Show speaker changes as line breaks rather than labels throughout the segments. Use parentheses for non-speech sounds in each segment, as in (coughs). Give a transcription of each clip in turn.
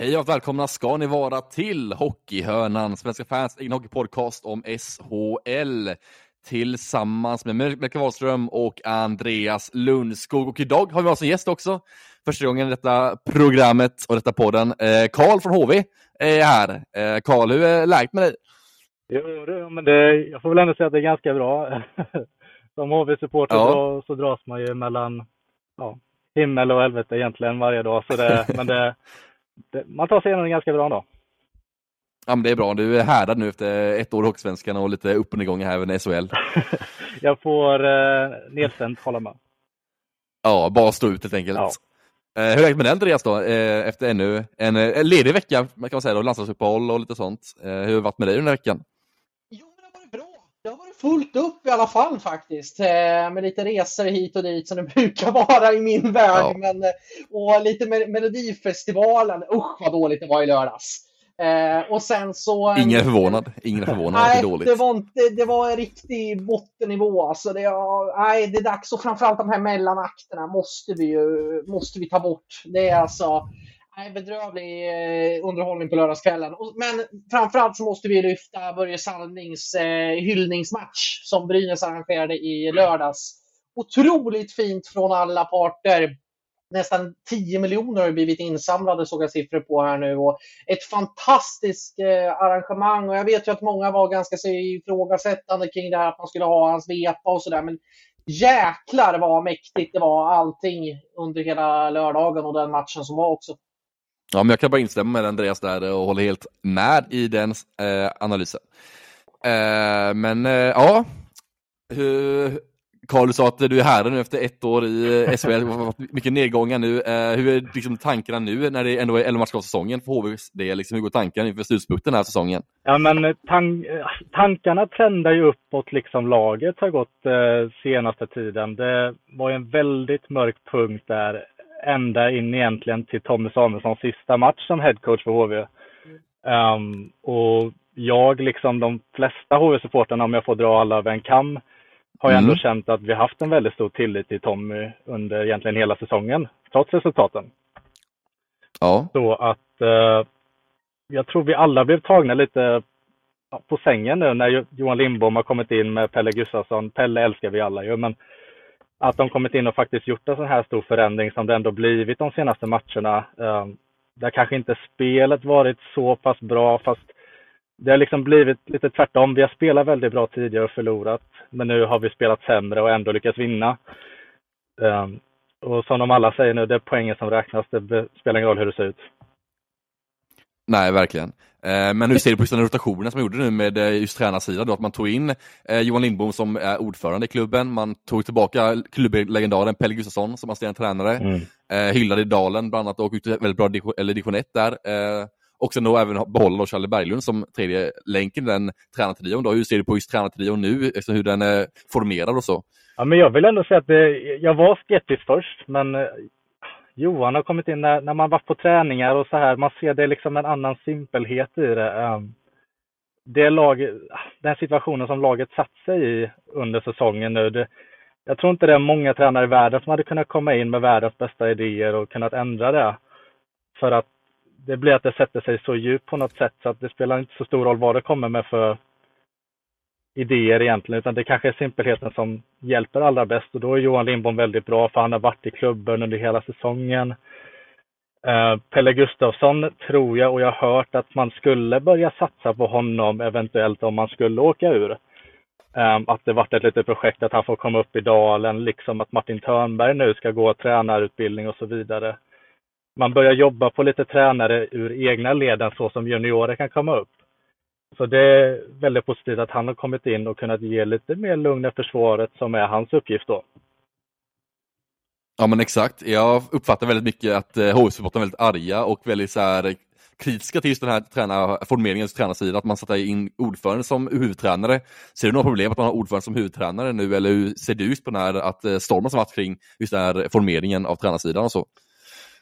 Hej och välkomna ska ni vara till Hockeyhörnan, Svenska fans egen hockeypodcast om SHL tillsammans med Melker Wahlström och Andreas Lundskog. Och idag har vi oss en gäst också. Första gången i detta programmet och detta podden. Karl eh, från HV är här. Karl, eh, hur är läget med dig?
Jo, men det, jag får väl ändå säga att det är ganska bra. (laughs) Som HV-supporter ja. så dras man ju mellan ja, himmel och helvete egentligen varje dag. Så det, men det, det, man tar sig igenom det ganska bra då.
Ja, men det är bra. Du är härdad nu efter ett år i Hockeysvenskan och lite upp och nedgångar här med SHL. (laughs)
jag får eh, nedstämt hålla med.
Ja, bara stå ut helt enkelt. Ja. Eh, hur är det med dig Andreas då? Eh, efter ännu en eh, ledig vecka, man kan säga då, landslagsuppehåll och lite sånt. Eh, hur har det varit med dig den här veckan?
Jo, men det har varit bra. Det har varit fullt upp i alla fall faktiskt. Eh, med lite resor hit och dit som det (laughs) brukar vara i min värld. Ja. Men, eh, och lite med Melodifestivalen. Usch vad dåligt det var i lördags. Eh, och sen så...
Ingen är förvånad. Ingen är förvånad nej, det dåligt.
Det var, inte, det var en riktig bottennivå. Alltså det, nej, det är dags. Och framförallt de här mellanakterna måste vi ju måste vi ta bort. Det är alltså nej, bedrövlig eh, underhållning på lördagskvällen. Men framförallt så måste vi lyfta Börje Salmings eh, hyllningsmatch som Brynäs arrangerade i lördags. Otroligt fint från alla parter nästan 10 miljoner har blivit insamlade såg jag siffror på här nu. Och ett fantastiskt eh, arrangemang och jag vet ju att många var ganska så ifrågasättande kring det här att man skulle ha hans vepa och sådär. Men jäklar vad mäktigt det var allting under hela lördagen och den matchen som var också.
Ja, men jag kan bara instämma med Andreas där och håller helt med i den eh, analysen. Eh, men eh, ja, hur, Karl, du sa att du är här nu efter ett år i eh, SHL, mycket nedgångar nu. Eh, hur är liksom tankarna nu när det ändå är 11 matcher säsongen för HVs del? Liksom, hur går tankarna inför slutspurten den här säsongen?
Ja, men eh, tan tankarna trendar ju uppåt, liksom laget har gått eh, senaste tiden. Det var en väldigt mörk punkt där, ända in egentligen till Tommy Samuelssons sista match som headcoach för HV. Um, ehm, och jag, liksom de flesta HV-supportrarna, om jag får dra alla över en kam, har jag ändå mm. känt att vi haft en väldigt stor tillit till Tommy under egentligen hela säsongen, trots resultaten.
Ja.
Så att eh, jag tror vi alla blev tagna lite på sängen nu när Johan Lindbom har kommit in med Pelle Gustafsson. Pelle älskar vi alla ju, men att de kommit in och faktiskt gjort en sån här stor förändring som det ändå blivit de senaste matcherna. Eh, där kanske inte spelet varit så pass bra, fast det har liksom blivit lite tvärtom. Vi har spelat väldigt bra tidigare och förlorat, men nu har vi spelat sämre och ändå lyckats vinna. Um, och som de alla säger nu, det är poängen som räknas. Det spelar ingen roll hur det ser ut.
Nej, verkligen. Eh, men hur ser du på just den rotationen som man gjorde nu med eh, just tränarsidan då? Att man tog in eh, Johan Lindbom som är ordförande i klubben, man tog tillbaka klubblegendaren Pelle Gustafsson som assisterande tränare, mm. hyllade i Dalen bland annat och ut väldigt bra division 1 där och sen då även behålla Charlie Berglund som tredje länken i den tränartrion. Hur ser du på just tränartrion nu, alltså hur den eh, är formerad och så?
Ja, men jag vill ändå säga att det, jag var skeptisk först, men eh, Johan har kommit in när, när man varit på träningar och så här. Man ser det liksom en annan simpelhet i det. Ehm, det lag, den situationen som laget satt sig i under säsongen nu. Det, jag tror inte det är många tränare i världen som hade kunnat komma in med världens bästa idéer och kunnat ändra det. För att det blir att det sätter sig så djupt på något sätt så att det spelar inte så stor roll vad det kommer med för idéer egentligen, utan det kanske är simpelheten som hjälper allra bäst och då är Johan Lindbom väldigt bra för han har varit i klubben under hela säsongen. Eh, Pelle Gustafsson tror jag och jag har hört att man skulle börja satsa på honom eventuellt om man skulle åka ur. Eh, att det varit ett litet projekt att han får komma upp i dalen, liksom att Martin Törnberg nu ska gå tränarutbildning och så vidare man börjar jobba på lite tränare ur egna leden så som juniorer kan komma upp. Så det är väldigt positivt att han har kommit in och kunnat ge lite mer lugn i försvaret som är hans uppgift då.
Ja men exakt, jag uppfattar väldigt mycket att eh, HV-supportrarna är väldigt arga och väldigt så här eh, kritiska till just den här formeringen formeringens tränarsidan, att man satte in ordförande som huvudtränare. Ser du några problem att man har ordförande som huvudtränare nu, eller hur ser du just på den här att eh, stormen som varit kring just den här formeringen av tränarsidan och så?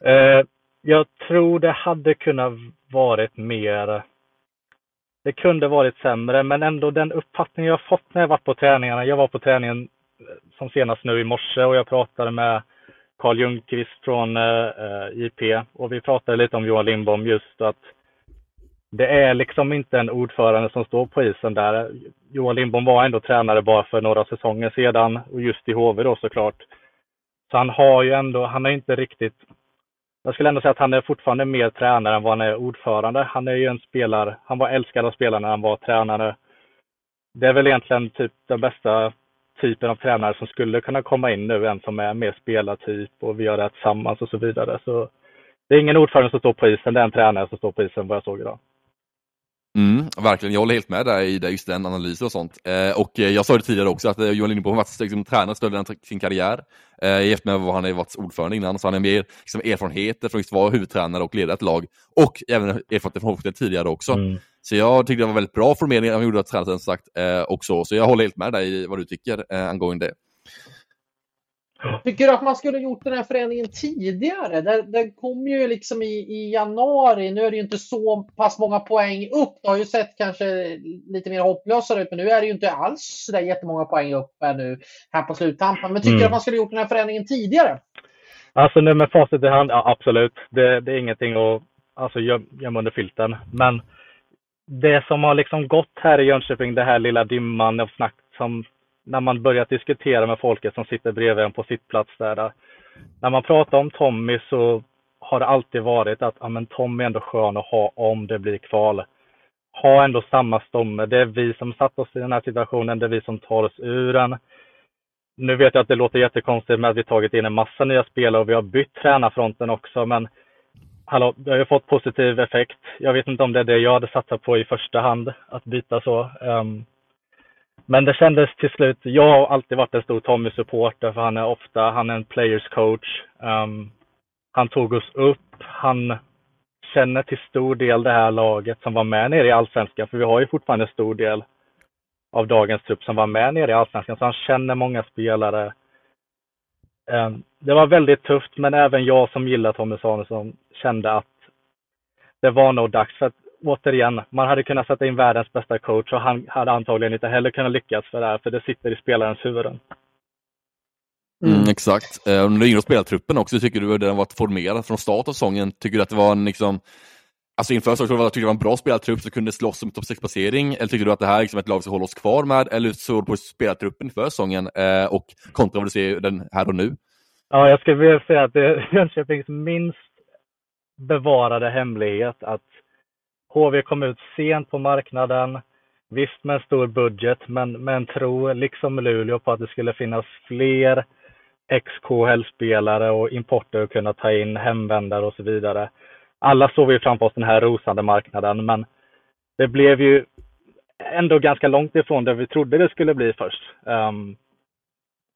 Eh, jag tror det hade kunnat varit mer det kunde varit sämre, men ändå den uppfattning jag fått när jag varit på träningarna. Jag var på träningen eh, som senast nu i morse och jag pratade med Carl Ljungqvist från eh, eh IP och vi pratade lite om Johan Lindbom just att det är liksom inte en ordförande som står på isen där. Johan Lindbom var ändå tränare bara för några säsonger sedan och just i HV då såklart. Så han har ju ändå, han har inte riktigt jag skulle ändå säga att han är fortfarande mer tränare än vad han är ordförande. Han är ju en spelare, han var älskad av spelarna när han var tränare. Det är väl egentligen typ den bästa typen av tränare som skulle kunna komma in nu, en som är mer spelartyp och vi gör det tillsammans och så vidare. Så det är ingen ordförande som står på isen, det är en tränare som står på isen vad jag såg idag.
Mm, verkligen, jag håller helt med dig i just den analysen och sånt. Eh, och eh, jag sa det tidigare också att eh, Johan Lindbom har varit liksom, tränare större än sin karriär. Eh, jämfört med vad han har varit ordförande innan, så han har mer liksom, erfarenheter från att vara huvudtränare och leda ett lag. Och även erfarenheter från hockey tidigare också. Mm. Så jag tyckte det var väldigt bra formering han gjorde av tränaren som sagt. Eh, också. Så jag håller helt med dig i vad du tycker eh, angående det. (gasps)
Tycker du att man skulle gjort den här förändringen tidigare? Den, den kom ju liksom i, i januari. Nu är det ju inte så pass många poäng upp. Det har ju sett kanske lite mer hopplösare ut, men nu är det ju inte alls så där jättemånga poäng upp nu här på sluttampen. Men tycker mm. du att man skulle gjort den här förändringen tidigare?
Alltså nu med facit i hand, ja absolut. Det, det är ingenting att alltså, gömma under filten. Men det som har liksom gått här i Jönköping, det här lilla dimman av snack som när man börjar diskutera med folket som sitter bredvid en på sitt plats där. När man pratar om Tommy så har det alltid varit att ja, men Tommy är ändå skön att ha om det blir kval. Ha ändå samma stomme. Det är vi som satt oss i den här situationen. Det är vi som tar oss ur den. Nu vet jag att det låter jättekonstigt med att vi tagit in en massa nya spelare och vi har bytt tränarfronten också, men hallå, det har ju fått positiv effekt. Jag vet inte om det är det jag hade satsat på i första hand, att byta så. Um, men det kändes till slut, jag har alltid varit en stor Tommy-supporter för han är ofta, han är en players coach. Um, han tog oss upp, han känner till stor del det här laget som var med nere i Allsvenskan, för vi har ju fortfarande en stor del av dagens trupp som var med nere i Allsvenskan, så han känner många spelare. Um, det var väldigt tufft, men även jag som gillar Tommy Samuelsson kände att det var nog dags. För att återigen, man hade kunnat sätta in världens bästa coach och han hade antagligen inte heller kunnat lyckas för det här, för det sitter i spelarens huvuden.
Mm. Mm, exakt. Eh, om du yngre spelartruppen också, tycker du att den varit formerad från start av säsongen? Tycker du att det var en liksom Alltså inför säsongen tyckte du det var en bra spelartrupp som kunde slåss om topp 6-placering? Eller tycker du att det här är liksom ett lag som håller oss kvar med? Eller så på spelartruppen för säsongen eh, och kontra vad du ser den här och nu?
Ja, jag skulle vilja säga att det är Jönköpings minst bevarade hemlighet att HV kom ut sent på marknaden. Visst med en stor budget, men med en tro, liksom Luleå, på att det skulle finnas fler XKL-spelare och importer att kunna ta in hemvändare och så vidare. Alla såg vi framför oss den här rosande marknaden, men det blev ju ändå ganska långt ifrån det vi trodde det skulle bli först. Um,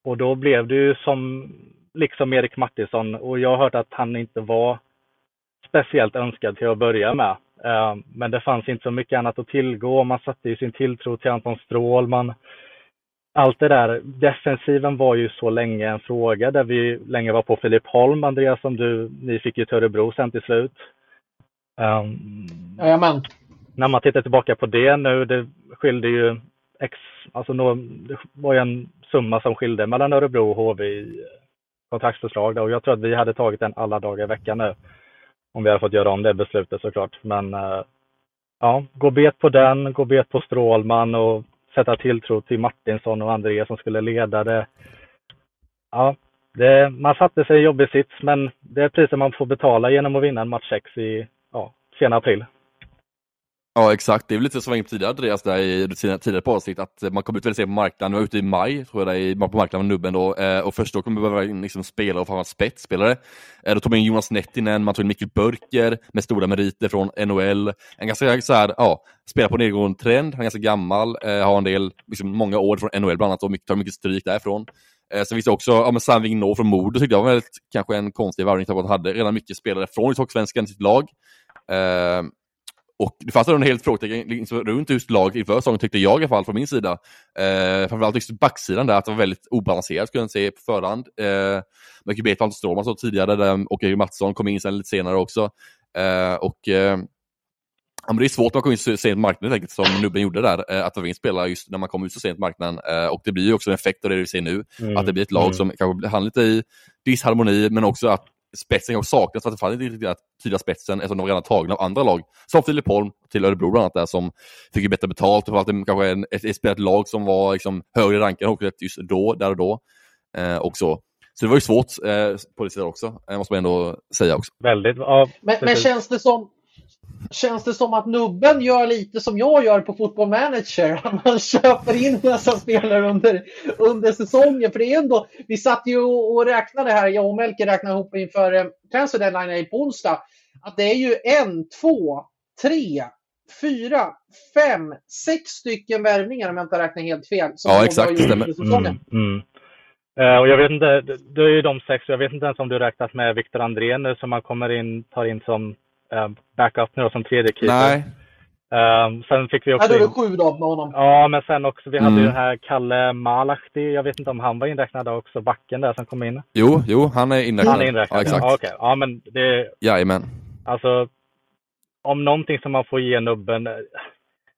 och då blev det ju som, liksom Erik Martinsson, och jag har hört att han inte var speciellt önskad till att börja med. Eh, men det fanns inte så mycket annat att tillgå. Man satte ju sin tilltro till Anton Strålman. Allt det där. Defensiven var ju så länge en fråga där vi länge var på Filip Holm, Andreas, som du, ni fick ju till Örebro sen till slut.
Um, Jajamän.
När man tittar tillbaka på det nu, det skilde ju ex, alltså no, det var ju en summa som skilde mellan Örebro och HV i kontraktsförslag och jag tror att vi hade tagit den alla dagar i veckan nu om vi hade fått göra om det beslutet såklart. Men eh, ja, gå bet på den, gå bet på Strålman och sätta tilltro till Martinsson och André som skulle leda det. Ja, det, man satte sig i jobbig sits, men det är priset man får betala genom att vinna en match 6 i ja, sena april.
Ja exakt, det är väl lite som var inne på tidigare Andreas, där i tidigare på avsnitt, att man kommer ut väldigt sent på marknaden, nu var ute i maj, tror jag där, på marknaden med Nubben då, eh, och först då kommer vi behöva liksom spelare och framförallt spetsspelare. Eh, då tog man in Jonas Nettinen, man tog in Mikkel Börker med stora meriter från NHL, en ganska så här, ja, spelar på nedgående trend, han är ganska gammal, eh, har en del, liksom många år från NHL bland annat och mycket, tar mycket stryk därifrån. Eh, sen finns det också ja, men Sam Vigneault från Modo, tyckte jag var väldigt, kanske en konstig värvning, typ att han hade redan mycket spelare från Hockeysvenskan i sitt lag. Och det fanns en helt frågetecken liksom, runt just laget inför säsongen tyckte jag i alla fall från min sida. Eh, framförallt just backsidan där, att det var väldigt obalanserat skulle jag säga på förhand. Eh, med Kubeta och Stråman så tidigare där, och Erik Mattsson kom in sen lite senare också. Eh, och eh, Ja, men det är svårt att komma in så sent på marknaden enkelt, som Nubben gjorde där, eh, att Wavin spelar just när man kommer ut så sent på marknaden. Eh, och det blir ju också en effekt av det vi ser nu, mm. att det blir ett lag mm. som kanske hamnar lite i disharmoni, men också att spetsen kanske saknas, för att det fanns inte riktigt tydliga spetsen eftersom de redan tagna av andra lag. Som Filip Holm till Örebro bland annat, där, som fick bättre betalt och att det kanske är ett, ett spelat lag som var liksom, högre rankade just då, där och då. Eh, och så. Så det var ju svårt eh, på det sättet också, eh, måste man ändå säga också.
Väldigt. Ja,
men, men känns det som Känns det som att nubben gör lite som jag gör på Football Manager? (laughs) Man köper in massa spelare under, under säsongen. För det är ändå, vi satt ju och räknade här, jag och Melker räknade ihop inför eh, Transfer Deadline på onsdag, att det är ju en, två, tre, fyra, fem, sex stycken värvningar om jag inte räknar helt fel.
ja, exakt. Det stämmer.
Mm, mm. Uh, och jag vet inte, det är ju de sex, jag vet inte ens om du räknat med Viktor Andrén nu som man kommer in, tar in som uh, backup nu som tredje keeper.
Nej.
Um, sen fick vi också...
Hade du sju då med honom?
Ja, men sen också, vi hade mm. ju den här Kalle Malahti, jag vet inte om han var inräknad också, backen där som kom in.
Jo, jo, han är inräknad.
Han är inräknad,
ja, exakt.
Ja, okay. ja men det...
Jajamän.
Alltså, om någonting som man får ge nubben,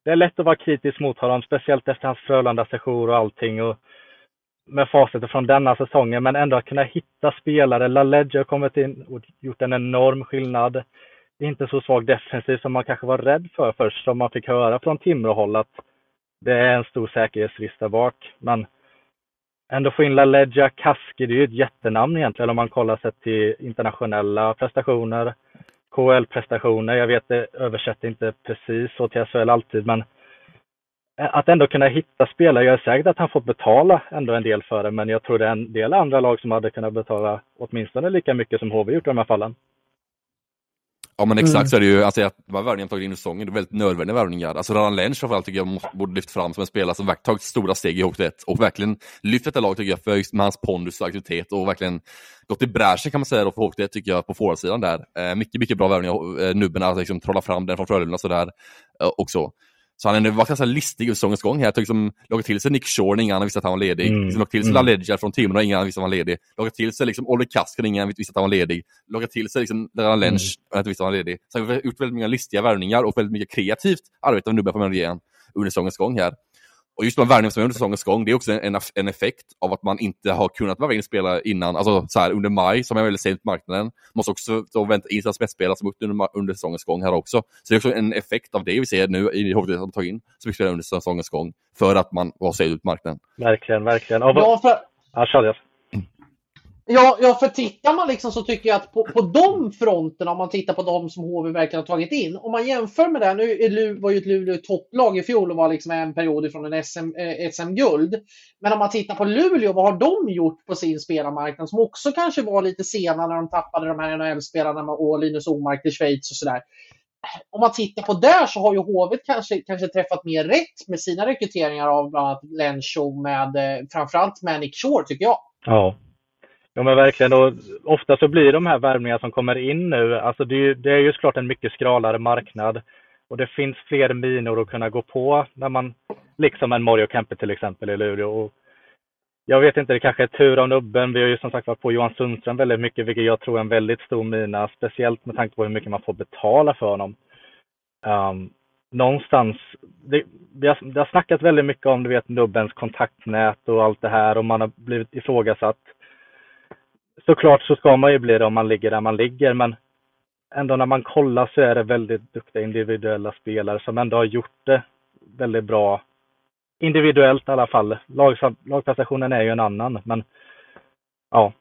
det är lätt att vara kritisk mot honom, speciellt efter hans Frölunda-sejour och allting. Och med facit från denna säsongen, men ändå att kunna hitta spelare. LaLegge har kommit in och gjort en enorm skillnad. Inte så svag defensiv som man kanske var rädd för först, som man fick höra från Timråhåll att det är en stor säkerhetsrisk där bak. Men ändå få in LaLeggia, Kaski, det är ju ett jättenamn egentligen om man kollar sig till internationella prestationer, KL-prestationer. Jag vet det översätter inte precis så till SHL alltid, men att ändå kunna hitta spelare. Jag är säker att han fått betala ändå en del för det, men jag tror det är en del andra lag som hade kunnat betala åtminstone lika mycket som HV gjort i de här fallen.
Ja men exakt mm. så är det ju, alltså att de här värvningarna tagit in i säsongen, det är väldigt nödvändiga värvningar. Alltså Radan Lench framförallt tycker jag borde lyft fram som en spelare som tagit stora steg i Hockey och verkligen lyft detta lag tycker jag för med hans pondus och aktivitet och verkligen gått i bräschen kan man säga då för Hockey tycker jag på forwardsidan där. Eh, mycket, mycket bra värvningar, eh, nubben att liksom trolla fram den från Frölunda sådär eh, också. Så han har varit ganska listig under säsongens gång. Här. Jag liksom, lockat till sig Nick Shore när ingen annan visste att han var ledig. Mm. Liksom, lockat till sig mm. LaLeggia från Timrå när ingen annan visste att han var ledig. Lockat till sig liksom, Oliver Kask när ingen annan visste att han var ledig. Lockat till sig liksom, Deran Lench mm. inte visste att han var ledig. Så han har gjort väldigt många listiga värvningar och väldigt mycket kreativt arbete av nubben på igen under säsongens gång här. Och just de värvningarna som är under säsongens gång, det är också en, en effekt av att man inte har kunnat värva in spelare innan, alltså så här, under maj, som är väldigt sent på marknaden. Måste också då vänta in sina spetsspelare som under, under säsongens gång här också. Så det är också en effekt av det vi ser nu i HV som tagit in så mycket spelare under säsongens gång, för att man var sent ut på marknaden.
Verkligen, verkligen. Och, ja, för... ja.
Ja, ja, för tittar man liksom så tycker jag att på, på de fronterna, om man tittar på de som HV verkligen har tagit in, om man jämför med det, nu var ju ett Luleå topplag i fjol och var liksom en period ifrån en SM, eh, SM-guld. Men om man tittar på Luleå, vad har de gjort på sin spelarmarknad som också kanske var lite sena när de tappade de här NHL-spelarna och Linus Omark till Schweiz och sådär. Om man tittar på där så har ju HV kanske, kanske träffat mer rätt med sina rekryteringar av bland annat Lencho med eh, framförallt med Nick Shore tycker jag.
Ja, Ja men verkligen och ofta så blir de här värvningarna som kommer in nu, alltså det, det är ju såklart en mycket skralare marknad och det finns fler minor att kunna gå på när man, liksom en Mario Kempe till exempel i Luleå. Och jag vet inte, det kanske är tur av nubben. Vi har ju som sagt varit på Johan Sundström väldigt mycket, vilket jag tror är en väldigt stor mina, speciellt med tanke på hur mycket man får betala för honom. Um, någonstans, det, det, har, det har snackats väldigt mycket om du vet nubbens kontaktnät och allt det här och man har blivit ifrågasatt såklart så ska man ju bli det om man ligger där man ligger, men ändå när man kollar så är det väldigt duktiga individuella spelare som ändå har gjort det väldigt bra. Individuellt i alla fall. Lag, lagprestationen är ju en annan, men ja,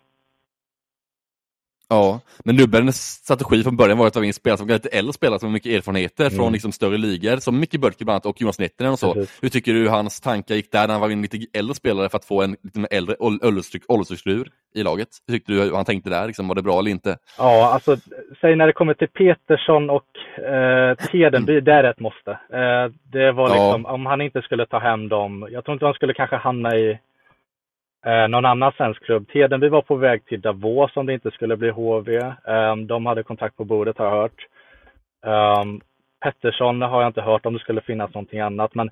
Ja, men Nubbens strategi från början var att ta in spelare som lite äldre spelare som har mycket erfarenheter mm. från liksom större ligor, som Micke Börke bland annat och Jonas Nettinen och så. Precis. Hur tycker du hans tankar gick där när han var in lite äldre spelare för att få en lite äldre åldersstruktur i laget? Hur tyckte du hur han tänkte där? Liksom, var det bra eller inte?
Ja, alltså säg när det kommer till Petersson och eh, Tedenby, (clears throat) det är ett måste. Eh, det var liksom, ja. om han inte skulle ta hem dem, jag tror inte han skulle kanske hamna i Eh, någon annan svensk klubb. Tedenby var på väg till Davos om det inte skulle bli HV. Eh, de hade kontakt på bordet har jag hört. Eh, Pettersson har jag inte hört om det skulle finnas någonting annat, men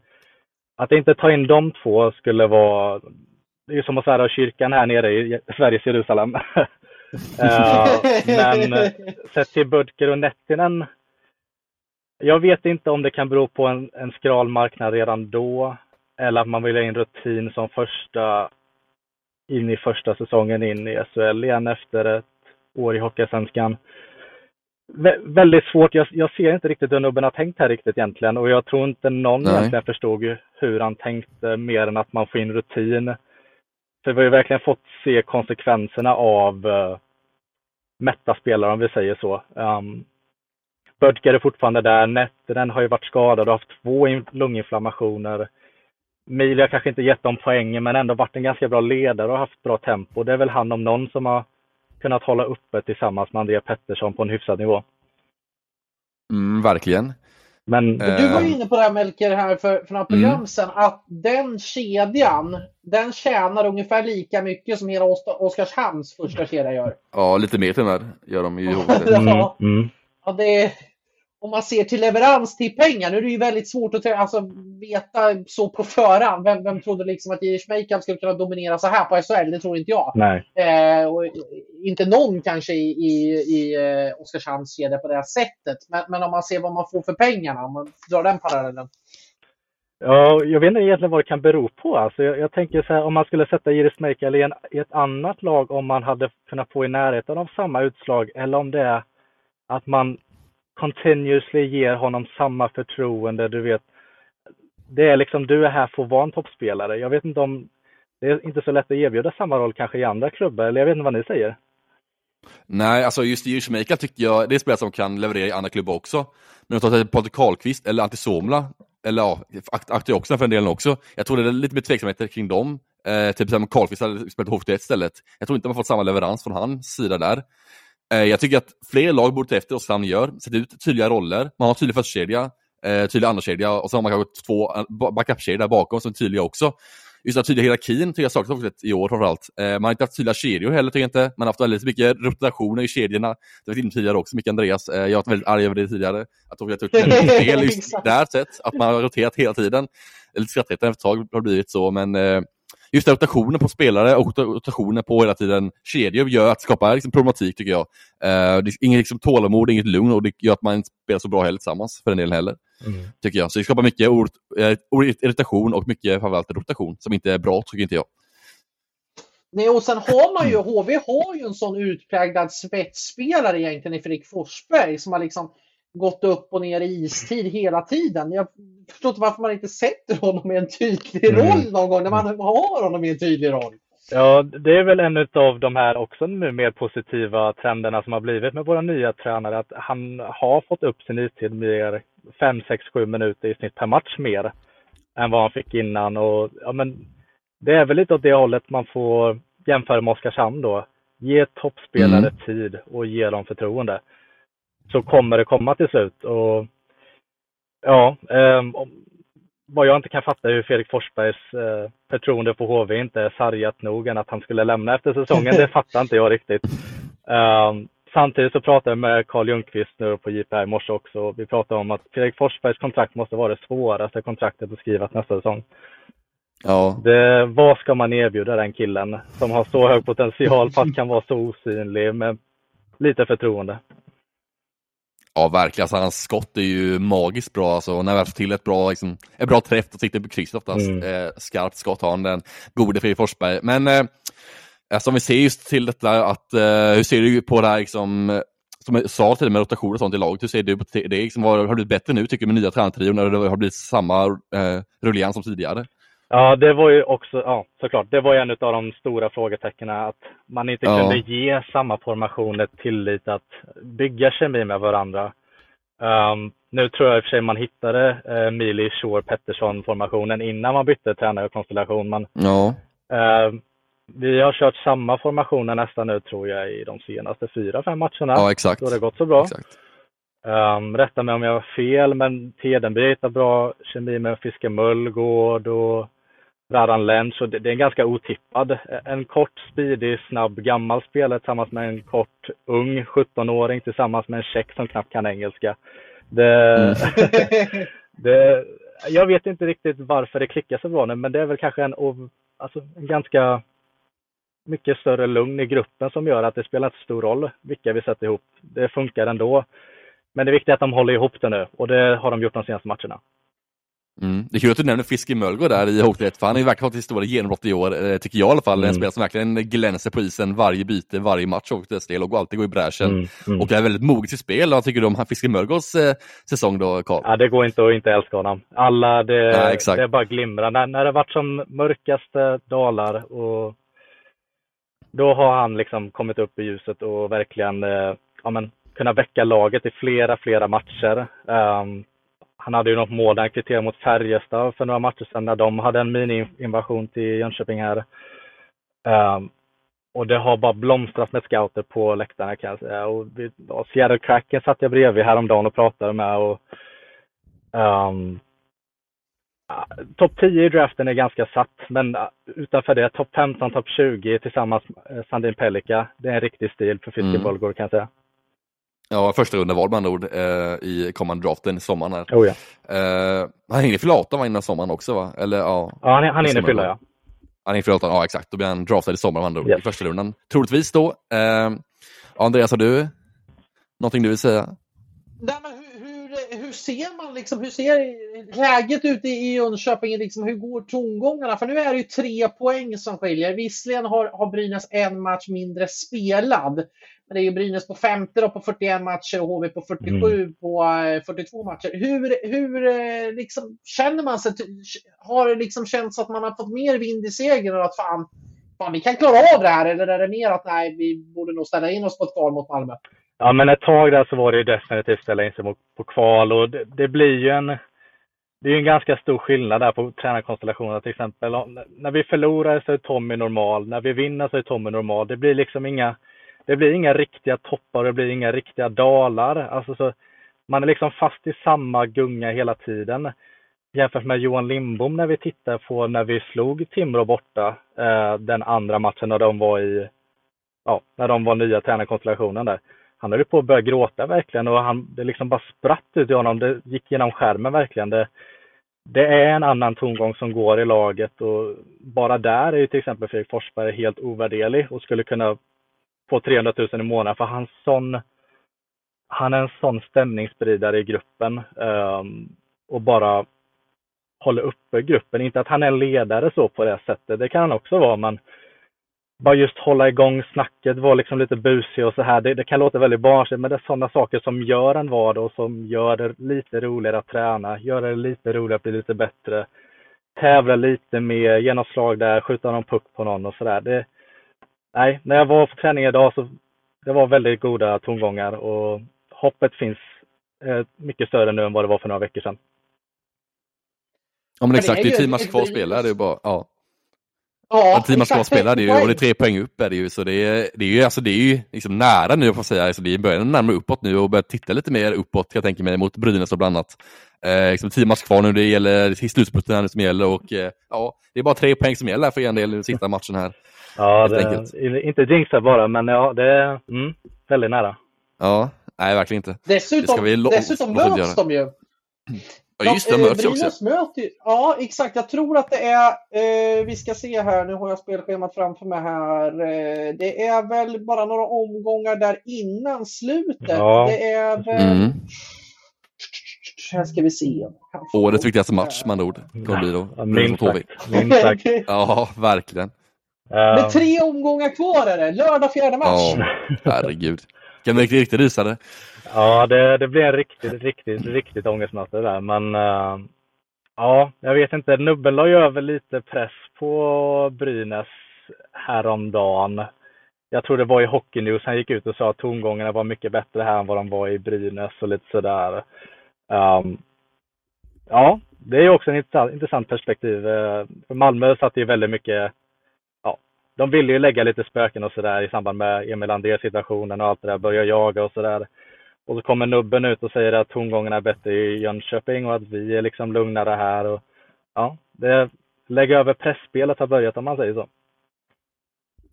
att inte ta in de två skulle vara, det är som att svära kyrkan här nere i Sveriges Jerusalem. uh, (laughs) men eh, sett till Budker och Nettinen, jag vet inte om det kan bero på en, en skral marknad redan då, eller att man vill ha in rutin som första in i första säsongen in i SHL igen efter ett år i Hockeyallsvenskan. Vä väldigt svårt. Jag, jag, ser inte riktigt hur nubben har tänkt här riktigt egentligen och jag tror inte någon Nej. egentligen förstod hur han tänkte mer än att man får in rutin. För vi har ju verkligen fått se konsekvenserna av uh, mätta spelare om vi säger så. Um, Bödker är fortfarande där. Nettinen har ju varit skadad och haft två lunginflammationer. Mili har kanske inte gett dem poängen men ändå varit en ganska bra ledare och haft bra tempo. Det är väl han om någon som har kunnat hålla uppe tillsammans med Andrea Pettersson på en hyfsad nivå.
Mm, verkligen.
Men, du var ju eh, inne på det här Melker här för, för några program mm. sedan att den kedjan den tjänar ungefär lika mycket som hela Oskarshamns första kedja gör.
Ja, lite mer till och med gör de ju ihop. (laughs)
ja, mm. ja, det, om man ser till leverans till pengar, nu är det ju väldigt svårt att alltså, veta så på förhand. Vem, vem trodde liksom att Irish Makeup skulle kunna dominera så här på SHL? Det tror inte jag.
Nej.
Eh, och inte någon kanske i, i, i eh, Oskarshamn ser det på det här sättet. Men, men om man ser vad man får för pengarna, om man drar den parallellen.
Ja, jag vet inte egentligen vad det kan bero på. Alltså, jag, jag tänker så här, om man skulle sätta Iris Makeup i, i ett annat lag, om man hade kunnat få i närheten av samma utslag, eller om det är att man continuously ger honom samma förtroende. Du vet, det är liksom, du är här för att vara en toppspelare. Jag vet inte om, det är inte så lätt att erbjuda samma roll kanske i andra klubbar, eller jag vet inte vad ni säger.
Nej, alltså just i Jamaica tycker jag det är spelare som kan leverera i andra klubbar också. Men att ta Patrik Karlqvist eller Antti Somla, eller ja, Akti också för den delen också. Jag tror det är lite mer tveksamheter kring dem. Eh, typ som Karlqvist hade spelat HV71 istället. Jag tror inte man fått samma leverans från hans sida där. Eh, jag tycker att fler lag borde ta efter oss han gör, sätta ut tydliga roller. Man har tydlig förstkedja, eh, tydlig andrakedja och så har man kanske två eh, backupkedjor där bakom som är tydliga också. Just den tydliga hierarkin tycker jag saknas i år framförallt. Man har inte haft tydliga kedjor heller tycker jag inte. Man har haft väldigt mycket rotationer i kedjorna. Det var inne tidigare också, mycket Andreas. Jag har varit väldigt arg över det tidigare. Att de har gjort fel (laughs) just där sett. Att man har roterat hela tiden. Lite skrattretande efter ett tag har det blivit så, men just rotationen på spelare och rotationen på hela tiden kedjor gör att det skapar liksom problematik tycker jag. Uh, det är inget liksom tålamod, inget lugn och det gör att man inte spelar så bra heller tillsammans för den delen heller. Mm. Tycker jag. Så det skapar mycket or uh, irritation och mycket framförallt rotation som inte är bra tycker inte jag.
Nej, och sen har man ju, HV har ju en sån utpräglad spetsspelare egentligen i Fredrik Forsberg som har liksom gått upp och ner i istid hela tiden. Jag förstår inte varför man inte sätter honom i en tydlig mm. roll någon gång när man har honom i en tydlig roll.
Ja, det är väl en av de här också nu mer positiva trenderna som har blivit med våra nya tränare, att han har fått upp sin istid mer 5, 6, 7 minuter i snitt per match mer än vad han fick innan. Och, ja, men det är väl lite åt det hållet man får jämföra med Oskarshamn då. Ge toppspelare mm. tid och ge dem förtroende så kommer det komma till slut. Och ja, eh, vad jag inte kan fatta är hur Fredrik Forsbergs eh, förtroende för HV inte är sargat nog än att han skulle lämna efter säsongen. Det (laughs) fattar inte jag riktigt. Eh, samtidigt så pratade jag med Carl Ljungqvist nu på JPR i morse också. Vi pratade om att Fredrik Forsbergs kontrakt måste vara det svåraste kontraktet att skriva nästa säsong. Ja. Det, vad ska man erbjuda den killen som har så hög potential fast kan vara så osynlig med lite förtroende?
Ja, verkligen. Alltså, hans skott är ju magiskt bra. Alltså, när han får till ett bra, liksom, ett bra träff och sitter på krysset oftast. Mm. Eh, skarpt skott har han, den gode Fredrik Forsberg. Men eh, alltså, om vi ser just till detta, att, eh, hur ser du på det här, liksom, som jag sa till med rotation och sånt i laget, hur ser du på det? Liksom, har det blivit bättre nu tycker du med nya tränartrion, när det har blivit samma eh, som tidigare?
Ja, det var ju också, ja såklart, det var ju en av de stora frågetecknen att man inte ja. kunde ge samma formationer tillit att bygga kemi med varandra. Um, nu tror jag i och för sig man hittade uh, Mili Shore Pettersson formationen innan man bytte tränare och konstellation. Men,
ja.
Uh, vi har kört samma formationer nästan nu tror jag i de senaste fyra, fem matcherna.
Ja, exakt.
Då har det gått så bra.
Exakt.
Um, rätta mig om jag har fel, men Tedenby hittar bra kemi med Fiske Mullgård och Radan Lenz. Så det, det, är en ganska otippad. En kort, speedig, snabb, gammal spelare tillsammans med en kort, ung 17-åring tillsammans med en tjeck som knappt kan engelska. Det,
Mm. (laughs)
det, jag vet inte riktigt varför det klickar så bra nu, men det är väl kanske en, alltså, en ganska mycket större lugn i gruppen som gör att det spelar inte stor roll vilka vi sätter ihop. Det funkar ändå. Men det viktiga är att de håller ihop det nu och det har de gjort de senaste matcherna.
Mm. Det är kul att du nämner Fiske Mölgo där i Hockey för han har ju verkligen fått ett stort genombrott i år, eh, tycker jag i alla fall. En
Mm.
spelare som verkligen glänser på isen varje byte, varje match och dess del och alltid går i bräschen.
Mm, mm.
Och är väldigt mogen till spel. Vad tycker du om Fiske Mölgos eh, säsong då, Karl?
Ja, det går inte att inte älska honom. Alla, det,
exakt.
det är bara glimrar. När, när det varit som mörkaste dalar och då har han liksom kommit upp i ljuset och verkligen eh, ja, men, kunnat väcka laget i flera, flera matcher. Ehm, han hade ju något mål där han kvitterade mot Färjestad för några matcher sedan när de hade en mini-invasion till Jönköping här. Ehm, och det har bara blomstrat med scouter på läktarna kan jag säga. Och och Seattle Kraken satt jag bredvid häromdagen och pratade med. Och, ja, Topp 10 i draften är ganska satt, men utanför det, topp 15, topp 20 tillsammans med Sandin Pellikka. Det är en riktig stil för
Mm.
fiskebollgård kan jag säga.
Ja, första rundan val med andra ord eh, i kommande draften i sommaren här.
Oh, ja.
Eh, han hinner fylla 18 va, innan sommaren också va? Eller ja,
ja, han,
stämmer
fylla ja.
han hinner fylla 18, ja exakt. Då blir han draftad i sommar med andra ord,
Yes.
i första rundan. Troligtvis då. Eh, Andreas, har du någonting du vill säga?
Nej, men hur, hur, hur ser man liksom, hur ser läget ute i Jönköping? Liksom, hur går tongångarna? För nu är det ju tre poäng som skiljer. Visserligen har, har Brynäs en match mindre spelad. Men det är ju Brynäs på femte då på 41 matcher och HV på 47 på eh, 42 matcher. Hur, hur eh, liksom, känner man sig? Har det liksom känts att man har fått mer vind i seglen och att fan, fan, vi kan klara av det här? Eller är det mer att nej, vi borde nog ställa in oss på ett kval mot Malmö?
Ja, men ett tag där så var det ju definitivt ställa in sig mot, på kval och det, det blir ju en det är en ganska stor skillnad där på tränarkonstellationerna till exempel. När vi förlorar så är Tommy normal, när vi vinner så är Tommy normal. Det blir liksom inga, det blir inga riktiga toppar, det blir inga riktiga dalar. Alltså så, man är liksom fast i samma gunga hela tiden. Jämfört med Johan Lindbom när vi tittar på när vi slog Timrå borta eh, den andra matchen när de var i, ja, när de var nya tränarkonstellationen där han höll ju på att börja gråta verkligen och han, det liksom bara spratt ut i honom. Det gick genom skärmen verkligen. Det, det är en annan tongång som går i laget och bara där är ju till exempel Fredrik Forsberg helt ovärderlig och skulle kunna få 300 000 i månaden för han sån han är en sån stämningsspridare i gruppen ehm, och bara håller uppe gruppen. Inte att han är ledare så på det sättet, det kan han också vara, men bara just hålla igång snacket, vara liksom lite busig och så här. Det, det kan låta väldigt barnsligt, men det är sådana saker som gör en vardag och som gör det lite roligare att träna, gör det lite roligare att bli lite bättre, tävla lite mer, genomslag där, skjuta någon puck på någon och sådär. Det, nej, när jag var på träning idag så det var väldigt goda tongångar och hoppet finns eh, mycket större nu än vad det var för några veckor sedan.
Ja men exakt, det är
ju
tio matcher kvar att spela, det är bara, ja.
Ja,
kvar att
exakt.
det är ju, och det är tre poäng upp är det ju, så det är, det är ju, alltså det är ju liksom nära nu, jag får säga, alltså det är början närmare uppåt nu och börjar titta lite mer uppåt, jag tänka mig, mot Brynäs och bland annat. Eh, liksom tio matcher kvar nu, det gäller, det är slutspurten här nu som gäller och eh, ja, det är bara tre poäng som gäller för en del nu, sista matchen här.
Ja, det, inte jinxa bara, men ja, det är mm, väldigt nära.
Ja, nej verkligen inte. Det
Dessutom,
ska vi
dessutom möts de ju. (clears throat)
Ja just det,
Ja, eh,
möts ju också.
Brynäs möter ja exakt, jag tror att det är, eh, vi ska se här, nu har jag spelschemat framför mig här. Eh, det är väl bara några omgångar där innan slutet.
Ja.
Det är väl,
Mm.
här ska vi se.
Årets viktigaste match med andra ord, kommer bli då.
Ja,
Brynäs
minst sagt.
Ja, verkligen.
Eh,
Med tre omgångar kvar är det, lördag fjärde match.
Ja, herregud nacken bli riktigt, rysade. rysare.
Ja, det, det blir en riktigt, riktigt, riktigt ångestmöte där. Men uh, ja, jag vet inte. Nubben la ju över lite press på Brynäs häromdagen. Jag tror det var i Hockey News han gick ut och sa att tongångarna var mycket bättre här än vad de var i Brynäs och lite sådär. Um, ja, det är också ett intressant, perspektiv. Eh, för Malmö satt ju väldigt mycket, de ville ju lägga lite spöken och sådär i samband med Emil Andrés situationen och allt det där, börja jaga och sådär. Och så kommer nubben ut och säger att tongångarna är bättre i Jönköping och att vi är liksom lugnare här. Och, ja, det lägga över pressspelet har börjat om man säger så.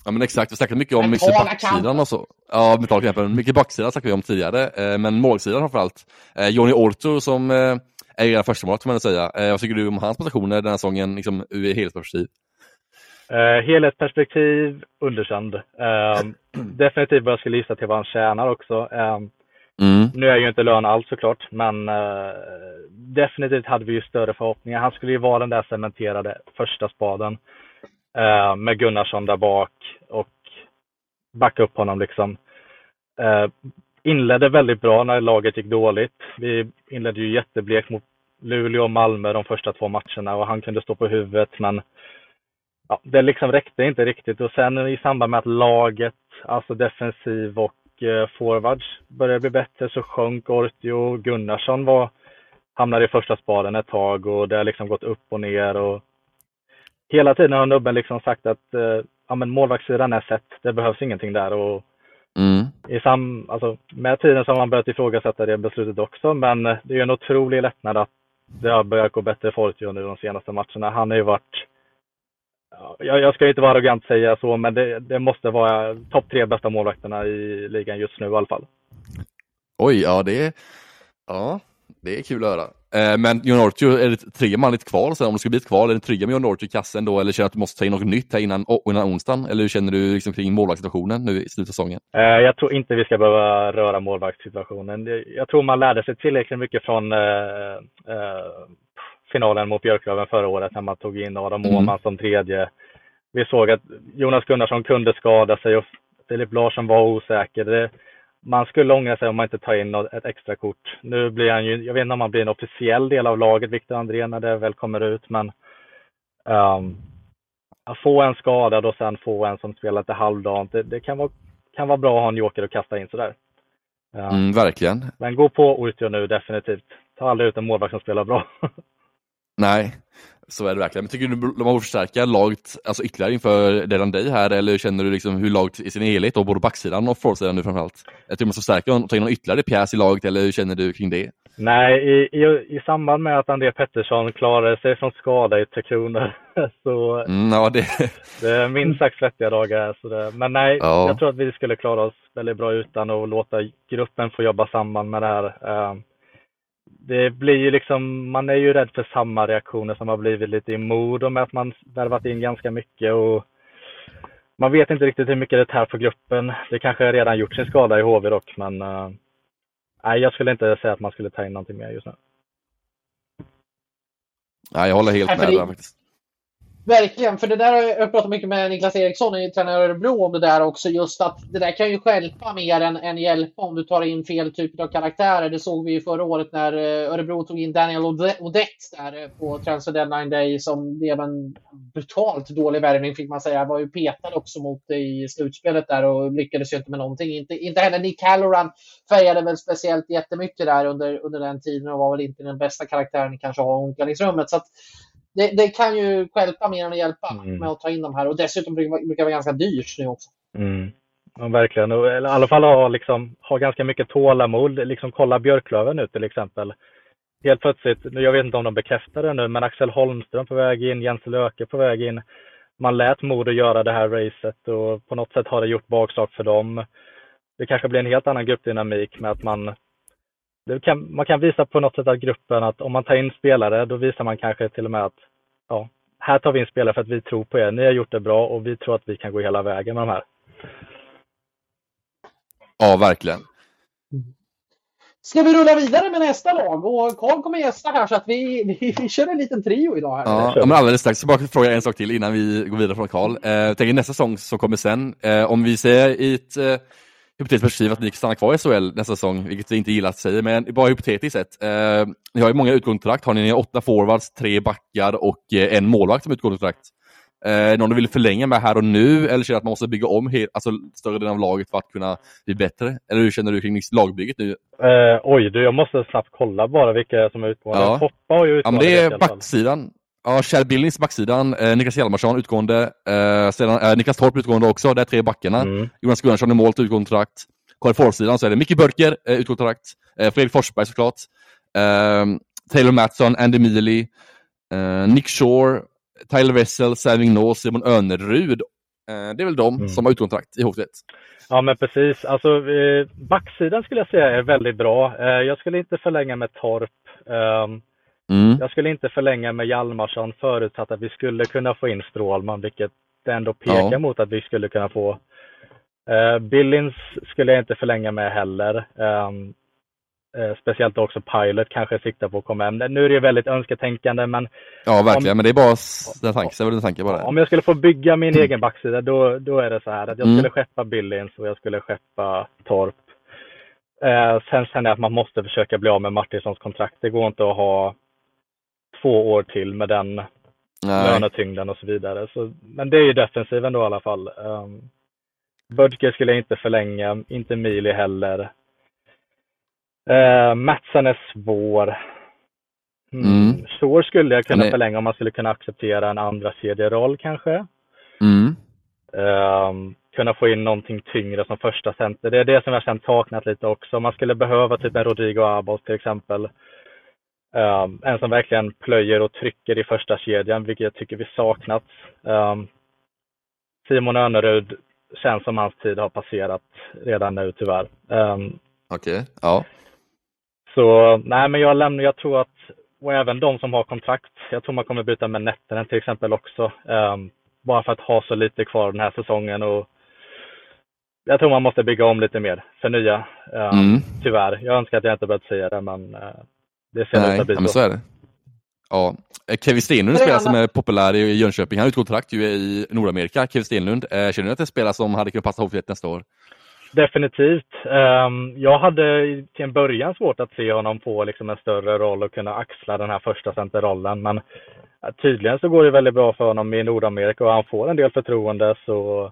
Ja men exakt, vi snackade mycket om just backsidan och så. Ja, mentala kampen. Mycket backsidan snackade vi om tidigare, eh, men målsidan framförallt. Eh, Johnny Orto som eh, är era första mål kan man säga. Vad tycker du om hans prestationer den här säsongen, liksom ur helhetsperspektiv?
Eh, helhetsperspektiv, underkänd. Eh, (clears throat) definitivt vad jag skulle gissa till vad han tjänar också. Eh,
Mm.
nu är ju inte lön allt såklart, men eh, definitivt hade vi ju större förhoppningar. Han skulle ju vara den där cementerade första spaden eh, med Gunnarsson där bak och backa upp honom liksom. Eh, inledde väldigt bra när laget gick dåligt. Vi inledde ju jätteblekt mot Luleå och Malmö de första två matcherna och han kunde stå på huvudet men ja, det liksom räckte inte riktigt och sen i samband med att laget, alltså defensiv och eh, forwards började bli bättre så sjönk Ortio. Gunnarsson var, hamnade i första spaden ett tag och det har liksom gått upp och ner och hela tiden har nubben liksom sagt att eh, ja, men målvaktssidan är sett, det behövs ingenting där och
Mm.
i sam, alltså, med tiden så har man börjat ifrågasätta det beslutet också, men eh, det är en otrolig lättnad att det har börjat gå bättre för Ortio nu de senaste matcherna. Han har ju varit, jag, jag ska inte vara arrogant säga så, men det, det måste vara topp tre bästa målvakterna i ligan just nu i alla fall.
Oj, ja det är, ja, det är kul att höra. Eh, men Jon Ortio, är det trygga man ditt kval sen? Om det ska bli ett kval, är det trygga med Jon Ortio i kassen då? Eller känner du att du måste ta in något nytt här innan, oh, innan onsdagen? Eller hur känner du liksom kring målvaktssituationen nu i slutet av säsongen?
Eh, Jag tror inte vi ska behöva röra målvaktssituationen. Jag tror man lärde sig tillräckligt mycket från eh, finalen mot Björklöven förra året när man tog in Adam
Mm.
Åhman som tredje. Vi såg att Jonas Gunnarsson kunde skada sig och Filip Larsson var osäker. Det, man skulle ångra sig om man inte tar in ett extra kort. Nu blir han ju, jag vet inte om han blir en officiell del av laget, Viktor Andrén, när det väl kommer ut, men ehm, att få en skadad och sen få en som spelar lite halvdant, det, det kan, vara, kan vara bra att ha en joker att kasta in sådär. Ja.
Mm, verkligen.
Men gå på Ortio nu definitivt. Ta aldrig ut en målvakt som spelar bra. (laughs)
Nej, så är det verkligen. Men tycker du de har förstärka laget alltså ytterligare inför Delan Day här eller känner du liksom hur laget i sin helhet, och både backsidan och forwardsidan nu framförallt? Jag tycker man ska förstärka och ta in någon ytterligare pjäs i laget eller hur känner du kring det?
Nej, i, i, i samband med att André Pettersson klarade sig från skada i Tre Kronor (laughs) så
Mm, ja, det...
det är minst sagt svettiga dagar. Så det, men nej,
Ja.
jag tror att vi skulle klara oss väldigt bra utan att låta gruppen få jobba samman med det här. Eh, Det blir ju liksom, man är ju rädd för samma reaktioner som har blivit lite i Modo med att man värvat in ganska mycket och man vet inte riktigt hur mycket det tär på gruppen. Det kanske redan gjort sin skada i HV dock, men eh, nej, jag skulle inte säga att man skulle ta in någonting mer just nu.
Nej, jag håller helt med
det-
där faktiskt.
Verkligen, för det där har jag pratat mycket med Niklas Eriksson, i tränare i Örebro, om det där också. Just att det där kan ju stjälpa mer än, än hjälpa om du tar in fel typ av karaktärer. Det såg vi ju förra året när eh, Örebro tog in Daniel Odette där eh, på Transfer Deadline Day som blev en brutalt dålig värvning fick man säga. Var ju petad också mot det i slutspelet där och lyckades ju inte med någonting. Inte, inte heller Nick Halloran färgade väl speciellt jättemycket där under, under den tiden och var väl inte den bästa karaktären kanske att ha i omklädningsrummet. Så att det, det kan ju stjälpa mer än att hjälpa
Mm.
med att ta in de här. Och dessutom brukar det vara ganska dyrt nu också.
Mm. Ja, verkligen. Och, eller, I alla fall ha, liksom, ha ganska mycket tålamod. Liksom, kolla Björklöven nu till exempel. Helt plötsligt, jag vet inte om de bekräftar det nu, men Axel Holmström på väg in, Jens Löke på väg in. Man lät Modo göra det här racet och på något sätt har det gjort bakslag för dem. Det kanske blir en helt annan gruppdynamik med att man kan, man kan visa på något sätt att gruppen att om man tar in spelare då visar man kanske till och med att ja, här tar vi in spelare för att vi tror på er. Ni har gjort det bra och vi tror att vi kan gå hela vägen med de här.
Ja, verkligen.
Ska vi rulla vidare med nästa lag? Och Karl kommer gästa här så att vi, vi, vi kör en liten trio idag. Här.
Ja, ja, men alldeles strax. Så bara fråga en sak till innan vi går vidare från Karl. Eh, jag tänker nästa säsong som kommer sen, eh, om vi ser i ett eh, hypotetiskt perspektiv att ni kan stanna kvar i SHL nästa säsong, vilket vi inte gillar att säga, men bara hypotetiskt sett. Eh, ni har ju många utgångskontrakt, har ni åtta forwards, tre backar och eh, en målvakt som utgångskontrakt. Eh, någon du vill förlänga med här och nu, eller känner att man måste bygga om alltså, större delen av laget för att kunna bli bättre? Eller hur känner du kring lagbygget nu?
Eh, oj, du, jag måste snabbt kolla bara vilka som är utgående.
Ja.
Hoppa har ju
Ja,
utgående
men det är backsidan. Ja, Kjell Billings backsidan, eh, Niklas Hjalmarsson utgående, eh, sedan eh, Niklas Torp utgående också, det är tre backarna.
Mm.
Jonas Gunnarsson i mål till utgångskontrakt. Kvar forwardsidan så är det Micke Börker, eh, utgångskontrakt. Eh, Fredrik Forsberg såklart. Eh, Taylor Mattsson, Andy Mealy, eh, Nick Shore, Tyler Wessel, Sam Vignaux, Simon Önerud. Eh, det är väl de
Mm.
som har utkontrakt i HV71.
Ja, men precis. Alltså, backsidan skulle jag säga är väldigt bra. Jag skulle inte förlänga med Torp. Ehm,
Mm.
jag skulle inte förlänga med Hjalmarsson förutsatt att vi skulle kunna få in Strålman, vilket det ändå pekar
Ja.
mot att vi skulle kunna få. Eh, Billings skulle jag inte förlänga med heller. Ehm, eh, speciellt också Pilot kanske siktar på att komma hem. Nu är det ju väldigt önsketänkande, men
Ja, verkligen. Men det är bara den tanken, det är väl en tanke bara.
om jag skulle få bygga min egen backsida, då, då är det så här att jag
Mm.
skulle skeppa Billings och jag skulle skeppa Torp. Eh, sen känner jag att man måste försöka bli av med Martinssons kontrakt. Det går inte att ha två år till med den
Nej.
lönetyngden och så vidare. Så, men det är ju defensiven då i alla fall. Um, Bödke skulle jag inte förlänga, inte Mili heller. Uh, Matsen är svår. Mm.
Mm.
Shore skulle jag kunna förlänga om man skulle kunna acceptera en andra kedjeroll kanske.
Mm.
Ehm, kunna få in någonting tyngre som första center. Det är det som jag känt saknat lite också. Man skulle behöva typ en Rodrigo Abos till exempel. Ehm, en som verkligen plöjer och trycker i första kedjan, vilket jag tycker vi saknat. Ehm, Simon Önerud känns som hans tid har passerat redan nu tyvärr. Ehm,
Okej, ja.
så nej, men jag lämnar, jag tror att, och även de som har kontrakt, jag tror man kommer byta med Nettinen till exempel också. ehm, bara för att ha så lite kvar den här säsongen och jag tror man måste bygga om lite mer, förnya. ehm,
Mm.
Tyvärr. Jag önskar att jag inte behövt säga det, men eh, det ser ut
Nej,
bli
ja, men
så.
är det. Ja. Eh, Kevin Stenlund
Träna-
spelar som är populär i Jönköping. Han har kontrakt ju i Nordamerika, Kevin Stenlund. Eh, Känner du att det är spelare som hade kunnat passa HV71 nästa år?
Definitivt. Ehm, jag hade till en början svårt att se honom få liksom en större roll och kunna axla den här första centerrollen. Men tydligen så går det väldigt bra för honom i Nordamerika och han får en del förtroende. Så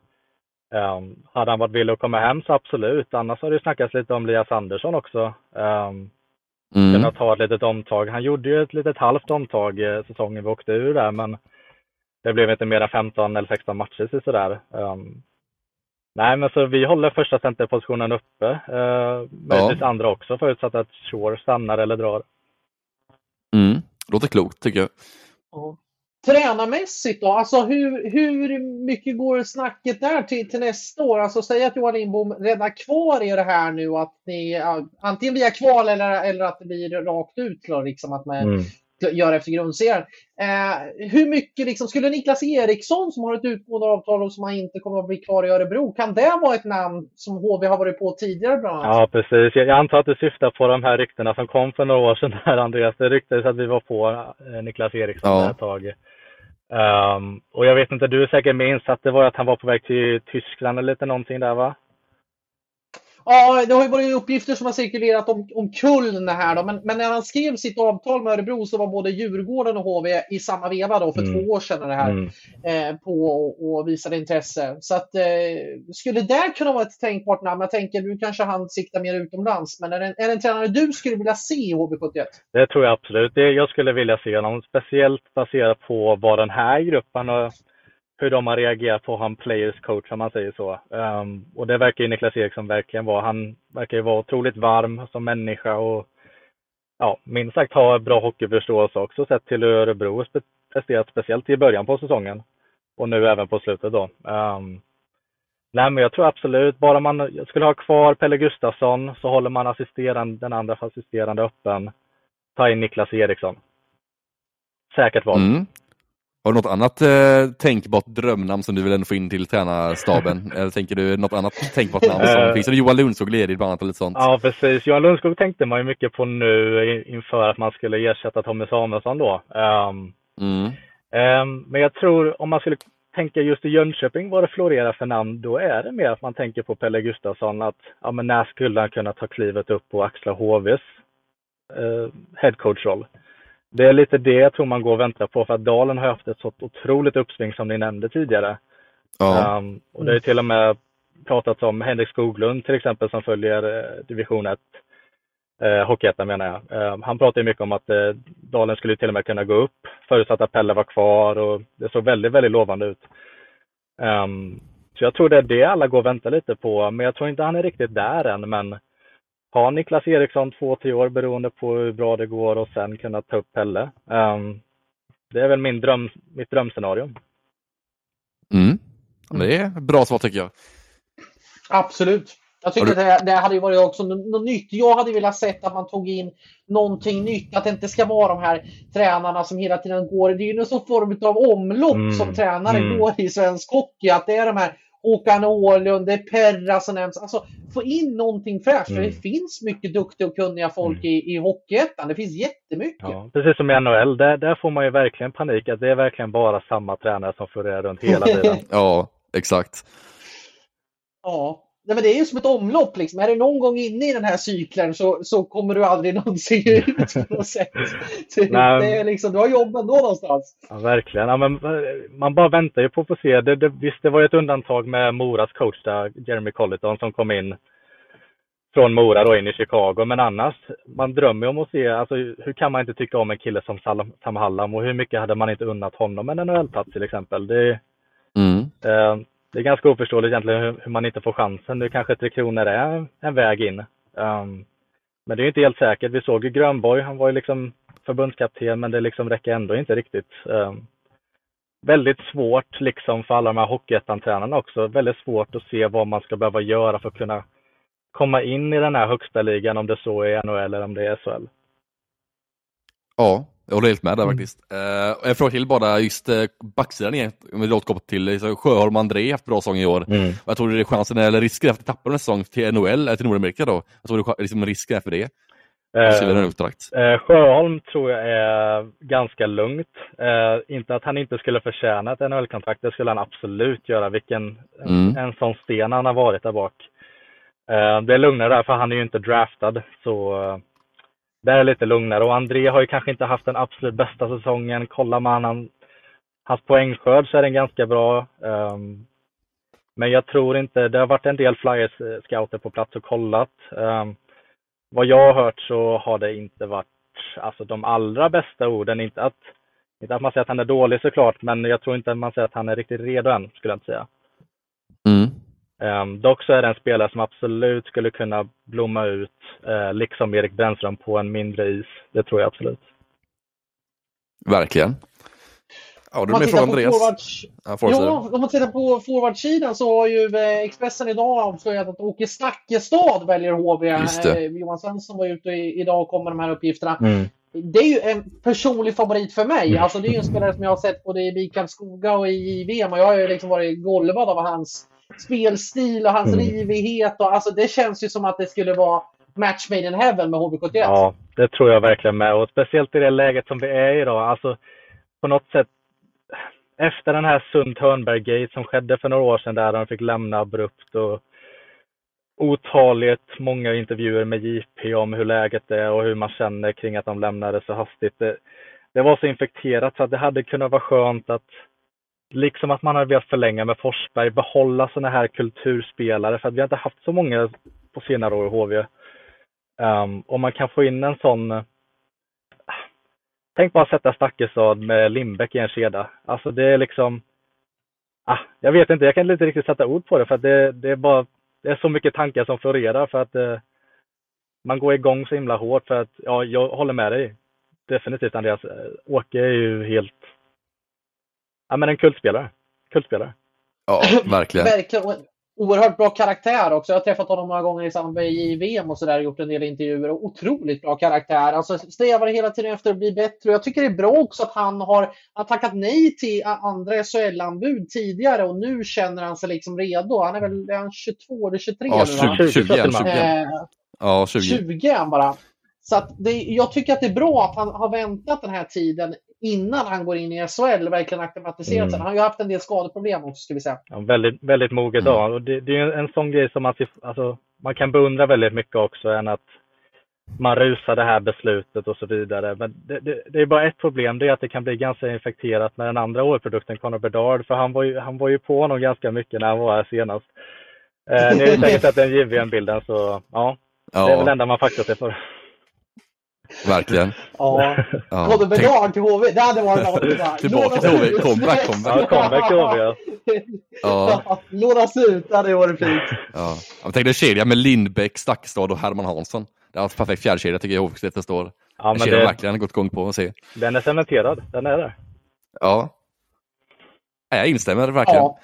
ehm, hade han varit villig att komma hem så absolut. Annars har det snackats lite om Lias Andersson också.
Mm.
Kunna ta ett litet omtag. Han gjorde ju ett litet halvt omtag eh, säsongen vi åkte ur där, men det blev inte mer än 15 eller 16 matcher så sådär. Um, nej, men så vi håller första centerpositionen uppe. Uh, möjligtvis andra också, förutsatt att Shore stannar eller drar.
Mm. Låter klokt tycker jag.
Ja. Tränarmässigt då, alltså hur, hur mycket går snacket där till, till nästa år? Alltså säg att Johan Lindbom räddar kvar er här nu att ni antingen via kval eller, eller att det blir rakt ut då, liksom att man
Mm.
gör efter grundserien. Eh, hur mycket liksom, skulle Niklas Eriksson som har ett utgående avtal och som han inte kommer att bli kvar i Örebro, kan det vara ett namn som HV har varit på tidigare bland annat?
Ja, precis. Jag antar att du syftar på de här ryktena som kom för några år sedan där, Andreas. Det ryktades att vi var på eh, Niklas Eriksson
Ja.
ett tag. Um, och jag vet inte, du är säkert med insatt, det var att han var på väg till Tyskland eller lite någonting där va?
Ja, det har ju varit uppgifter som har cirkulerat om, om Kuln här då, men, men när han skrev sitt avtal med Örebro så var både Djurgården och HV i samma veva då för
Mm.
två år sedan det här,
Mm.
eh, på och, och visade intresse. Så att, eh, skulle det kunna vara ett tänkbart namn? Jag tänker, nu kanske han siktar mer utomlands, men är det, en- är det en tränare du skulle vilja se i HV71?
Det tror jag absolut. Det, jag skulle vilja se honom, speciellt baserat på vad den här gruppen och hur de har reagerat på han players coach om man säger så. Um, och det verkar ju Niklas Eriksson verkligen vara. Han verkar ju vara otroligt varm som människa och ja, minst sagt ha bra hockeyförståelse också sett till hur Örebro spe- presterat speciellt i början på säsongen och nu även på slutet då. Um, nej, men jag tror absolut, bara man skulle ha kvar Pelle Gustafsson så håller man assisterande, den andra assisterande öppen. Ta in Niklas Eriksson. Säkert val.
Mm. Har du något annat eh, tänkbart drömnamn som du vill ändå få in till tränarstaben? (laughs) Eller tänker du något annat tänkbart namn? Som,
Eh.
finns det Johan Lundskog ledig bland annat eller lite sånt?
Ja, precis. Johan Lundskog tänkte man ju mycket på nu inför att man skulle ersätta Tommy Samuelsson då. Ehm,
Mm.
ehm, men jag tror om man skulle tänka just i Jönköping vad det florerar för namn, då är det mer att man tänker på Pelle Gustafsson. Att ja, men när skulle han kunna ta klivet upp och axla HVs eh, headcoach-roll? Det är lite det jag tror man går och väntar på för att Dalen har haft ett så otroligt uppsving som ni nämnde tidigare.
Ja.
Um, och det är till och med pratats om Henrik Skoglund till exempel som följer eh, division 1, eh, Hockeyettan menar jag. Um, han pratar ju mycket om att eh, Dalen skulle till och med kunna gå upp förutsatt att Pelle var kvar och det såg väldigt, väldigt lovande ut. Um, så jag tror det är det alla går och väntar lite på, men jag tror inte han är riktigt där än. Men ha Niklas Eriksson två, tre år beroende på hur bra det går och sen kunna ta upp Pelle. Um, det är väl min dröm, mitt drömscenario.
Mm. Det är bra svar tycker jag.
Absolut. Jag tycker du... det, det hade ju varit också något, nytt. Jag hade velat sett att man tog in någonting nytt. Att det inte ska vara de här tränarna som hela tiden går. Det är ju någon form av omlopp
Mm.
som tränare
Mm.
går i svensk hockey. Att det är de här Håkan Åhlund, det är Perra som nämns. Alltså få in någonting fräscht. För
Mm.
det finns mycket duktiga och kunniga folk i, i Hockeyettan. Det finns jättemycket.
Ja, precis som i NHL, där, där får man ju verkligen panik att det är verkligen bara samma tränare som florerar runt hela tiden. (laughs)
Ja, exakt.
Ja. Nej, men det är ju som ett omlopp. Liksom. Är du någon gång inne i den här cykeln så, så kommer du aldrig (laughs) någonsin ut på något sätt. Det,
Nej.
det är liksom, du har jobb ändå någonstans.
Ja, verkligen. Ja, men, eh, man bara väntar ju på att få se. Det, det, visst, det var ju ett undantag med Moras coach där, Jeremy Colleton, som kom in från Mora då in i Chicago. Men annars, man drömmer ju om att se, alltså hur kan man inte tycka om en kille som Sam Hallam och hur mycket hade man inte unnat honom en NHL-plats till exempel. Det,
Mm.
Eh, det är ganska oförståeligt egentligen hur, hur man inte får chansen. Nu kanske Tre Kronor är en väg in. Um, men det är inte helt säkert. Vi såg ju Grönborg, han var ju liksom förbundskapten, men det liksom räcker ändå inte riktigt. Um, väldigt svårt liksom för alla de här Hockeyettan-tränarna också. Väldigt svårt att se vad man ska behöva göra för att kunna komma in i den här högsta ligan, om det så är NHL eller om det är SHL.
Ja, jag håller helt med där
Mm.
faktiskt. Uh, en fråga till bara, just uh, backsidan igen, vi återkopplar till så Sjöholm och André har haft bra säsong i år.
Mm.
Vad tror du det är chansen, eller risken att tappa en säsong till NHL, eller till Nordamerika då? Jag tror det är liksom risken är för det? Uh.
Eh, Sjöholm tror jag är ganska lugnt. Eh, inte att han inte skulle förtjäna ett NHL-kontrakt, det skulle han absolut göra. Vilken
Mm.
en sån sten han har varit där bak. Eh, det är lugnare där, för han är ju inte draftad. Så eh, det är lite lugnare. Och André har ju kanske inte haft den absolut bästa säsongen. Kollar man han, hans poängskörd så är den ganska bra. Um, men jag tror inte, det har varit en del Flyers-scouter eh, på plats och kollat. Um, vad jag har hört så har det inte varit alltså, de allra bästa orden. Inte att, inte att man säger att han är dålig såklart, men jag tror inte att man säger att han är riktigt redo än, skulle jag inte säga.
Mm.
Um, dock så är det en spelare som absolut skulle kunna blomma ut, eh, liksom Erik Brännström, på en mindre is. Det tror jag absolut.
Verkligen. Ja,
Om
du
man
med
tittar
från
på
Andreas.
forwards,
Ja,
om man tittar på forwardsidan så har ju eh, Expressen idag avslöjat att Åke Snackestad väljer HV. Eh, Johan Svensson var ute idag och kom med de här uppgifterna.
Mm.
Det är ju en personlig favorit för mig.
Mm.
Alltså det är ju en spelare som jag har sett både i Mikael Skoga och i JVM och jag har ju liksom varit golvad av hans spelstil och hans
Mm.
rivighet. Och, alltså det känns ju som att det skulle vara match made in heaven med HV71.
Ja, det tror jag verkligen med. Och speciellt i det läget som vi är i idag. Alltså, på något sätt, efter den här Sund Hörnberg-gate som skedde för några år sedan där de fick lämna abrupt och otaligt många intervjuer med JP om hur läget är och hur man känner kring att de lämnade så hastigt. Det, det var så infekterat så att det hade kunnat vara skönt att liksom att man hade velat förlänga med Forsberg, behålla sådana här kulturspelare för att vi har inte haft så många på senare år i HV. Um, ehm, om man kan få in en sån... Äh, tänk bara sätta Stakkestad med Lindbäck i en kedja. Alltså det är liksom... Ah, jag vet inte, jag kan inte riktigt sätta ord på det för att det, det är bara... Det är så mycket tankar som florerar för att eh, man går igång så himla hårt för att, ja, jag håller med dig. Definitivt Andreas. Eh, Åke är ju helt... Ja men en kultspelare. Kultspelare.
Ja, (coughs) verkligen.
Verkligen. Oerhört bra karaktär också. Jag har träffat honom några gånger i samband med JVM och sådär. Gjort en del intervjuer. Och otroligt bra karaktär. Alltså strävar hela tiden efter att bli bättre. Och jag tycker det är bra också att han har, har tackat nej till andra SHL-anbud tidigare. Och nu känner han sig liksom redo. Han är väl är han 22 eller 23
Ja,
nu va?
20, 20, 20. 20.
Eh,
Ja, 20.
20 är han bara. Så att det, jag tycker att det är bra att han har väntat den här tiden innan han går in i SHL verkligen acklimatiserat
Mm.
sig. Han har ju haft en del skadeproblem också, ska vi säga.
Ja, väldigt, väldigt moget
Mm.
av. Och det, det är ju en sån grej som man, ser- alltså, man kan beundra väldigt mycket också än att man rusar det här beslutet och så vidare. Men det, det, det är bara ett problem, det är att det kan bli ganska infekterat med den andra årprodukten, Conor Bedard, för han var, ju, han var ju på honom ganska mycket när han var här senast. Eh, ni har ju säkert sett den JVM-bilden, så ja, det är väl det
Ja,
enda man faktiskt sig för.
Verkligen.
Ja.
Ja. Tänk-
Bedard till HV, det hade varit (laughs) något. va?
Tillbaka till HV. Comeback, comeback.
Ja, comeback till HV, ja.
Ja. (laughs)
Lånas ut, det hade varit fint.
Ja. Jag tänkte en kedja med Lindbäck, Stakkestad och Herman Hansson. Det är en perfekt fjärdekedja tycker jag HV nästa år.
Ja,
En
men det,
verkligen gått igång på att se.
den är cementerad, den är där.
Ja. Ja, Jag instämmer verkligen.
Ja.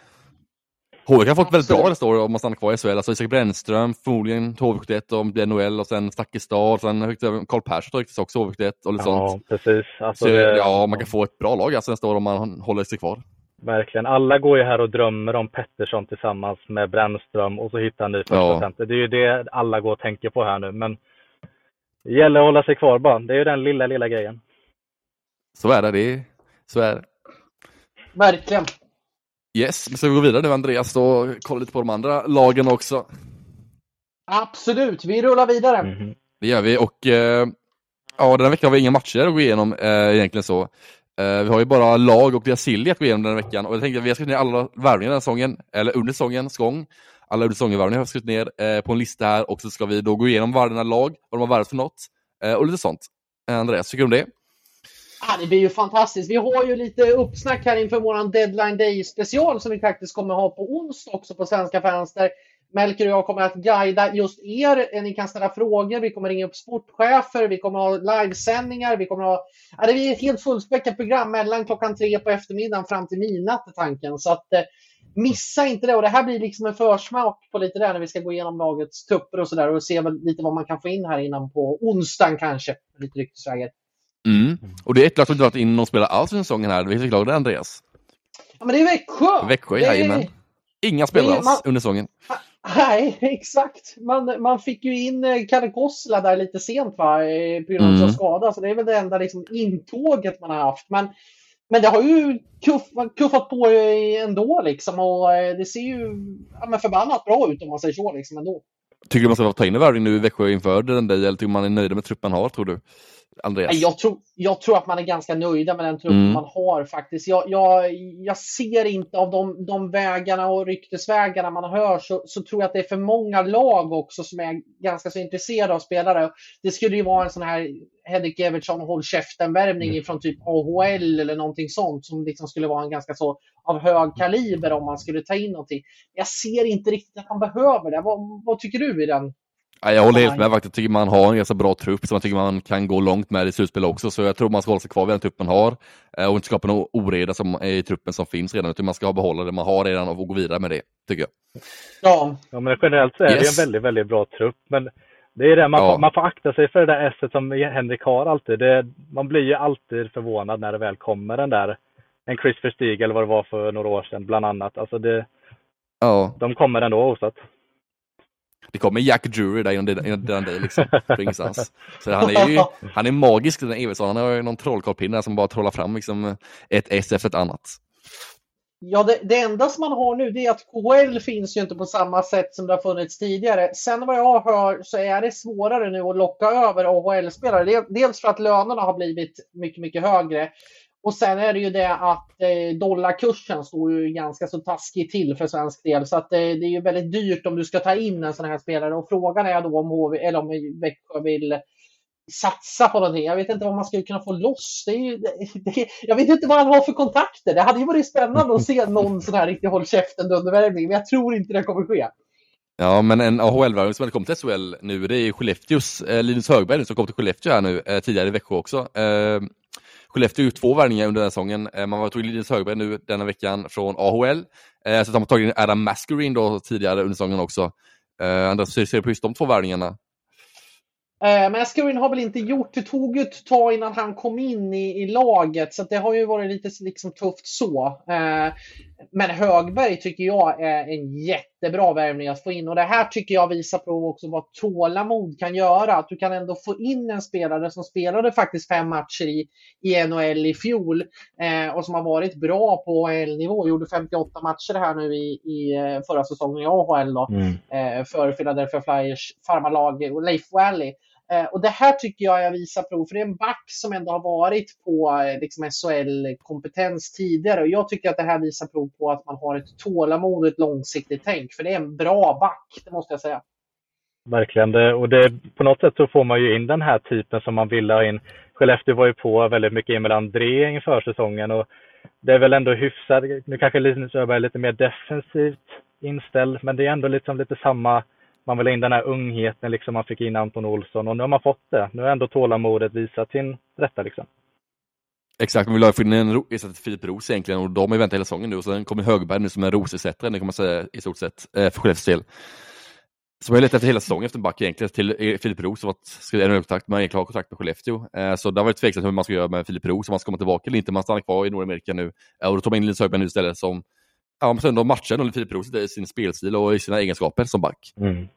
HV har fått väldigt bra nästa år om man stannar kvar i SHL. Alltså Isak Brännström, förmodligen HV71 och blir NHL och sen Stakkestad, sen Karl Persson ryktas också HV71 och lite
Ja,
sånt.
precis. Alltså,
Så,
det-
ja, man kan få ett bra lag alltså nästa år om man håller sig kvar.
Verkligen. Alla går ju här och drömmer om Pettersson tillsammans med Brännström och så hittar en ny första
Ja.
center. Det är ju det alla går och tänker på här nu. Men det gäller att hålla sig kvar bara. Det är ju den lilla, lilla grejen.
Så är det. det är, så är det.
Verkligen.
Yes, men ska vi gå vidare nu Andreas och kolla lite på de andra lagen också?
Absolut, vi rullar vidare.
Mhm.
Det gör vi och eh, ja, den här veckan har vi inga matcher att gå igenom eh, egentligen så. Eh, vi har ju bara lag och deras att gå igenom den här veckan och jag tänkte att vi har skrivit ner alla värvningar den här säsongen, eller under säsongens gång. Alla under säsongen-värvningar har vi skrivit ner eh, på en lista här och så ska vi då gå igenom varje lag, vad de har värvat för något eh, och lite sånt. Eh, Andreas, tycker du om det?
Ja, det blir ju fantastiskt. Vi har ju lite uppsnack här inför våran deadline day special som vi faktiskt kommer ha på onsdag också på Svenska fans där Melker och jag kommer att guida just er. Ni kan ställa frågor, vi kommer ringa upp sportchefer, vi kommer ha livesändningar, vi kommer ha... Ja, det blir ett helt fullspäckat program mellan klockan tre på eftermiddagen fram till midnatt är tanken. Så att eh, missa inte det. Och det här blir liksom en försmak på lite där när vi ska gå igenom lagets tupper och sådär och se väl lite vad man kan få in här innan på onsdagen kanske. Lite ryktesvägar.
Mm. Och det är ett lag som inte varit in någon spelare alls under säsongen här. Vilket lag det är Andreas?
Ja, men det är Växjö!
Växjö,
Det är-
jajamän. Inga spelare
det är- man-
alls under säsongen.
Nej, exakt. Man, man fick ju in eh, Kalle Kossela där lite sent va, på grund av
Mm.
skada. Så det är väl det enda liksom, intåget man har haft. Men, men det har ju kuff, kuffat på ändå liksom. Och eh, det ser ju ja, förbannat bra ut om man säger så liksom ändå.
Tycker du man ska ta in en värvning nu i Växjö inför den där, eller tycker man är nöjd med truppen har, tror du? Andreas?
Jag tror, jag tror att man är ganska nöjda med den trupp
Mm.
man har faktiskt. Jag, jag, jag ser inte av de, de vägarna och ryktesvägarna man hör så, så tror jag att det är för många lag också som är ganska så intresserade av spelare. Det skulle ju vara en sån här Henrik Evertsson och håll käften-värvning
Mm.
från typ AHL eller någonting sånt som liksom skulle vara en ganska så av hög kaliber om man skulle ta in någonting. Jag ser inte riktigt att man behöver det. Vad, vad tycker du i den?
Nej, jag håller helt med faktiskt. Jag tycker man har en ganska bra trupp som jag tycker man kan gå långt med i slutspel också. Så jag tror man ska hålla sig kvar vid den trupp man har eh, och inte skapa någon oreda som är i truppen som finns redan. Utan man ska behålla det man har redan och gå vidare med det, tycker jag.
Ja,
Ja, men generellt så är det
Yes.
en väldigt, väldigt bra trupp. Men det är det, man,
Ja.
får, man får akta sig för det där esset som Henrik har alltid. Det, man blir ju alltid förvånad när det väl kommer den där, en Chris Verstig eller vad det var för några år sedan bland annat. Alltså det,
Ja,
de kommer ändå oavsett
det kommer Jack Drury där innan dig liksom, ingenstans. Så han är ju han är magisk den Evertsson. Han har ju någon trollkarlpinne som bara trollar fram liksom eh, ett S efter ett annat.
Ja, det, det enda som man har nu det är att KL finns ju inte på samma sätt som det har funnits tidigare. Sen vad jag hör så är det svårare nu att locka över AHL-spelare. Dels för att lönerna har blivit mycket, mycket högre. Och sen är det ju det att eh, dollarkursen står ju ganska så taskigt till för svensk del. Så att eh, det är ju väldigt dyrt om du ska ta in en sån här spelare. Och frågan är då om, HV, eller om Växjö vill satsa på någonting. Jag vet inte vad man skulle kunna få loss. Det är ju, det, det, jag vet inte vad han har för kontakter. Det hade ju varit spännande att se någon sån här riktig håll käften dundervärvning, men jag tror inte det kommer ske.
Ja, men en AHL-värvning som hade kommit till SHL nu, det är ju Skellefteås eh, Linus Högberg som kom till Skellefteå här nu, eh, tidigare i Växjö också. Eh, Skellefteå har gjort två värvningar under den här säsongen. Eh, man var tog Linus Högberg nu denna veckan från AHL. Eh, så har man tagit in Adam Mascarin då tidigare under säsongen också. Eh, Andreas, hur ser du på just de två värvningarna?
Eh, Men har väl inte gjort, det tog ju ett tag innan han kom in i, i laget så att det har ju varit lite liksom tufft så. Eh, Men Högberg tycker jag är en jättebra värvning att få in och det här tycker jag visar på också vad tålamod kan göra. Att du kan ändå få in en spelare som spelade faktiskt fem matcher i, i NHL i fjol eh, och som har varit bra på AHL-nivå. Gjorde 58 matcher här nu i, i eh, förra säsongen i AHL då eh, för Philadelphia Flyers farmarlag och Leif Valley. Eh, och det här tycker jag jag visar prov, för det är en back som ändå har varit på eh, liksom SHL-kompetens tidigare. Och jag tycker att det här visar prov på att man har ett tålamod och ett långsiktigt tänk. För det är en bra back, det måste jag säga.
Verkligen. Det, och det, på något sätt så får man ju in den här typen som man vill ha in. Skellefteå var ju på väldigt mycket Emil André inför säsongen och det är väl ändå hyfsat. Nu kanske Linus Öberg är lite mer defensivt inställd, men det är ändå liksom lite samma. Man vill ha in den här ungheten liksom man fick in Anton Olsson och nu har man fått det. Nu har ändå tålamodet visat sin rätta liksom.
Exakt, man vill ha få in en ersättare till Filip Roos egentligen och de har ju väntat hela säsongen nu och sen kommer Högberg nu som en Roos-ersättare, det kan man säga i stort sett, eh, för Skellefteås del. Så man har letat efter hela säsongen efter en back egentligen till eh, Filip Roos som skrivit en kontrakt med egentligen har kontrakt med Skellefteå. Eh, så det har varit tveksamt hur man ska göra med Filip Roos, om han ska komma tillbaka eller inte, man han stannar kvar i Nordamerika nu. Eh, och då tar man in Linus Högberg nu istället som, ja, men sen matchar Filip Roos i sin spelstil och i sina egenskaper som back. Mm.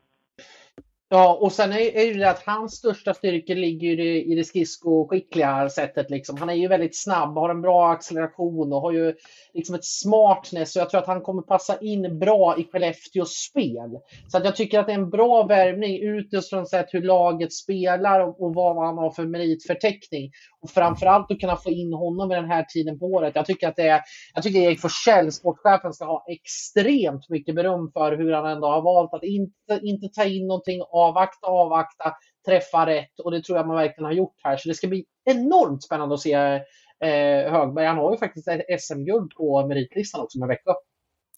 Ja, och sen är, är det att hans största styrka ligger i i det skridskoskickliga sättet. Liksom. Han är ju väldigt snabb, har en bra acceleration och har ju liksom ett smartness. Och jag tror att han kommer passa in bra i Skellefteås spel. Så att jag tycker att det är en bra värvning utifrån sett hur laget spelar och, och vad han har för meritförteckning. Och framförallt att kunna få in honom vid den här tiden på året. Jag tycker att det är, jag tycker Erik Forsell, sportchefen, ska ha extremt mycket beröm för hur han ändå har valt att inte, inte ta in någonting avvakta, avvakta, träffa rätt och det tror jag man verkligen har gjort här. Så det ska bli enormt spännande att se eh, Högberg. Han har ju faktiskt ett SM-guld på meritlistan också med Växjö.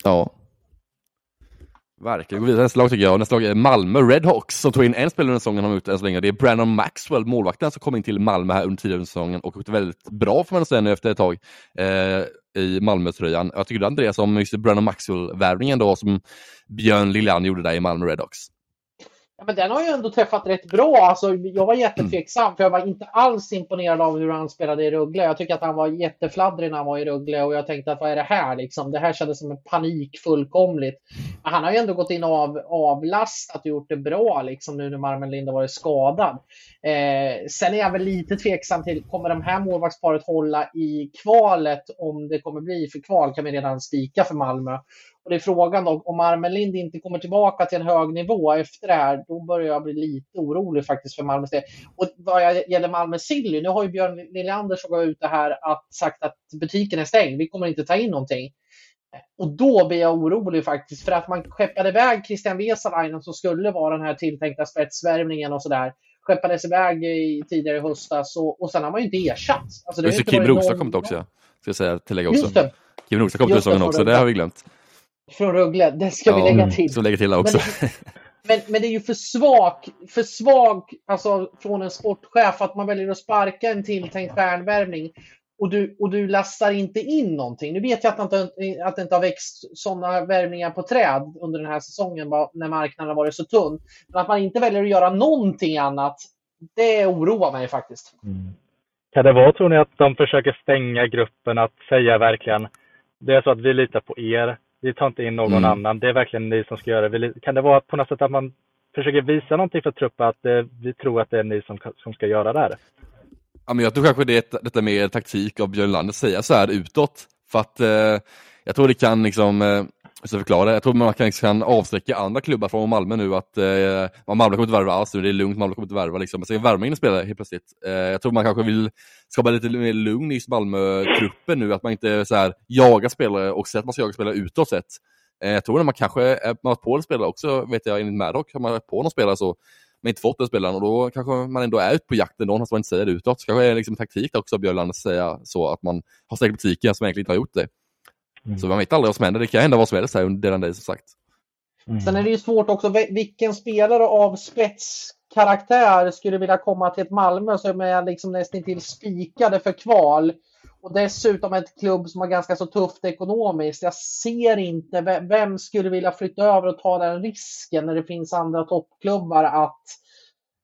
Ja. Verkligen. Gå vidare nästa lag tycker jag. Nästa lag är Malmö Redhawks som tog in en spelare under säsongen har ut än så länge. Det är Brandon Maxwell, målvakten som kom in till Malmö här under tidigare säsongen och gjort väldigt bra får man säga nu efter ett tag eh, i Malmö-tröjan. Jag tycker du Andreas om just Brandon Maxwell-värvningen då som Björn Liljan gjorde där i Malmö Redhawks.
Ja, men den har ju ändå träffat rätt bra. Alltså, jag var jättetveksam för jag var inte alls imponerad av hur han spelade i Rögle. Jag tycker att han var jättefladdrig när han var i Rögle och jag tänkte att vad är det här liksom? Det här kändes som en panik fullkomligt. Men han har ju ändå gått in och av, avlastat och gjort det bra liksom nu när Marmen Lind har varit skadad. Eh, sen är jag väl lite tveksam till, kommer de här målvaktsparet hålla i kvalet? Om det kommer bli, för kval kan vi redan spika för Malmö. Och det är frågan då, om Armelind inte kommer tillbaka till en hög nivå efter det här, då börjar jag bli lite orolig faktiskt för Malmös del. Och vad gäller Malmö Silly, nu har ju Björn Liljander sågat ut det här att sagt att butiken är stängd, vi kommer inte ta in någonting. Och då blir jag orolig faktiskt, för att man skeppade iväg Christian Vesalainen som skulle vara den här tilltänkta spetsvärvningen och sådär. Skeppades iväg i, tidigare i höstas och, och sen har man ju inte ersatt.
Alltså, det Just Kim Rosar någon... kommit också, ska jag säga, tillägga också. Kim Rosar kom till säsongen också, det har vi glömt
från Rögle. Det ska ja, vi lägga till.
Så lägga till också.
Men, men, men, det är ju för svag, för svag alltså, från en sportchef att man väljer att sparka en tilltänkt stjärnvärvning och du, och du lastar inte in någonting. Nu vet jag att det inte, att det inte har växt sådana värvningar på träd under den här säsongen när marknaden har varit så tunn. Men att man inte väljer att göra någonting annat, det oroar mig faktiskt. Mm.
Kan det vara, tror ni, att de försöker stänga gruppen, att säga verkligen det är så att vi litar på er, vi tar inte in någon mm. annan. Det är verkligen ni som ska göra det. Kan det vara på något sätt att man försöker visa någonting för truppen att eh, vi tror att det är ni som, som ska göra det här?
Ja, men jag tror kanske det är detta med taktik av Björn Lander att säga så här utåt. För att eh, jag tror det kan liksom eh, jag förklara. Jag tror man kan, liksom kan avsträcka andra klubbar från Malmö nu att eh, Malmö kommer inte värva alls nu, det är lugnt, Malmö kommer inte värva liksom. Men ska värma in spelare helt plötsligt. Eh, jag tror man kanske vill skapa lite mer lugn i Malmö-truppen nu, att man inte så här, jagar spelare och säger att man ska jaga spelare utåt sett. Eh, jag tror att man kanske är man har på en spelare också, vet jag enligt Maddock, har man varit på någon spelare så men inte fått den spelaren och då kanske man ändå är ute på jakten någon som man inte säger det utåt. Så kanske är det liksom taktik också av att säga så att man har stängt butiken som egentligen inte har gjort det. Mm. Så man vet aldrig vad som händer. Det kan hända vad som helst här under den som sagt.
Mm. Sen är det ju svårt också, vilken spelare av spetskaraktär skulle vilja komma till ett Malmö som är liksom nästan till spikade för kval? Och dessutom ett klubb som har ganska så tufft ekonomiskt. Jag ser inte vem skulle vilja flytta över och ta den risken när det finns andra toppklubbar att,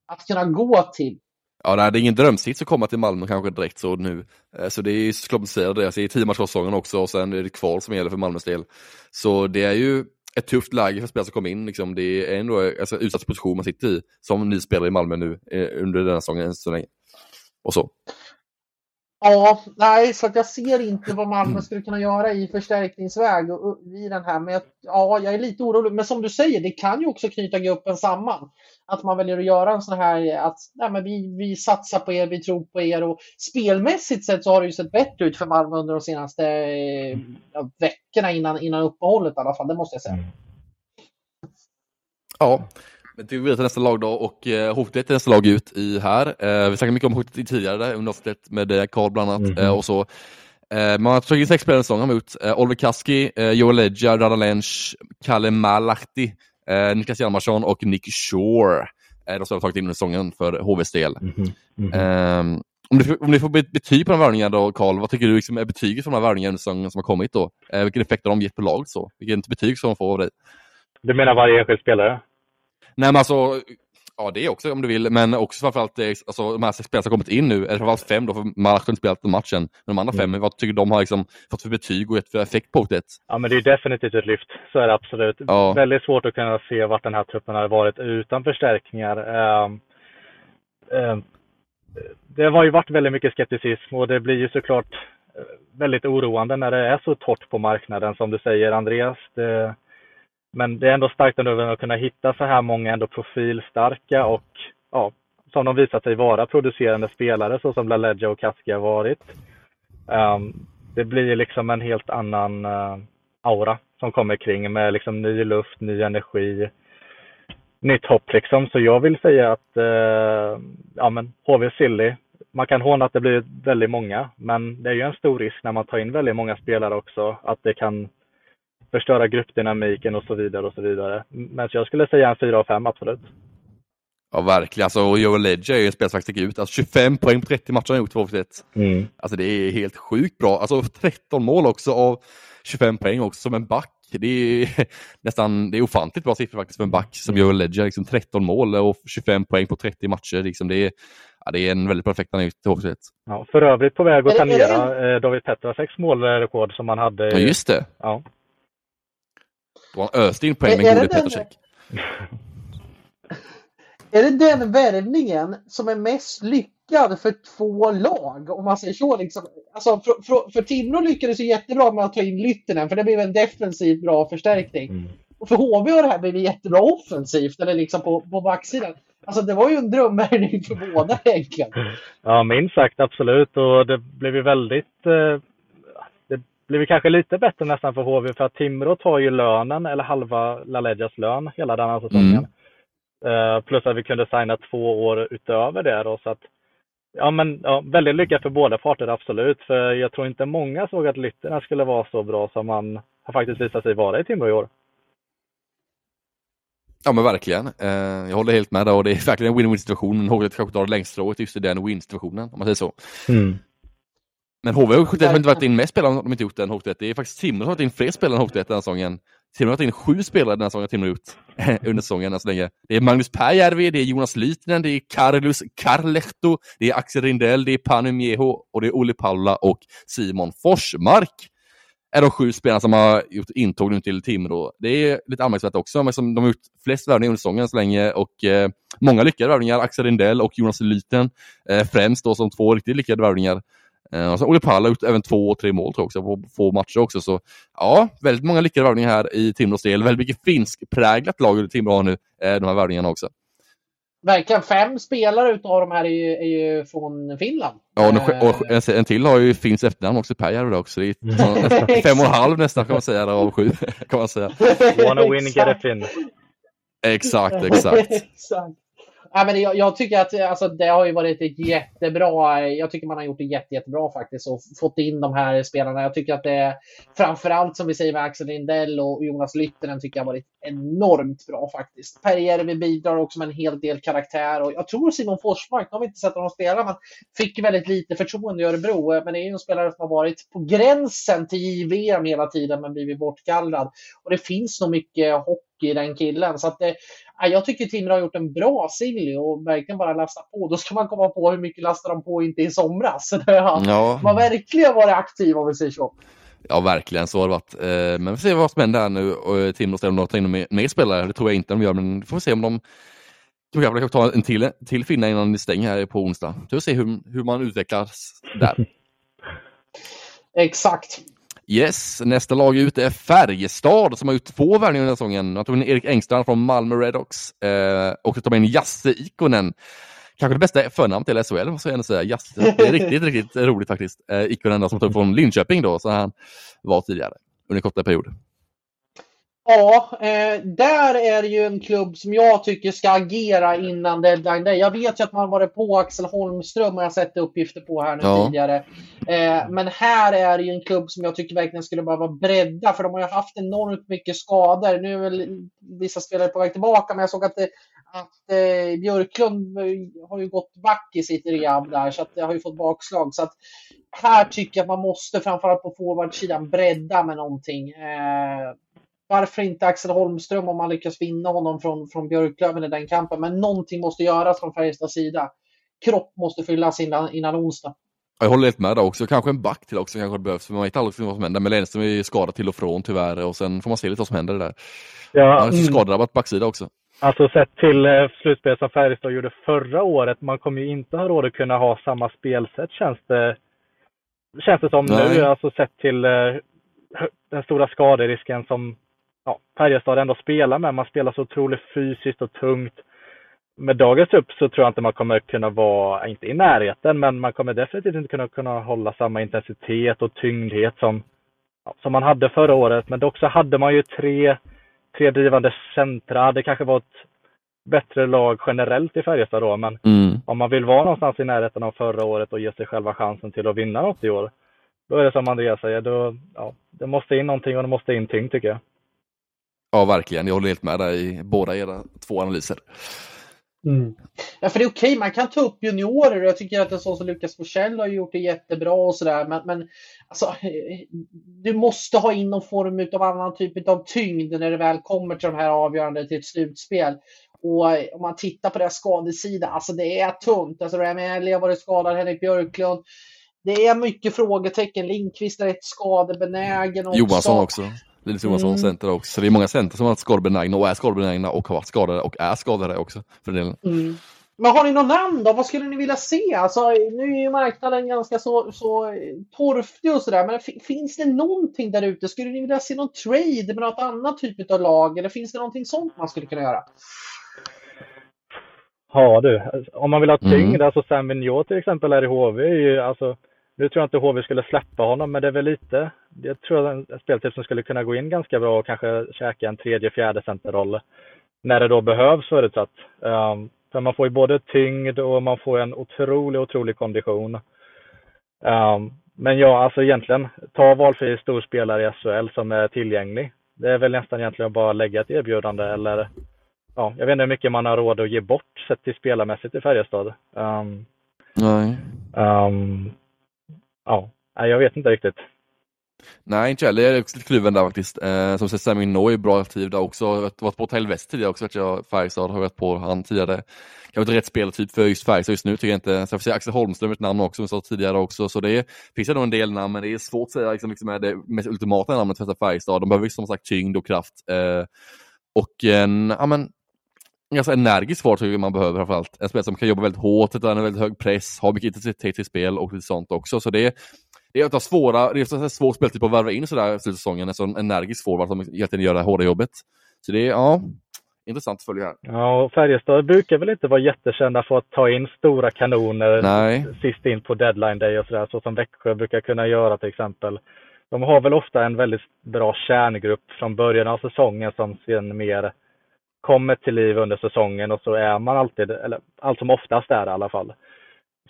att kunna gå till.
Ja, nej, det är ingen drömsits att komma till Malmö kanske direkt så nu. Eh, så det är ju såklart man säger det, alltså, det är tio matcher också och sen är det kval som gäller för Malmös del. Så det är ju ett tufft läge för spelare som kommer in. Liksom. Det är ändå alltså, utsatt position man sitter i som ny spelare i Malmö nu eh, under den här säsongen än så länge. Och så.
Ja, nej, så att jag ser inte vad Malmö skulle kunna göra i förstärkningsväg i den här. Men jag, ja, jag är lite orolig. Men som du säger, det kan ju också knyta gruppen samman. Att man väljer att göra en sån här, att nej, men vi, vi satsar på er, vi tror på er. Och spelmässigt sett så har det ju sett bättre ut för Malmö under de senaste ja, veckorna innan, innan uppehållet i alla fall. Det måste jag säga.
Ja, men vidare till nästa lag då och eh, hotet är nästa lag ut i här. Eh, vi snackade mycket om hotet tidigare under avsnittet med eh, Karl bland annat mm eh, och så. Eh, man har tagit in sex spelare säsongen mot eh, Oliver Kaski, eh, Joel Ledja, Rada Lench, Kalle Malahti, eh, Niklas Hjalmarsson och Nick Shore. Eh, de som har tagit in under säsongen för HVs del. Mm -hmm. Mm -hmm. Om du, om du får betyg på de värvningarna då, Karl, vad tycker du liksom är betyget för de här värvningarna som, som har kommit då? Vilken effekt har de gett på laget så? Vilket betyg ska de få av dig?
Du menar varje enskild spelare?
Nej men alltså, ja det också om du vill, men också framförallt det, alltså, de här spelarna som kommit in nu, eller framförallt fem då, för man har inte spelat matchen. Men de andra fem, mm. vad tycker du de har liksom fått för betyg och gett för effekt på det?
Ja men det är definitivt ett lyft, så är det absolut. Ja. Väldigt svårt att kunna se vart den här truppen har varit utan förstärkningar. Um, um, det har ju varit väldigt mycket skepticism och det blir ju såklart eh, väldigt oroande när det är så torrt på marknaden som du säger Andreas. Det, men det är ändå starkt ändå att kunna hitta så här många ändå profilstarka och ja, som de visat sig vara producerande spelare så som LaLeggia och Kaski har varit. Um, det blir liksom en helt annan uh, aura som kommer kring med liksom ny luft, ny energi, nytt hopp liksom. Så jag vill säga att uh, ja, men HV Silly, man kan håna att det blir väldigt många, men det är ju en stor risk när man tar in väldigt många spelare också att det kan förstöra gruppdynamiken och så vidare och så vidare. Men jag skulle säga en 4 av 5 absolut.
Ja verkligen, alltså, och Joel Ledger är ju en spelare som faktiskt ut. Alltså 25 poäng på 30 matcher har han gjort två mm. Alltså det är helt sjukt bra. Alltså 13 mål också av 25 poäng också som en back. Det är (laughs) nästan, det är ofantligt bra siffror faktiskt för en back som Joel Ledger. Liksom 13 mål och 25 poäng på 30 matcher. Liksom det, är, ja, det är en väldigt perfekt han har gjort till HV71.
Ja, för övrigt på väg att tangera eh, David Petraseks målrekord som han hade.
Ja, just det.
Ja.
Har han öst in poäng med gode Petrosek. (laughs)
Är det den värvningen som är mest lyckad för två lag? Om man säger så. Liksom. Alltså, för, för, för Timrå lyckades ju jättebra med att ta in Lyttinen för det blev en defensivt bra förstärkning. Mm. Och för HV har det här blivit jättebra offensivt, eller liksom på, på backsidan. Alltså det var ju en drömvärvning för båda (laughs) egentligen.
Ja, minst sagt absolut. Och det blev ju väldigt eh, blivit kanske lite bättre nästan för HV för att Timrå tar ju lönen eller halva LaLeggias lön hela den här säsongen. Mm. Uh, plus att vi kunde signa två år utöver det då så att Ja men ja, väldigt lyckat för båda parter absolut. För jag tror inte många såg att Lytterna skulle vara så bra som man har faktiskt visat sig vara i Timrå i år.
Ja men verkligen. Eh, jag håller helt med där och det är verkligen en win-win situation. Men HV kanske tar det längsta strået just i den win-situationen om man säger så. Mm. Men HV71 har inte varit in med spelare om de inte gjort den HV71. Det är faktiskt Timrå som har varit in fler spelare än HV71 den här säsongen. Timrå har varit in sju spelare den här säsongen Timrå gjort (laughs) under säsongen än så länge. Det är Magnus Pääjärvi, det är Jonas Lytinen, det är Carlos Carlehto, det är Axel Rindell, det är Panu Mieho och det är Olle Paula och Simon Forsmark är de sju spelarna som har gjort intåg nu till Timrå. Det är lite anmärkningsvärt också, men som de har gjort flest värvningar under säsongen så länge och eh, många lyckade värvningar. Axel Rindell och Jonas Lyten eh, främst då som två riktigt lyckade värvningar. Eh, och så Olle Pall har gjort även två och tre mål tror jag också, på få matcher också. Så ja, väldigt många lyckade värvningar här i Timrås del. Väldigt mycket finskpräglat lag Timrå har nu, eh, de här värvningarna också.
Verkligen, fem spelare utav de här är ju, är ju från Finland.
Ja, och en, en till har ju finns efternamn också, Pääjärvi också. Det är (laughs) fem och en halv nästan kan man säga av sju. (laughs) kan man säga.
Wanna win, get a fin.
Exakt, exakt. (laughs)
Ja, men jag, jag, tycker att alltså, det har ju varit ett jättebra. Jag tycker man har gjort det jätte, jättebra faktiskt och fått in de här spelarna. Jag tycker att det framförallt som vi säger med Axel Lindell och Jonas Lyttinen tycker jag har varit enormt bra faktiskt. Per Järvi bidrar också med en hel del karaktär och jag tror Simon Forsmark, nu har vi inte sett honom spela, men fick väldigt lite förtroende i Örebro. Men det är ju en spelare som har varit på gränsen till JVM hela tiden men blivit bortgallrad Och det finns nog mycket hopp i den killen. Så att det, jag tycker Timrå har gjort en bra silly och verkligen bara lastat på. Då ska man komma på hur mycket lastar de på inte i somras. Så (laughs) det har ja. man verkligen varit aktiv om vi säger så.
Ja, verkligen så har det varit. Eh, men vi får se vad som händer här nu. Och Timrå ställer tar in mer, spelare. Det tror jag inte de gör, men vi får se om de kan kanske ta en till, till finna innan ni stänger här på onsdag. Så vi får se hur, hur man utvecklas där. (laughs)
Exakt.
Yes, nästa lag ut är Färjestad som har gjort två värvningar den här säsongen. De tog in Erik Engstrand från Malmö Redox eh, och tog in Jasse Ikonen. Kanske det bästa förnamnet till SHL, måste jag ändå säga. Jasse. Det är riktigt, riktigt roligt faktiskt. Eh, Ikonen då, som tog från Linköping då, som han var tidigare under en kortare period.
Ja, eh, där är det ju en klubb som jag tycker ska agera innan deadline day. Jag vet ju att man varit på Axel Holmström och jag sett uppgifter på här nu ja. tidigare. Eh, men här är det ju en klubb som jag tycker verkligen skulle behöva bredda för de har ju haft enormt mycket skador. Nu är väl vissa spelare på väg tillbaka men jag såg att det, att eh, Björklund har ju gått back i sitt rehab där så att det har ju fått bakslag. Så att här tycker jag att man måste framförallt på forwardsidan bredda med någonting. Eh, varför inte Axel Holmström om man lyckas vinna honom från, från Björklöven i den kampen. Men någonting måste göras från Färjestads sida. Kropp måste fyllas innan, innan onsdag.
Jag håller helt med där också. Kanske en back till också kanske det behövs. För man vet aldrig vad som händer. Men Lennström är skadad till och från tyvärr. Och sen får man se lite vad som händer där. Ja, mm. Skadedrabbat backsida också.
Alltså sett till eh, slutspelet som Färjestad gjorde förra året. Man kommer ju inte ha råd att kunna ha samma spelsätt känns det, känns det som Nej. nu. Alltså sett till eh, den stora skaderisken som ja, Färjestad ändå spelar med. Man spelar så otroligt fysiskt och tungt. Med dagens upp så tror jag inte man kommer kunna vara, inte i närheten, men man kommer definitivt inte kunna, kunna hålla samma intensitet och tyngdhet som, ja, som man hade förra året. Men dock så hade man ju tre, tre drivande centra. Det kanske var ett bättre lag generellt i Färjestad då, men mm. om man vill vara någonstans i närheten av förra året och ge sig själva chansen till att vinna något i år, då är det som Andreas säger, då, ja, det måste in någonting och det måste in tyngd tycker jag.
Ja, verkligen. Jag håller helt med dig i båda era två analyser.
Mm. Ja, för det är okej, okay. man kan ta upp juniorer och jag tycker att en sån som Lukas Forsell har gjort det jättebra och sådär. Men, men alltså, du måste ha in någon form av annan typ av tyngd när det väl kommer till de här avgörande till ett slutspel. Och om man tittar på deras skadesida, alltså det är tunt. Alltså Rami har varit skadad, Henrik Björklund. Det är mycket frågetecken. Lindqvist är rätt skadebenägen
också. Johansson också. Linus Johansson mm. center också. Så det är många center som har varit skadebenägna och är skadebenägna och har varit skadade och är skadade också. För delen.
Mm. Men har ni någon namn då? Vad skulle ni vilja se? Alltså, nu är ju marknaden ganska så, så torftig och sådär, men finns det någonting där ute? Skulle ni vilja se någon trade med något annat typ av lag? Eller finns det någonting sånt man skulle kunna göra?
Ja du, om man vill ha tyngd, mm. alltså Sam Vigneault till exempel här i HV är ju alltså nu tror jag inte HV skulle släppa honom, men det är väl lite, jag tror jag en speltyp som skulle kunna gå in ganska bra och kanske käka en tredje, fjärde centerroll när det då behövs förutsatt. Um, för man får ju både tyngd och man får en otrolig, otrolig kondition. Um, men ja, alltså egentligen, ta valfri storspelare i SHL som är tillgänglig. Det är väl nästan egentligen bara lägga ett erbjudande eller ja, jag vet inte hur mycket man har råd att ge bort sett till spelarmässigt i Färjestad. Um,
Nej.
Um, ja, jag vet inte riktigt.
Nej, inte heller. Jag är också lite kluven där faktiskt. Eh, som sagt, Sammy Noy är bra aktiv där också. Jag har varit på Hotell Väst tidigare också, vet jag. Färjestad har varit på han tidigare. Kanske inte rätt speltyp för just Färjestad just nu, tycker jag inte. Så jag får säga Axel Holmström ett namn också, som jag sa tidigare också. Så det är, finns det nog en del namn, men det är svårt att säga liksom, liksom är det mest ultimata namnet för Färjestad. De behöver som sagt tyngd och kraft. Eh, och en, ja men, ganska energisk svar tycker man behöver framförallt. En spelare som kan jobba väldigt hårt, en väldigt hög press, har mycket intensitet i spel och lite sånt också. Så det är, det är ett svåra, det är ett svårt speltyp att värva in sådär i slutsäsongen, en sån energisk forward som egentligen gör det hårda jobbet. Så det är, ja, intressant att följa här.
Ja, och Färjestad brukar väl inte vara jättekända för att ta in stora kanoner Nej. sist in på deadline day och sådär, så som Växjö brukar kunna göra till exempel. De har väl ofta en väldigt bra kärngrupp från början av säsongen som sen mer kommer till liv under säsongen och så är man alltid, eller allt som oftast är det i alla fall.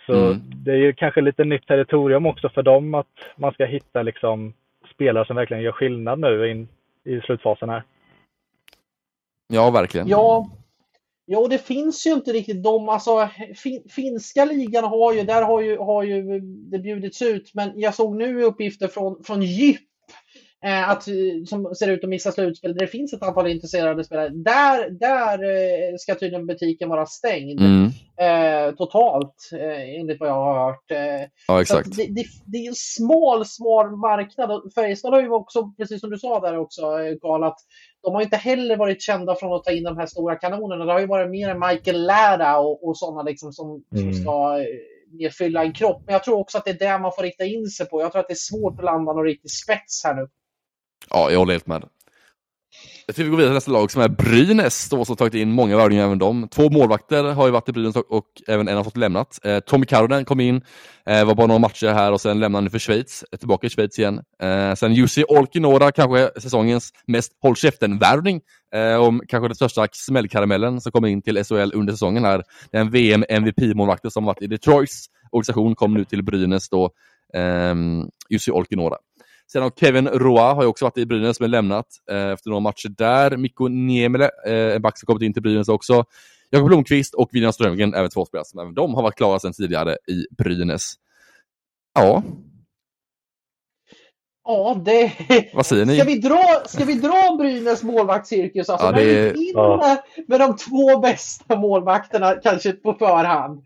Så mm. det är ju kanske lite nytt territorium också för dem att man ska hitta liksom spelare som verkligen gör skillnad nu in, i slutfasen här.
Ja, verkligen.
Ja, Ja, och det finns ju inte riktigt de, alltså fin, finska ligan har ju, där har ju, har ju det bjudits ut, men jag såg nu uppgifter från, från Djup eh, att, som ser ut att missa slutspel, där det finns ett antal intresserade spelare. Där, där eh, ska tydligen butiken vara stängd mm. eh, totalt, eh, enligt vad jag har hört. Eh,
ja, exakt.
Det, det, det, är en smal, smal marknad. Färjestad har ju också, precis som du sa där också, eh, Karl, att de har inte heller varit kända från att ta in de här stora kanonerna. Det har ju varit mer Michael Lära och, och sådana liksom som, mm. som ska mer fylla en kropp. Men jag tror också att det är det man får rikta in sig på. Jag tror att det är svårt att landa någon riktig spets här nu.
Ja, jag håller helt med. Jag tycker vi går vidare till nästa lag som är Brynäs, då, som tagit in många värvningar även de. Två målvakter har ju varit i Brynäs och, och även en har fått lämnat. Eh, Tommy Karonen kom in, eh, var bara några matcher här och sen lämnade han för Schweiz, är tillbaka i Schweiz igen. Eh, sen Jussi Olkinora, kanske säsongens mest håll käften-värvning. Eh, kanske den största smällkaramellen som kom in till SHL under säsongen här. Den VM MVP-målvakten som varit i Detroits organisation kom nu till Brynäs då, eh, Jussi Olkinora. Sen har Kevin Roa har ju också varit i Brynäs men lämnat eh, efter några matcher där. Mikko Niemele, eh, back som kommit in till Brynäs också. Jakob Blomqvist och William Strömgren, även två spelare som även de har varit klara sedan tidigare i Brynäs. Ja,
Ja, det...
vad säger ni?
Ska vi dra, ska vi dra Brynäs målvaktscirkus? Alltså,
Ja, det-
vi gick in
ja.
med de två bästa målvakterna, kanske på förhand.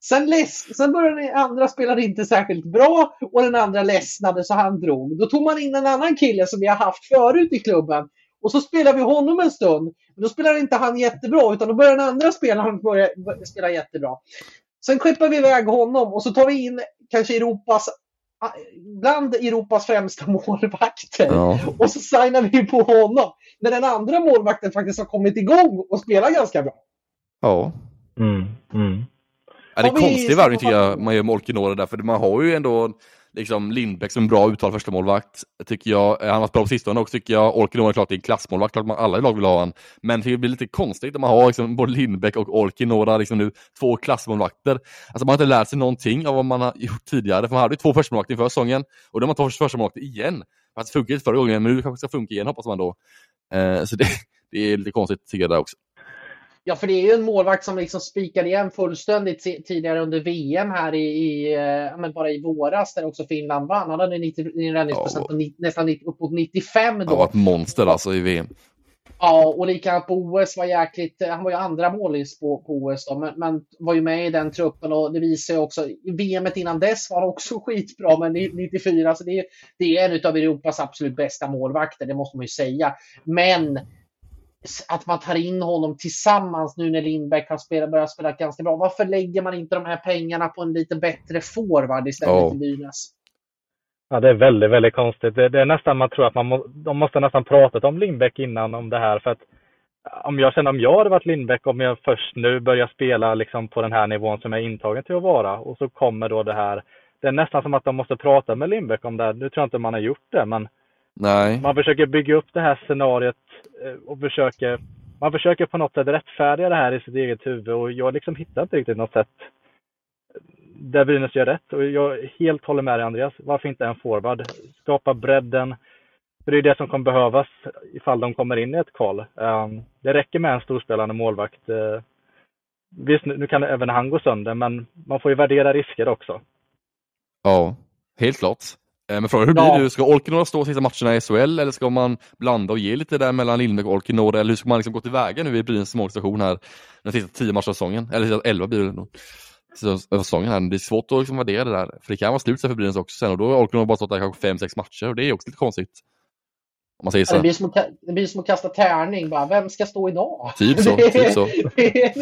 Sen, sen började den andra spelare inte särskilt bra och den andra ledsnade så han drog. Då tog man in en annan kille som vi har haft förut i klubben. Och så spelar vi honom en stund. Men då spelar inte han jättebra utan då börjar den andra spelaren börja, börja spela jättebra. Sen skippar vi iväg honom och så tar vi in kanske Europas bland Europas främsta (laughs) målvakter.
Ja.
Och så signar vi på honom. När den andra målvakten faktiskt har kommit igång och spelar ganska bra.
Ja.
Mm, mm.
Ja, det är
vi
konstig värvning tycker jag, man gör med Olkinora där, för man har ju ändå liksom Lindbäck som en bra uttal första målvakt tycker jag. Han har varit bra på sistone också tycker jag. Olkinora är klart det är en klassmålvakt, klart man alla i lag vill ha han. Men det blir lite konstigt om man har liksom både Lindbäck och Olkinora, liksom nu två klassmålvakter. Alltså man har inte lärt sig någonting av vad man har gjort tidigare, för man hade ju två första målvakter inför säsongen och då har man två första målvakter igen. Fast det funkar inte förra gången, men nu kanske det ska funka igen hoppas man då. Eh, så det, det är lite konstigt tycker jag där också.
Ja, för det är ju en målvakt som liksom spikade igen fullständigt ti- tidigare under VM här i, i eh, men bara i våras där också Finland vann. Han hade en 90 en räddningsprocent
Ja.
på ni, nästan 90, uppåt 95
Han var
då.
ett monster alltså i VM.
Ja, och likadant på OS var jäkligt, han var ju andra målis på, på OS då, men, men var ju med i den truppen och det visar ju också, VMet innan dess var han också (laughs) skitbra, men ni- 94, så det är, det är en av Europas absolut bästa målvakter, det måste man ju säga. Men att man tar in honom tillsammans nu när Lindbäck har spelat, börjat spela ganska bra. Varför lägger man inte de här pengarna på en lite bättre forward istället i Brynäs?
Ja, det är väldigt, väldigt konstigt. Det, det är nästan man tror att man må, de måste nästan pratat om Lindbäck innan om det här. För att om jag känner om jag hade varit Lindbäck, om jag först nu börjar spela liksom på den här nivån som jag är intagen till att vara och så kommer då det här. Det är nästan som att de måste prata med Lindbäck om det här. Nu tror jag inte man har gjort det, men
Nej.
man försöker bygga upp det här scenariot eh, och försöker, man försöker på något sätt rättfärdiga det här i sitt eget huvud och jag liksom hittar inte riktigt något sätt där Brynäs gör rätt. Och jag helt håller med dig Andreas. Varför inte en forward? Skapa bredden. För det är det som kommer behövas ifall de kommer in i ett kval. Um, det räcker med en storspelande målvakt. Uh, visst, nu, nu kan även han gå sönder, men man får ju värdera risker också.
Ja, helt klart. Eh, Men frågan hur
Ja.
blir det? Ska Olkinora stå sista matcherna i SHL eller ska man blanda och ge lite där mellan Lindbäck och Olkinora? Eller hur ska man liksom gå tillväga nu i Brynäs målstation här den sista tio matcherna av säsongen? Eller sista elva blir det nog. Säsongen här. Det är svårt att liksom värdera det där. För det kan vara slut för Brynäs också sen och då har Olkinora bara stått där kanske fem, sex matcher och det är också lite konstigt. Om man säger
Ja, Det
så.
blir, som att, det blir som att kasta tärning. Bara, vem ska stå idag?
Typ så,
Det är-
typ så.
Det är,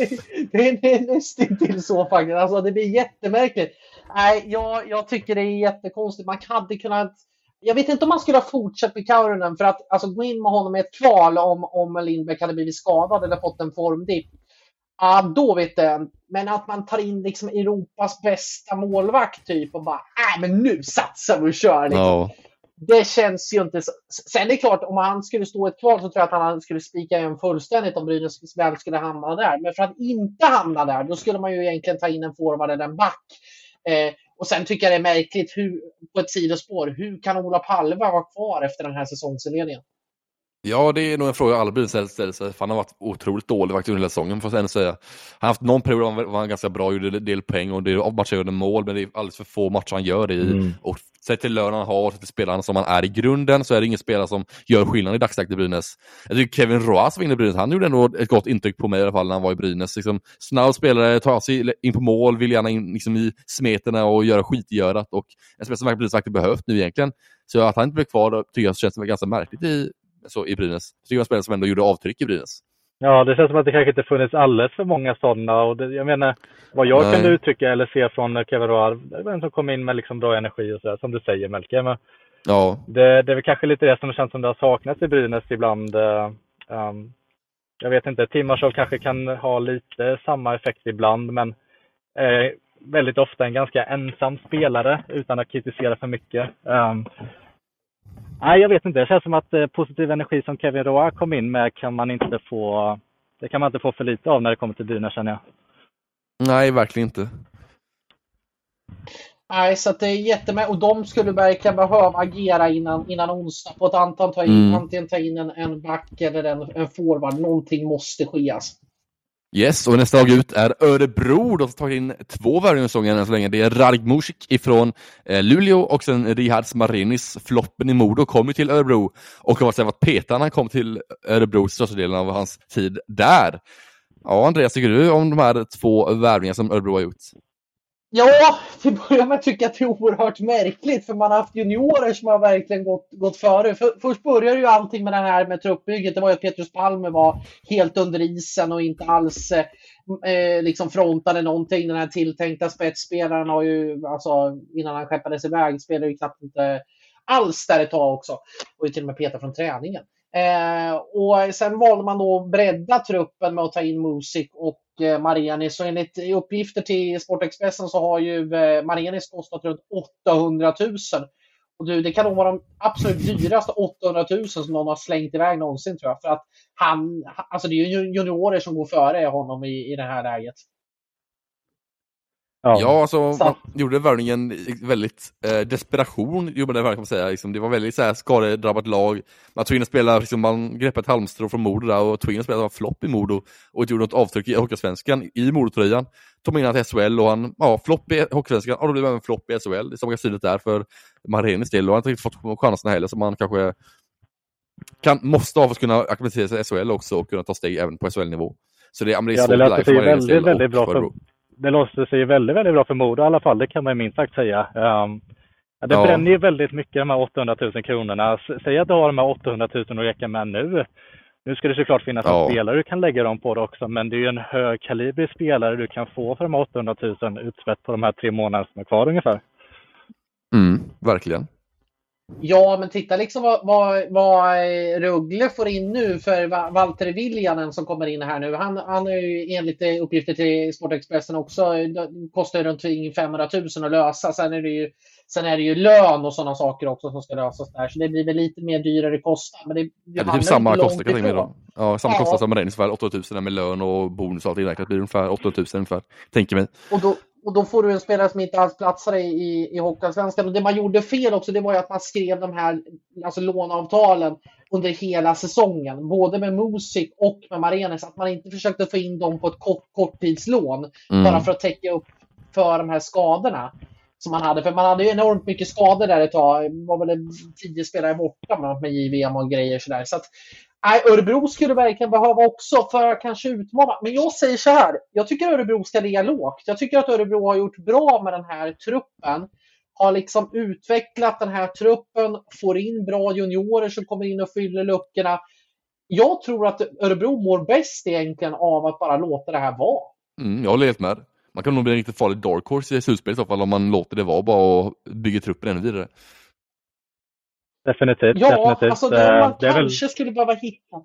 det är, det är nästintill så faktiskt. Alltså, det blir jättemärkligt. Nej, jag, jag tycker det är jättekonstigt. Man hade kunnat... Jag vet inte om man skulle ha fortsatt med Kaurunen för att alltså, gå in med honom i ett kval om, om Lindbäck hade blivit skadad eller fått en formdipp. Ja, då vet jag. Men att man tar in liksom Europas bästa målvakt typ och bara, nej men nu satsar vi och kör. Liksom
Ja,
det känns ju inte så. Sen är det klart, om han skulle stå i ett kval så tror jag att han skulle spika igen fullständigt om Brynäs väl skulle hamna där. Men för att inte hamna där, då skulle man ju egentligen ta in en forward eller en back. Eh, och sen tycker jag det är märkligt, hur, på ett sidospår, hur kan Ola Palve vara kvar efter den här säsongsinledningen?
Ja, det är nog en fråga alla Brynäs ställer sig. Han har varit otroligt dålig faktiskt under hela säsongen, får jag ändå säga. Han har haft någon period där han var ganska bra, gjorde en del poäng och det är matcher gjorde mål, men det är alldeles för få matcher han gör det i.
Mm.
Och sett till lönen han har, sett till spelarna som han är i grunden, så är det ingen spelare som gör skillnad i dagsläget i Brynäs. Jag tycker Kevin Roas var inne i Brynäs, han gjorde ändå ett gott intryck på mig i alla fall när han var i Brynäs. Liksom, snabb spelare, tar sig in på mål, vill gärna in liksom, i smeterna och göra skitgörat. Och en spelare som verkligen Brynäs faktiskt behövt nu egentligen. Så att han inte blev kvar tycker jag känns ganska märkligt i, så, i Brynäs. Jag tycker det var spelare som ändå gjorde avtryck i Brynäs.
Ja, det känns som att det kanske inte funnits alldeles för många sådana. Och det, jag menar, vad jag
Nej.
kunde uttrycka eller se från Kevin Roar, det var en som kom in med liksom bra energi och sådär, som du säger Melke. Men
Ja,
det, det är väl kanske lite det som känns som det har saknats i Brynäs ibland. eh, ehm, jag vet inte, Timashov kanske kan ha lite samma effekt ibland, men eh, väldigt ofta en ganska ensam spelare utan att kritisera för mycket. Ehm, nej, jag vet inte. Det känns som att eh, positiv energi som Kevin Roar kom in med kan man inte få det kan man inte få för lite av när det kommer till Brynäs känner jag.
nej verkligen inte.
Nej, så att det är jättemärkligt. Och de skulle verkligen behöva agera innan, innan onsdag på ett antal ta in,
Mm.
antingen ta in en, en back eller en, en forward. Någonting måste ske. Alltså.
Yes, och nästa lag ut är Örebro. De har tagit in två värvningar än så länge. Det är Radik Musik ifrån eh, Luleå och sen Rihards Marinis. Floppen i Modo kom ju till Örebro och har varit petad när han kom till Örebro största delen av hans tid där. Ja, Andreas, tycker du om de här två värvningarna som Örebro har gjort?
Ja, till att börja med tycker jag att det är oerhört märkligt för man har haft juniorer som har verkligen gått, gått före. För, först började ju allting med det här med truppbygget. Det var ju att Petrus Palme var helt under isen och inte alls eh, eh, liksom frontade någonting. Den här tilltänkta spetsspelaren har ju, alltså innan han skeppades iväg, spelade ju knappt inte alls där ett tag också. Och ju till och med Peter från träningen. Eh, och sen valde man då att bredda truppen med att ta in Musik och eh, Marianis. Enligt uppgifter till Sportexpressen så har ju eh, Marianis kostat runt 800 000. Och du, det kan nog vara de absolut dyraste 800 000 som någon har slängt iväg någonsin tror jag. För att han, alltså det är ju juniorer som går före honom i, i det här läget.
Ja, ja alltså så. man gjorde värvningen väldigt eh, desperation, gjorde det kan man säga. Liksom, det var väldigt så här, skadedrabbat lag. Man tog in och spelade, liksom, man greppade ett halmstrå från Modo där och tog in och spelade flopp i Modo och gjorde något avtryck i Hockeysvenskan i Modotröjan. Tog man in honom till SHL och han, ja, flopp i Hockeysvenskan och då blev han en flopp i SHL. Det är så magasinet där för Marenis del och han har inte fått chanserna heller så man kanske kan, måste ha för att kunna acklimatisera sig i SHL också och kunna ta steg även på SHL-nivå. Så det, ja, det är
ja, det lät sig väldigt, väldigt bra för, det låste sig väldigt, väldigt bra för Modo i alla fall. Det kan man minst sagt säga. Um, det ja. bränner ju väldigt mycket de här 800 000 kronorna. Säg att du har de här 800 000 att räcka med nu. Nu ska det såklart finnas ja. en spelare du kan lägga dem på det också, men det är ju en högkalibrig spelare du kan få för de här 800 000 utspätt på de här tre månaderna som är kvar ungefär.
Mm, verkligen.
Ja, men titta liksom vad, vad, vad Ruggle får in nu för Valtteri Viljanen som kommer in här nu. Han, han är ju enligt uppgifter till Sportexpressen också, kostar runt 500 000 att lösa. Sen är det ju, sen är det ju lön och sådana saker också som ska lösas där. Så det blir väl lite mer dyrare kostnad. Men det, det
ja, det är typ samma kostnad kan jag tänka Ja, samma ja. kostnad som Marin, ungefär 8 000 med lön och bonus och allt inräknat. Det blir ungefär 8 000 ungefär, tänker mig.
Och då, och då får du en spelare som inte alls platsar i, i, i Hockeyallsvenskan. Och det man gjorde fel också, det var ju att man skrev de här alltså låneavtalen under hela säsongen. Både med Musik och med Marenes. Att man inte försökte få in dem på ett kort, korttidslån. Mm. Bara för att täcka upp för de här skadorna som man hade. För man hade ju enormt mycket skador där ett tag. Det var väl tio spelare borta med JVM och grejer sådär. Så att Nej, Örebro skulle verkligen behöva också för att kanske utmana. Men jag säger så här. Jag tycker Örebro ska ligga lågt. Jag tycker att Örebro har gjort bra med den här truppen. Har liksom utvecklat den här truppen, får in bra juniorer som kommer in och fyller luckorna. Jag tror att Örebro mår bäst egentligen av att bara låta det här vara.
Mm, jag håller helt med. Man kan nog bli en riktigt farlig dark horse i slutspel i så fall om man låter det vara bara och bygger truppen ännu vidare.
Definitivt.
Ja,
definitivt.
alltså det man det kanske väl... skulle behöva hitta.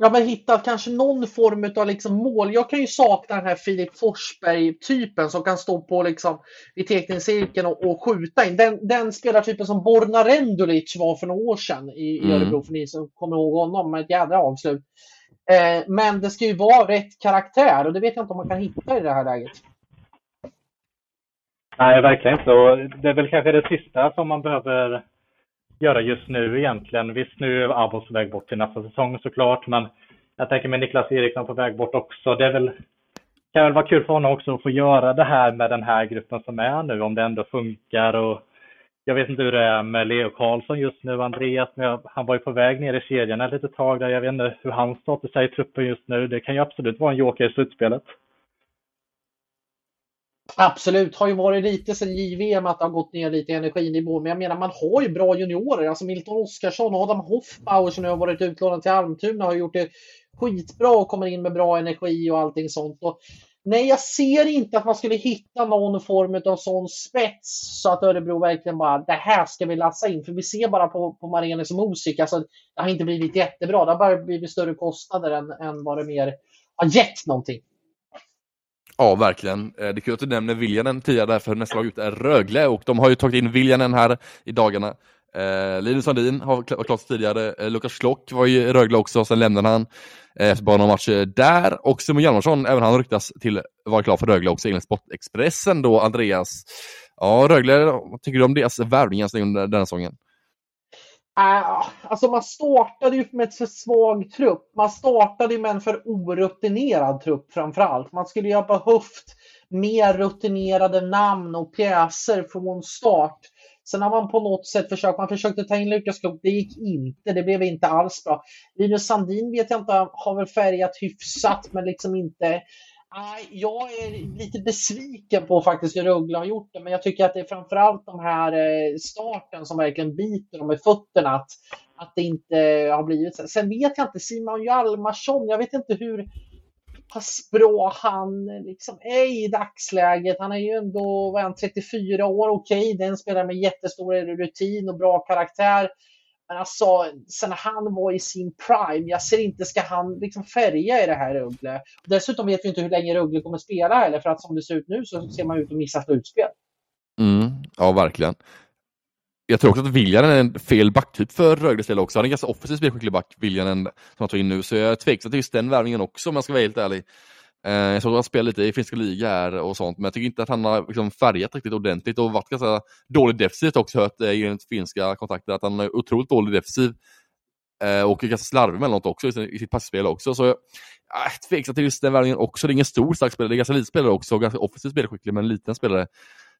Ja, men hitta kanske någon form av liksom mål. Jag kan ju sakna den här Filip Forsberg-typen som kan stå på liksom i teckningscirkeln och, och skjuta in. Den, den spelartypen som Borna Rendulic var för några år sedan i, mm. i Örebro, för ni som kommer ihåg honom med ett jädra avslut. Eh, men det ska ju vara rätt karaktär och det vet jag inte om man kan hitta i det här läget.
Nej, verkligen inte. Och det är väl kanske det sista som man behöver göra just nu egentligen. Visst, nu är Abos på väg bort till nästa säsong såklart, men jag tänker med Niklas Eriksson på väg bort också. Det är väl, kan väl vara kul för honom också att få göra det här med den här gruppen som är nu, om det ändå funkar. Och jag vet inte hur det är med Leo Karlsson just nu, Andreas, men han var ju på väg ner i kedjan ett litet tag där. Jag vet inte hur hans status är i truppen just nu. Det kan ju absolut vara en joker i slutspelet.
Absolut, har ju varit lite sen JVM att det har gått ner lite i energinivå. Men jag menar, man har ju bra juniorer. Alltså Milton Oskarsson och Adam Hoffbauer som nu har varit utlånad till Almtuna har gjort det skitbra och kommer in med bra energi och allting sånt. Och nej, jag ser inte att man skulle hitta någon form av sån spets så att Örebro verkligen bara, det här ska vi lassa in. För vi ser bara på, på Marenes och Musik, alltså det har inte blivit jättebra. Det har bara blivit större kostnader än, än vad det mer har gett någonting.
Ja, verkligen. Eh, det är kul att du nämner Viljanen tidigare, därför nästa lag ut är Rögle och de har ju tagit in Viljanen här i dagarna. Eh, Linus Sandin har varit klart tidigare, eh, Lukas Schlock var i Rögle också, sen lämnade han eh, efter bara några matcher där. Och Simon Hjalmarsson, även han ryktas till vara klar för Rögle också enligt Sportexpressen då, Andreas. Ja, Rögle, vad tycker du om deras värvningar under den säsongen?
Äh, alltså man startade ju med en för svag trupp. Man startade ju med en för orutinerad trupp framförallt. Man skulle ju ha behövt mer rutinerade namn och pjäser från start. Sen har man på något sätt försökt, man försökte ta in Lukas Klok, det gick inte, det blev inte alls bra. Linus Sandin vet jag inte, har väl färgat hyfsat men liksom inte Nej, jag är lite besviken på faktiskt hur Rögle har gjort det, men jag tycker att det är framförallt de här eh, starten som verkligen biter dem i fötterna. Att, att det inte har blivit så. Sen vet jag inte, Simon Hjalmarsson, jag vet inte hur pass bra han liksom är i dagsläget. Han är ju ändå vad är han, 34 år, okej, okay, den spelar med jättestor rutin och bra karaktär. Men alltså, sen han var i sin prime, jag ser inte, ska han liksom färga i det här Rögle? Dessutom vet vi inte hur länge Rögle kommer spela heller, för att som det ser ut nu så ser man ut att missa slutspel.
Mm, ja, verkligen. Jag tror också att William är en fel backtyp för Rögles del också. Han är en ganska offensiv spelskicklig back, William, som han tog in nu. Så jag är tveksam till just den värvningen också om jag ska vara helt ärlig. Eh, jag såg att han spelade lite i finska ligor och sånt, men jag tycker inte att han har liksom färgat riktigt ordentligt och varit ganska dålig defensivt också, hört eh, finska kontakter, att han är otroligt dålig defensiv. Eh, och ganska slarvig emellanåt också i sitt passspel också. Så jag ah, är tveksam till just den värvningen också. Det är ingen stor stark spelare, det är ganska liten spelare också, ganska offensivt spelskicklig, men en liten spelare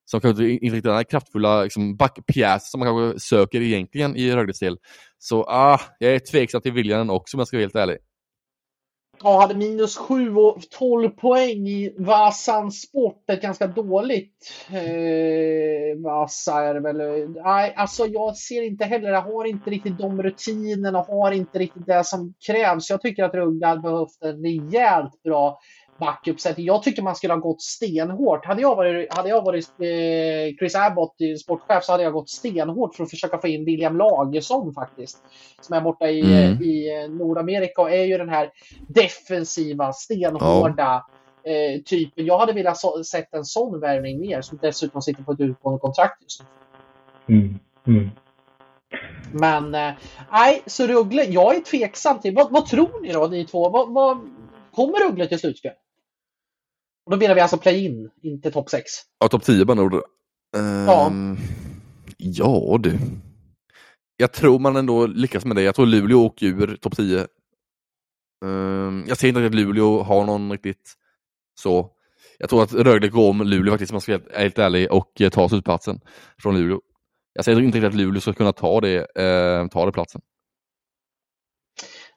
som kanske inte riktigt är kraftfulla liksom, backpjäs som man kanske söker egentligen i Rögles del. Så ah, jag är tveksam till viljan också om jag ska vara helt ärlig
ja, hade minus 7 och 12 poäng i Vasan Sport. Ett ganska dåligt eh, Vasa är det väl. Nej, alltså jag ser inte heller, jag har inte riktigt de rutinerna, har inte riktigt det som krävs. Jag tycker att Rögle hade behövt en rejält bra backuppsättning. Jag tycker man skulle ha gått stenhårt. Hade jag varit, hade jag varit eh, Chris Abbott, sportchef, så hade jag gått stenhårt för att försöka få in William Lagesson faktiskt. Som är borta i, mm. i eh, Nordamerika och är ju den här defensiva, stenhårda ja. eh, typen. Jag hade velat så, sett en sån värvning mer, som dessutom sitter på ett utgående kontrakt just
nu. Mm. Mm.
Men eh, nej, så Rögle, jag är tveksam till. Vad, vad tror ni då, ni två? Vad, vad, kommer Rögle till slutspel? Och då menar vi alltså play-in, inte topp 6.
Ja, topp 10 bara uh, ja. Ehm, ja du. Jag tror man ändå lyckas med det. Jag tror Luleå åker ur topp 10. Uh, ehm, jag ser inte att Luleå har någon riktigt så. Jag tror att Rögle går om Luleå faktiskt, om man ska vara helt ärlig, och eh, ta slutplatsen från Luleå. Jag ser inte riktigt att Luleå ska kunna ta det, uh, ta det platsen.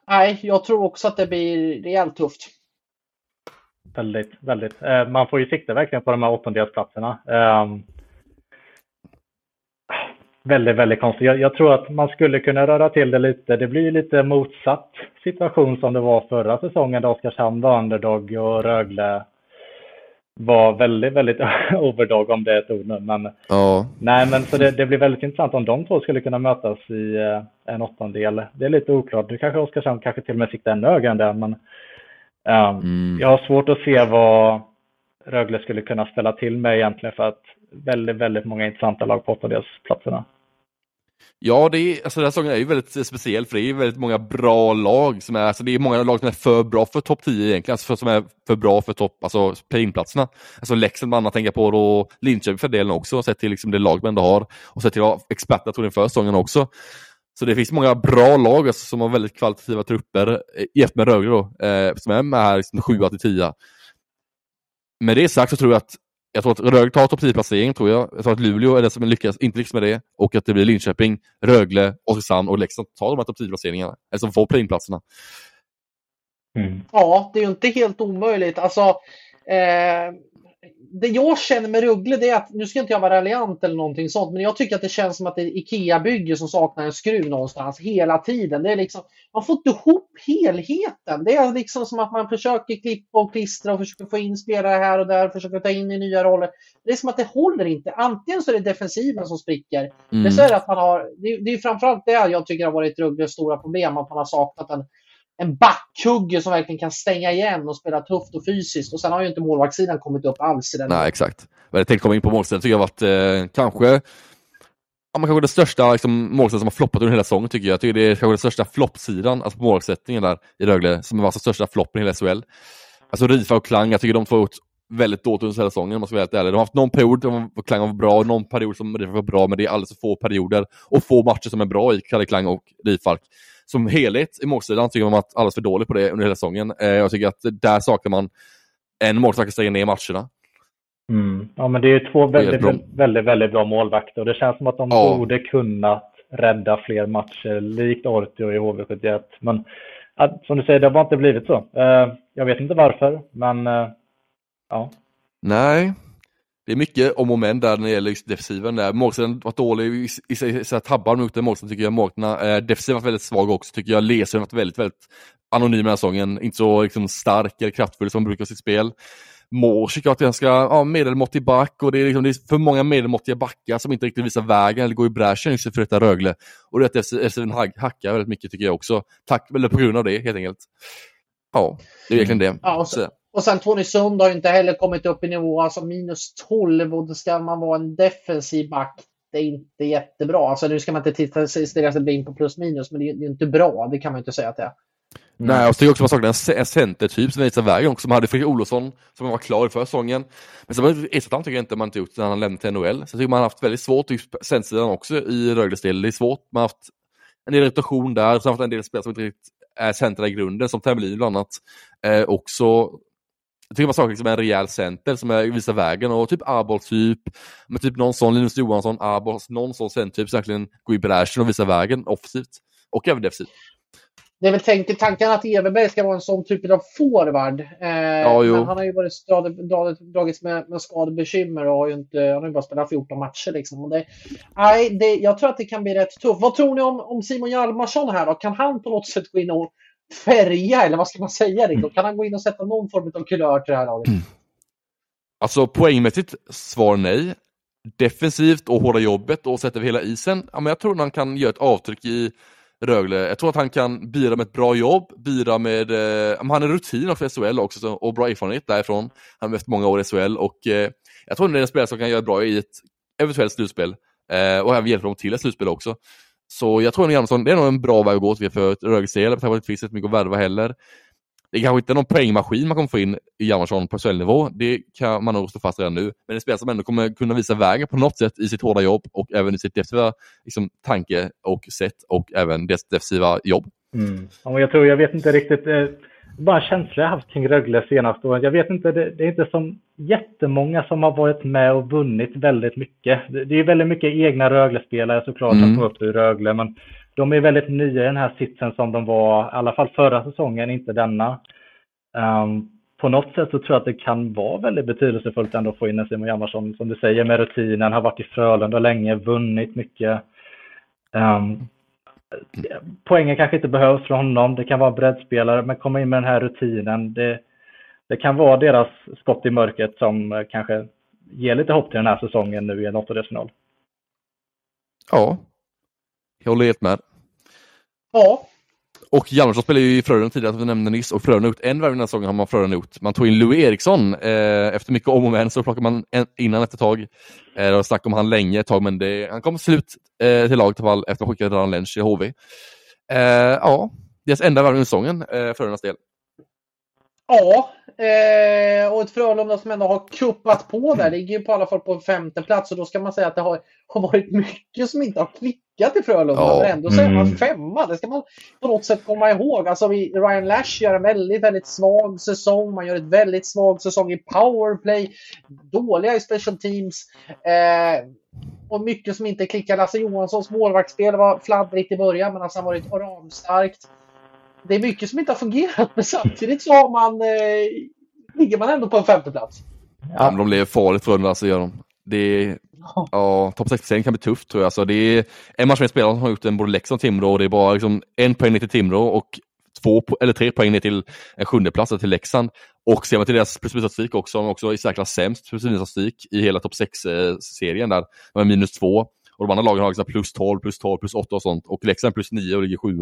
Nej, jag tror också att det blir rejält tufft.
Väldigt, väldigt. Eh, man får ju sikta verkligen på de här åttondelsplatserna. Um, väldigt, väldigt konstigt. Jag, jag, tror att man skulle kunna röra till det lite. Det blir lite motsatt situation som det var förra säsongen då Oskarshamn var underdog och Rögle var väldigt, väldigt (laughs) overdog om det är ett ord nu. Men,
ja.
nej, men så det, det, blir väldigt intressant om de två skulle kunna mötas i uh, en åttondel. Det är lite oklart. Det kanske Oskarshamn kanske till och med siktar ännu högre än det. Men mm. Jag har svårt att se vad Rögle skulle kunna ställa till med egentligen för att väldigt, väldigt många intressanta lag på åttondelsplatserna.
Ja, det är, alltså den här säsongen är ju väldigt speciell för det är väldigt många bra lag som är, alltså det är många lag som är för bra för topp 10 egentligen, alltså för, som är för bra för topp, alltså play-in-platserna. Alltså Leksand man annat tänka på och Linköping för delen också, sett till liksom det lag man ändå har och sett till experterna tror inför säsongen också. Så det finns många bra lag alltså, som har väldigt kvalitativa trupper, eh, jämfört med Rögle då, eh, som är med här liksom, 7 till 10. Med det sagt så tror jag att jag tror att Rögle tar topp 10-placering, tror jag. Jag tror att Luleå är den som lyckas, inte lyckas med det och att det blir Linköping, Rögle, Oskarshamn och Leksand tar de här topp 10-placeringarna, eller som får play-in-platserna.
Mm. Ja, det är ju inte helt omöjligt. Alltså, eh, det jag känner med Ruggle det är att, nu ska inte jag vara raljant eller någonting sånt, men jag tycker att det känns som att det är IKEA-bygge som saknar en skruv någonstans hela tiden. Det är liksom, man får inte ihop helheten. Det är liksom som att man försöker klippa och klistra och försöker få in spelare här och där, försöker ta in i nya roller. Det är som att det håller inte. Antingen så är det defensiven som spricker, mm. så är det att man har, det, det är framförallt det jag tycker har varit Ruggles stora problem, att man har saknat en en backhugge som verkligen kan stänga igen och spela tufft och fysiskt. Och sen har ju inte målvaktssidan kommit upp alls i den.
Nej, exakt. Men jag tänkte komma in på målsidan, tycker jag varit eh, kanske ja, man kanske det största liksom, målsidan som har floppat under hela säsongen tycker jag. Jag tycker det är kanske den största floppsidan, alltså på målsättningen där i Rögle, som var alltså största floppen i hela SHL. Alltså Rifa och Klang, jag tycker de två har gjort väldigt dåligt under hela säsongen om man ska vara helt ärlig. De har haft någon period där Klang var bra, någon period som Rifalk var bra, men det är alldeles för få perioder och få matcher som är bra i Kalle Klang och Rifalk. Som helhet i målsidan tycker man att alldeles för dåligt på det under hela säsongen. Eh, jag tycker att där saknar man en målvakt som stänger ner matcherna.
Mm. Ja, men det är två väldigt, väldigt, väldigt, väldigt bra målvakter och det känns som att de ja. borde kunnat rädda fler matcher likt Ortio i HV71. Men som du säger, det har bara inte blivit så. Eh, jag vet inte varför, men eh, ja.
Nej, det är mycket om och men där när det gäller just defensiven. Där. Målsidan varit dålig i, i, i, i tabbar mot den målsidan tycker jag. Målvakterna, eh, defensiven varit väldigt svag också tycker jag. Lesen har varit väldigt, väldigt anonym den här säsongen. Inte så liksom, stark eller kraftfull som brukar sitt spel. Mårsk har ganska ja, medelmåttig back och det är, liksom, det är för många medelmåttiga backar som inte riktigt visar vägen eller går i bräschen för detta Rögle. Och det är att Steven hackar väldigt mycket tycker jag också. Tack, eller på grund av det helt enkelt. Ja, det är verkligen det.
Ja, och, sen, och sen Tony Sund har ju inte heller kommit upp i nivå, alltså minus 12 och då ska man vara en defensiv back. Det är inte jättebra. Alltså nu ska man inte titta, stirra sig blind på plus minus, men det är, är inte bra. Det kan man inte säga att det är.
Nej, mm. och så tycker jag också man saknar en centertyp som visar vägen också. Man hade Fredrik Olofsson som var klar i förra säsongen. Men sen ersatte tycker jag inte man inte gjort när han lämnade till NHL. Så jag tycker man har haft väldigt svårt just centersidan också i Rögles del. Det är svårt. Man har haft en del rotation där, sen har haft en del spelare som inte riktigt är center i grunden, som Temmelin bland annat. Eh, också jag tycker man saknar liksom en rejäl center som är, visar vägen och typ Arbol typ, med typ någon sån Linus Johansson, Arbol, någon sån centertyp som verkligen går i bräschen och visar vägen offensivt och även defensivt
det är väl tänkt, tanken att Everberg ska vara en sån typ av forward. Eh, ja, men han har ju varit dragits med, med skadebekymmer och har ju inte, han har ju bara spelat 14 matcher. Liksom. Och det, nej, det, jag tror att det kan bli rätt tufft. Vad tror ni om, om Simon Hjalmarsson här då? Kan han på något sätt gå in och färga, eller vad ska man säga? Mm. Kan han gå in och sätta någon form av kulör till det här laget? Mm.
Alltså poängmässigt, svar nej. Defensivt och hårda jobbet och sätta över hela isen, ja, men jag tror att han kan göra ett avtryck i Rögle. Jag tror att han kan bidra med ett bra jobb, bidra med, eh, han har rutin också i SHL också och bra erfarenhet därifrån. Han har haft många år i SHL och eh, jag tror att det är en spelare som kan göra bra i ett eventuellt slutspel eh, och även hjälpa dem till ett slutspel också. Så jag tror att Hjalmarsson, det är nog en bra väg att gå för Rögles del, för det finns inte mycket att värva heller. Det är kanske inte är någon poängmaskin man kommer få in i Hjalmarsson på SHL-nivå, det kan man nog stå fast redan nu. Men en spelare som ändå kommer kunna visa vägen på något sätt i sitt hårda jobb och även i sitt defensiva liksom, tanke och sätt och även dess defensiva jobb.
Mm. Ja, jag tror, jag vet inte riktigt, eh, bara känsla jag haft kring Rögle senaste åren. Jag vet inte, det, det, är inte som jättemånga som har varit med och vunnit väldigt mycket. Det, det är väldigt mycket egna Rögle-spelare såklart mm. som kom upp ur Rögle, men de är väldigt nya i den här sitsen som de var, i alla fall förra säsongen, inte denna. Um, på något sätt så tror jag att det kan vara väldigt betydelsefullt ändå att få in en Simon Hjalmarsson, som du säger, med rutinen, har varit i Frölunda länge, vunnit mycket. Um, poängen kanske inte behövs från honom, det kan vara breddspelare, men komma in med den här rutinen, det, det kan vara deras skott i mörkret som kanske ger lite hopp till den här säsongen nu i en åttondelsfinal.
Ja, jag håller helt med.
Ja.
Och Hjalmarsson spelade ju i Frölunda tidigare, som vi nämnde nyss, och Frölunda har gjort en värvning den här säsongen har man Frölunda gjort. Man tog in Louis Eriksson, eh, efter mycket om och men så plockade man en, innan efter ett tag. Eh, det var snack om han länge ett tag, men det, han kom slut eh, till laget i alla fall efter att ha skickat Ran Lench i HV. Eh, ja, deras enda värvning i säsongen, eh, Frölundas del.
Ja, eh, och ett Frölunda som ändå har kuppat på där, ligger ju på alla fall på femte plats och då ska man säga att det har, har varit mycket som inte har klickat i Frölunda. Ja. Men ändå så är man mm. femma, det ska man på något sätt komma ihåg. Alltså vi, Ryan Lash gör en väldigt, väldigt svag säsong. Man gör ett väldigt svag säsong i powerplay, dåliga i special teams. Eh, och mycket som inte klickar. Lasse Johanssons målvaktsspel var fladdrigt i början, men alltså han varit ramstarkt det är mycket som inte har fungerat, men samtidigt så har man, eh, ligger man ändå på en femteplats.
Ja, men de lever farligt för alltså, gör de. Det är, ja, topp 6 kan bli tufft tror jag. Alltså, det är en match med spelare som har gjort en både Leksand och Timrå och det är bara liksom, en poäng ner till Timrå och två eller tre poäng ner till en sjunde plats till Leksand. Och ser man till deras plus också, de också i särklass sämst plus i hela topp 6-serien eh, där, med minus två. Och de andra lagen har liksom plus 12, plus 12, plus 8 och sånt. Och Leksand plus 9 och ligger 7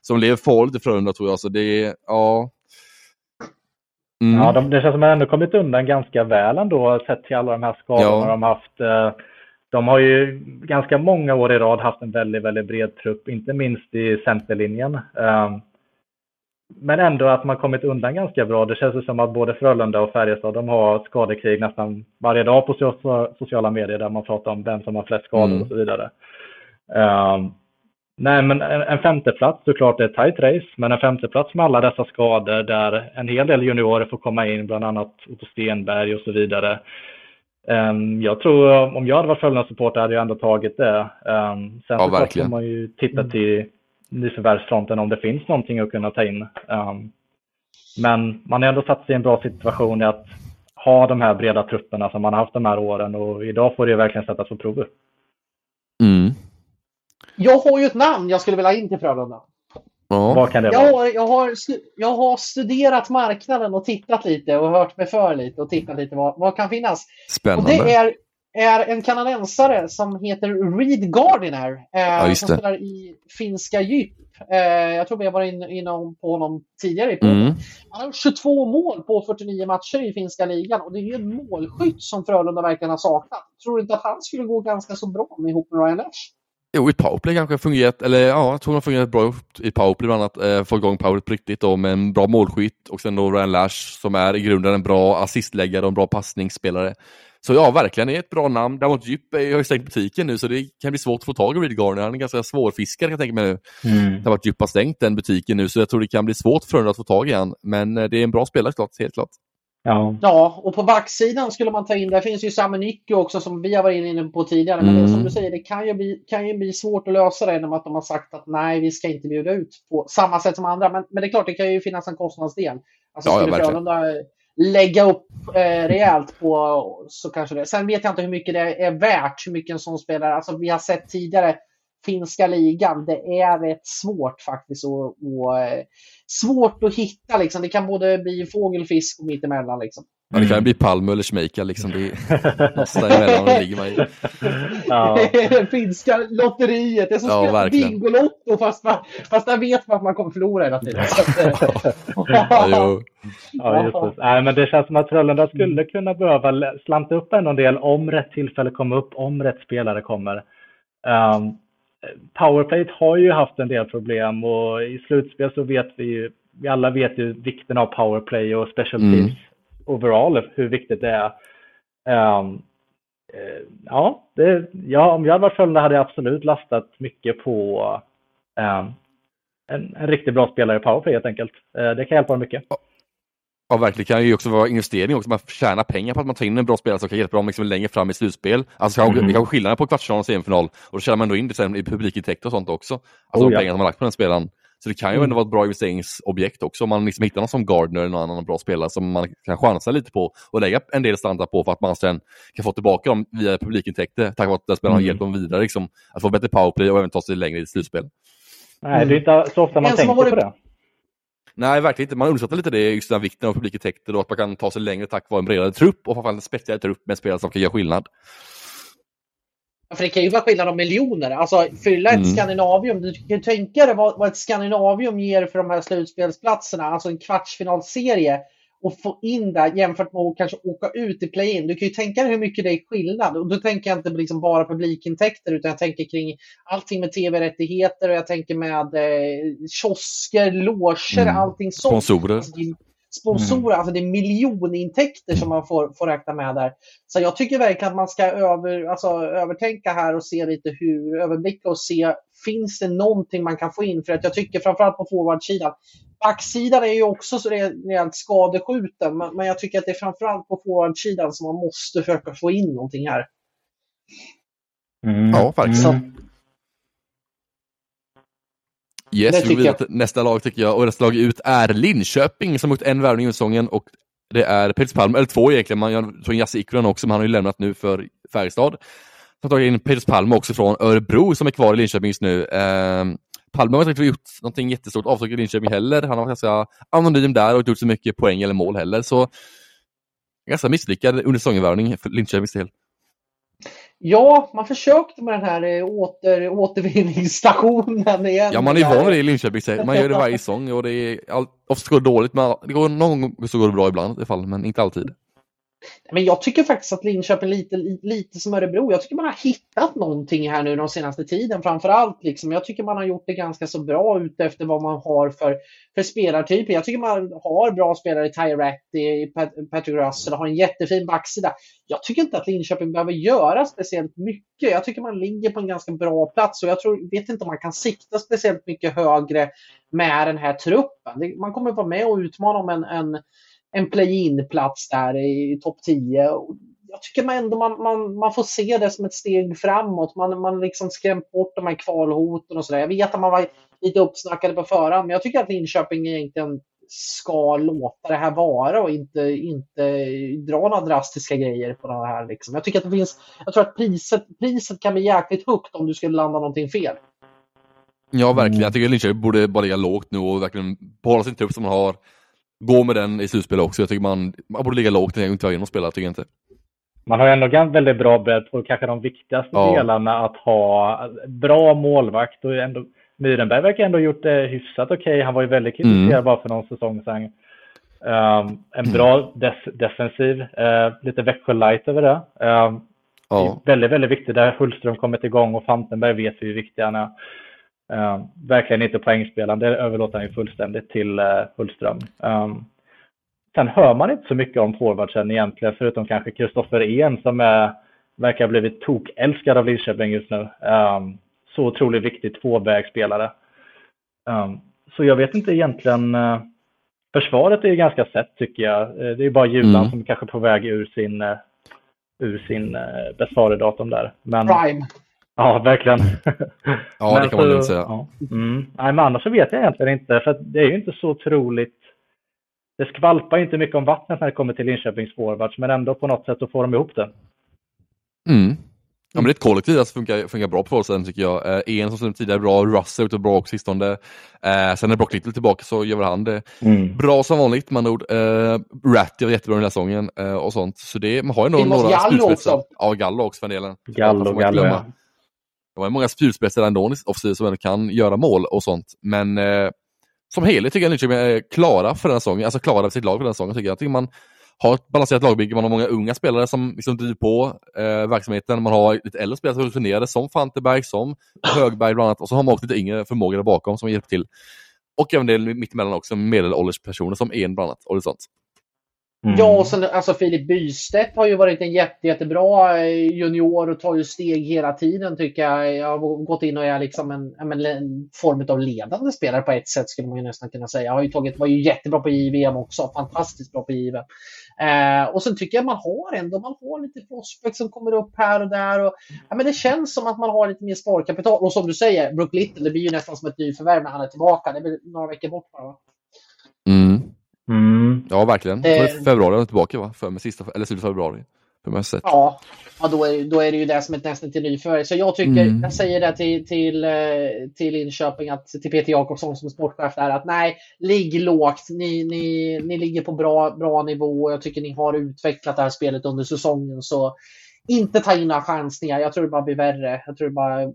Så de lever farligt i Frölunda tror jag. Så det är, ja.
Mm. Ja, de, det känns som att de ändå kommit undan ganska väl ändå sett till alla de här skadorna ja. de haft. Eh, de har ju ganska många år i rad haft en väldigt, väldigt bred trupp, inte minst i centerlinjen. Ehm, men ändå att man kommit undan ganska bra. Det känns som att både Frölunda och Färjestad de har skadekrig nästan varje dag på sociala medier där man pratar om vem som har flest skador mm. och så vidare. Um, nej, men en, en femteplats såklart är ett tight race, men en femteplats med alla dessa skador där en hel del juniorer får komma in, bland annat Otto Stenberg och så vidare. Um, jag tror om jag hade varit Frölunda-supporter hade jag ändå tagit det. Um, sen
ja, så får
man ju titta till nyförvärvsfronten om det finns någonting att kunna ta in. Um, men man har ändå satt sig i en bra situation i att ha de här breda trupperna som man har haft de här åren och idag får det verkligen sättas på prover.
Mm.
Jag har ju ett namn jag skulle vilja ha in till Frölunda.
Ja. Vad kan det
jag vara? Har, jag, har, jag har studerat marknaden och tittat lite och hört mig för lite och tittat lite vad, vad kan finnas.
Spännande.
Och det är är en kanadensare som heter Reed Gardiner. Eh, ja, som spelar i finska djup. Eh, jag tror vi har varit inne in på honom tidigare i mm. Han har 22 mål på 49 matcher i finska ligan och det är en målskytt som Frölunda verkligen har saknat. Tror du inte att han skulle gå ganska så bra med ihop med Ryan Lash?
Jo, i powerplay kanske fungerat, eller ja, jag tror har fungerat bra i powerplay bland annat. Eh, få igång powerplay på riktigt då med en bra målskytt och sen då Ryan Lash som är i grunden en bra assistläggare och en bra passningsspelare. Så ja, verkligen, det är ett bra namn. Däremot Djup har ju stängt butiken nu så det kan bli svårt att få tag i Reed Garner. Han är ganska svårfiskad kan jag tänka mig nu. Mm. Det har varit Djup har stängt den butiken nu så jag tror det kan bli svårt för honom att få tag i han. Men eh, det är en bra spelare klart, helt klart.
Ja. ja, och på backsidan skulle man ta in, där finns ju Samuel Nicky också som vi har varit inne på tidigare. Men mm. det, som du säger, det kan ju, bli, kan ju bli svårt att lösa det genom att de har sagt att nej, vi ska inte bjuda ut på samma sätt som andra. Men, men det är klart, det kan ju finnas en kostnadsdel. Alltså, ja, skulle ja, Frölunda lägga upp eh, rejält på så kanske det. Sen vet jag inte hur mycket det är värt, hur mycket en sån spelare, alltså vi har sett tidigare finska ligan, det är rätt svårt faktiskt och, och eh, svårt att hitta liksom. Det kan både bli fågelfisk och mittemellan liksom.
Ja, det kan bli Palme eller Schmeichel liksom. Det är (laughs) nästan emellan ligger man i.
Ja. det (laughs) finska lotteriet. Det är som ja, spelar Bingolotto fast, man, fast där vet man att man kommer förlora hela tiden. (laughs)
ja, jo. ja, just det. Nej, men det känns som att Frölunda skulle kunna behöva slanta upp en del om rätt tillfälle kommer upp, om rätt spelare kommer. Um, Powerplay har ju haft en del problem och i slutspel så vet vi ju, vi alla vet ju vikten av powerplay och special mm. Overall, hur viktigt det är. Um, ja, det, ja, om jag hade varit Frölunda hade jag absolut lastat mycket på um, en, en, riktigt bra spelare i powerplay helt enkelt. Uh, det kan hjälpa dem mycket.
Ja, verkligen. Det kan ju också vara investering också. Man tjänar pengar på att man tar in en bra spelare som kan hjälpa dem liksom längre fram i slutspel. Alltså mm. det kan vara skillnader på kvartsfinal och semifinal och då tjänar man ändå in det sen i publikintäkter och sånt också. Alltså oh, de ja. pengar som man lagt på den spelaren. Så det kan ju mm. ändå vara ett bra investeringsobjekt också om man liksom hittar någon som Gardner eller någon annan bra spelare som man kan chansa lite på och lägga en del standard på för att man sen kan få tillbaka dem via publikintäkter tack vare att den spelaren mm. har hjälpt dem vidare. Liksom, att få bättre powerplay och även ta sig längre i slutspel.
Nej, det är inte så ofta man en tänker varit... på det.
Nej, verkligen inte. Man underskattar lite det, just den vikten av publikintäkter och att man kan ta sig längre tack vare en bredare trupp och framförallt en spetsigare trupp med spelare som kan göra skillnad.
För det kan ju vara skillnad om miljoner. Alltså fylla ett mm. Skandinavium. Du kan ju tänka dig vad, vad ett Skandinavium ger för de här slutspelsplatserna. Alltså en kvartsfinalserie. Och få in det jämfört med att kanske åka ut i play-in. Du kan ju tänka dig hur mycket det är skillnad. Och då tänker jag inte liksom bara publikintäkter utan jag tänker kring allting med tv-rättigheter och jag tänker med eh, kiosker, loger, mm. allting sånt.
Sponsorer.
Alltså, sponsorer. Mm. Alltså det är miljonintäkter som man får, får räkna med där. Så jag tycker verkligen att man ska över, alltså, övertänka här och se lite hur, överblicka och se, finns det någonting man kan få in? För att jag tycker framförallt på forwardsidan, backsidan är ju också så rejält skadeskjuten, men, men jag tycker att det är framförallt på forwardsidan som man måste försöka få in någonting här.
Mm. Ja, faktiskt. Mm. Yes, vidare till nästa lag tycker jag. Och nästa lag ut är Linköping som har gjort en värvning i säsongen och det är Peters Palm, eller två egentligen. Man tog in Jasse Ikonen också, men han har ju lämnat nu för Färjestad. Har tagit in Peters Palm också från Örebro som är kvar i Linköping just nu. Eh, Palme har inte gjort någonting jättestort avtryck i Linköping heller. Han har varit ganska anonym där och inte gjort så mycket poäng eller mål heller. Så ganska misslyckad under säsongen för Linköpings del.
Ja, man försökte med den här eh, åter, återvinningsstationen igen.
Ja, man är van vid det i Linköping. Man gör det varje säsong och det är all, ofta går det dåligt, men det går, någon gång så går det bra ibland i alla fall, men inte alltid.
Men jag tycker faktiskt att Linköping lite, lite som Örebro. Jag tycker man har hittat någonting här nu den senaste tiden. Framförallt liksom. Jag tycker man har gjort det ganska så bra ute efter vad man har för, för spelartyper. Jag tycker man har bra spelare i Tyretti, Patrick Russell, har en jättefin backsida. Jag tycker inte att Linköping behöver göra speciellt mycket. Jag tycker man ligger på en ganska bra plats och jag tror, vet inte om man kan sikta speciellt mycket högre med den här truppen. Man kommer vara med och utmana om en, en en play-in-plats där i topp 10. Jag tycker man ändå man, man, man får se det som ett steg framåt. Man, har liksom skrämt bort de här kvalhoten och sådär. Jag vet att man var lite uppsnackade på förhand, men jag tycker att Linköping egentligen ska låta det här vara och inte, inte dra några drastiska grejer på det här. Liksom. Jag tycker att det finns, jag tror att priset, priset kan bli jäkligt högt om du skulle landa någonting fel.
Ja, verkligen. Jag tycker att Linköping borde bara ligga lågt nu och verkligen behålla sin trupp som man har gå med den i slutspel också. Jag tycker man, man borde ligga lågt och inte ha igenom spelare, tycker jag inte.
Man har ändå väldigt bra bredd på kanske de viktigaste ja. delarna att ha bra målvakt och ändå Myrenberg verkar ändå gjort det hyfsat okej. Okay. Han var ju väldigt kritiserad mm. bara för någon säsong sedan. Um, en bra def defensiv, uh, lite Växjö light över det. Um, ja. Väldigt, väldigt viktigt där Hultström kommit igång och Fantenberg vet vi hur viktig han är. Uh, verkligen inte poängspelande, det överlåter han ju fullständigt till uh, Hultström. Um, sen hör man inte så mycket om forwardsen egentligen, förutom kanske Kristoffer En som är, verkar ha blivit tokälskad av Linköping just nu. Um, så otroligt viktig tvåvägsspelare. Så jag vet inte egentligen. Uh, försvaret är ju ganska sett tycker jag. Uh, det är bara Julan mm. som är kanske på väg ur sin, uh, ur sin uh, bästfaredatum där.
Men, Prime.
Ja, verkligen. (laughs)
Ja, men det kan man lugnt säga. Ja.
Mm. Nej, men annars så vet jag egentligen inte, för det är ju inte så otroligt. Det skvalpar inte mycket om vattnet när det kommer till Linköpings forwards, men ändå på något sätt så får de ihop det.
Mm. Ja, men det är ett kollektiv som funkar, funkar bra på forwardsen tycker jag. Eh, en som tidigare bra, Russell ute bra också sistone. Eh, sen när Brock Little tillbaka så gör väl han det mm. bra som vanligt med andra ord. Eh, Rat gör jättebra den här säsongen eh, och sånt. Så det, man har ju några, några spjutspetsar. Ja, Gallo också för den delen.
Gallo, Gallo ja.
Det var många spjutspetsar ändå offside som kan göra mål och sånt. Men eh, som helhet tycker jag Nyköping är klara för den säsongen, alltså klara för sitt lag för den säsongen. Tycker jag. jag tycker man har ett balanserat lagbygge, man har många unga spelare som liksom driver på eh, verksamheten. Man har lite äldre spelare som är rutinerade, som Fanteberg, som Högberg bland annat. Och så har man också lite yngre förmågor där bakom som hjälper till. Och även det mittemellan också, medelålders personer som en bland annat. Och det sånt.
Mm. Ja, och sen alltså Filip Bystedt har ju varit en jätte, jättebra eh, junior och tar ju steg hela tiden tycker jag. Jag har gått in och är liksom en, en, en form av ledande spelare på ett sätt skulle man ju nästan kunna säga. Jag har ju tagit, var ju jättebra på JVM också, fantastiskt bra på JVM. Eh, och sen tycker jag man har ändå, man har lite prospect som kommer upp här och där. Och, ja, men det känns som att man har lite mer sparkapital. Och som du säger, Brook Little, det blir ju nästan som ett nyförvärv när han är tillbaka. Det blir några veckor bort bara.
Mm. Mm. Ja, verkligen. Eh, februari är tillbaka va? För med sista, eller slutet av februari. För
ja, ja då, är, då är det ju det som är nästan till nyförvärv. Så jag tycker, mm. jag säger det till, till, eh, till Linköping, att, till Peter Jakobsson som sportchef där, att nej, ligg lågt. Ni, ni, ni ligger på bra, bra nivå och jag tycker ni har utvecklat det här spelet under säsongen. Så inte ta in några chansningar. Jag tror det bara blir värre. Jag tror det bara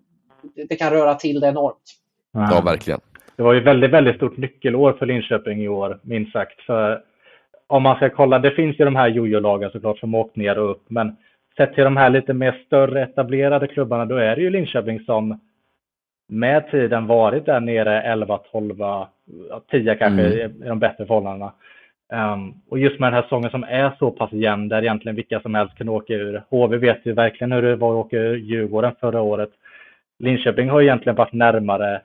det, det kan röra till det enormt.
Ja, verkligen
det var ju väldigt, väldigt stort nyckelår för Linköping i år, minst sagt. För om man ska kolla, det finns ju de här jojo-lagen såklart som åkt ner och upp, men sett till de här lite mer större etablerade klubbarna, då är det ju Linköping som med tiden varit där nere 11, 12, 10 kanske mm. i de bättre förhållandena. Um, och just med den här säsongen som är så pass jämn, där egentligen vilka som helst kan åka ur. HV vet ju verkligen hur det var att åka ur Djurgården förra året. Linköping har egentligen varit närmare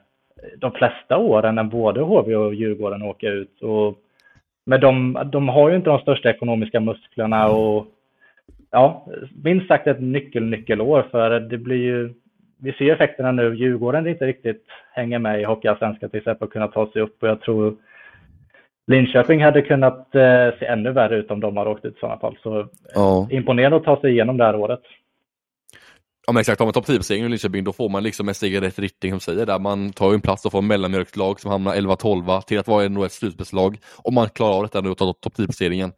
de flesta åren när både HV och Djurgården åker ut. Och, men de, de har ju inte de största ekonomiska musklerna och ja, minst sagt ett nyckel-nyckelår för det blir ju, vi ser effekterna nu, Djurgården inte riktigt hänger med i Hockeyallsvenskan till exempel och kunna ta sig upp och jag tror Linköping hade kunnat eh, se ännu värre ut om de hade åkt ut i sådana fall. Så ja. imponerande att ta sig igenom det här året.
Ja men exakt, har man topp 10-placering i Linköping då får man liksom ett steg i rätt riktning som säger där. Man tar ju en plats och får en mellanmjölkslag som hamnar 11-12 till att vara ändå ett slutspelslag. Om man klarar av detta nu och tar topp 10-placeringen.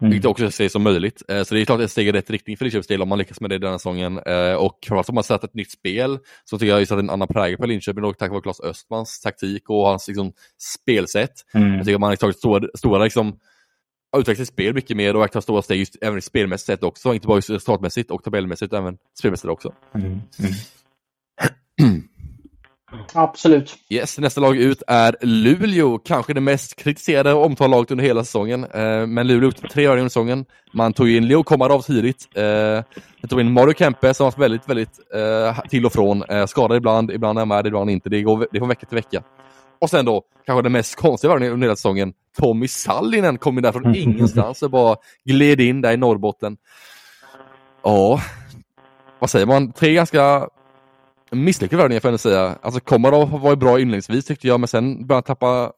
Mm. Vilket också ser som möjligt. Eh, så det är klart ett steg i rätt riktning för Linköpings del om man lyckas med det denna säsongen. Eh, och framförallt om man satt ett nytt spel så tycker jag just att en annan prägel på Linköping och tack vare Claes Östmans taktik och hans liksom, spelsätt. Mm. Jag tycker att man har tagit stora, stora liksom, utvecklat sitt spel mycket mer och verkar ta stora steg just, även spelmässigt sett också. Inte bara resultatmässigt och tabellmässigt utan även spelmässigt också. Mm.
Mm. Absolut.
Yes, nästa lag ut är Luleå, kanske det mest kritiserade och omtalade laget under hela säsongen. Eh, men Luleå ut tre år under säsongen. Man tog in Leo Komarov tidigt. Eh, man tog in Mario Kempe som var väldigt, väldigt eh, till och från. Eh, skadad ibland, ibland är han med, ibland inte. Det går, det går vecka till vecka. Och sen då, kanske den mest konstiga värvningen under hela säsongen, Tommy Sallinen kom in där från (laughs) ingenstans och bara gled in där i Norrbotten. Ja, vad säger man? Tre ganska misslyckade värvningar får jag ändå säga. Alltså Komarov var ju bra inledningsvis tyckte jag, men sen började han tappa,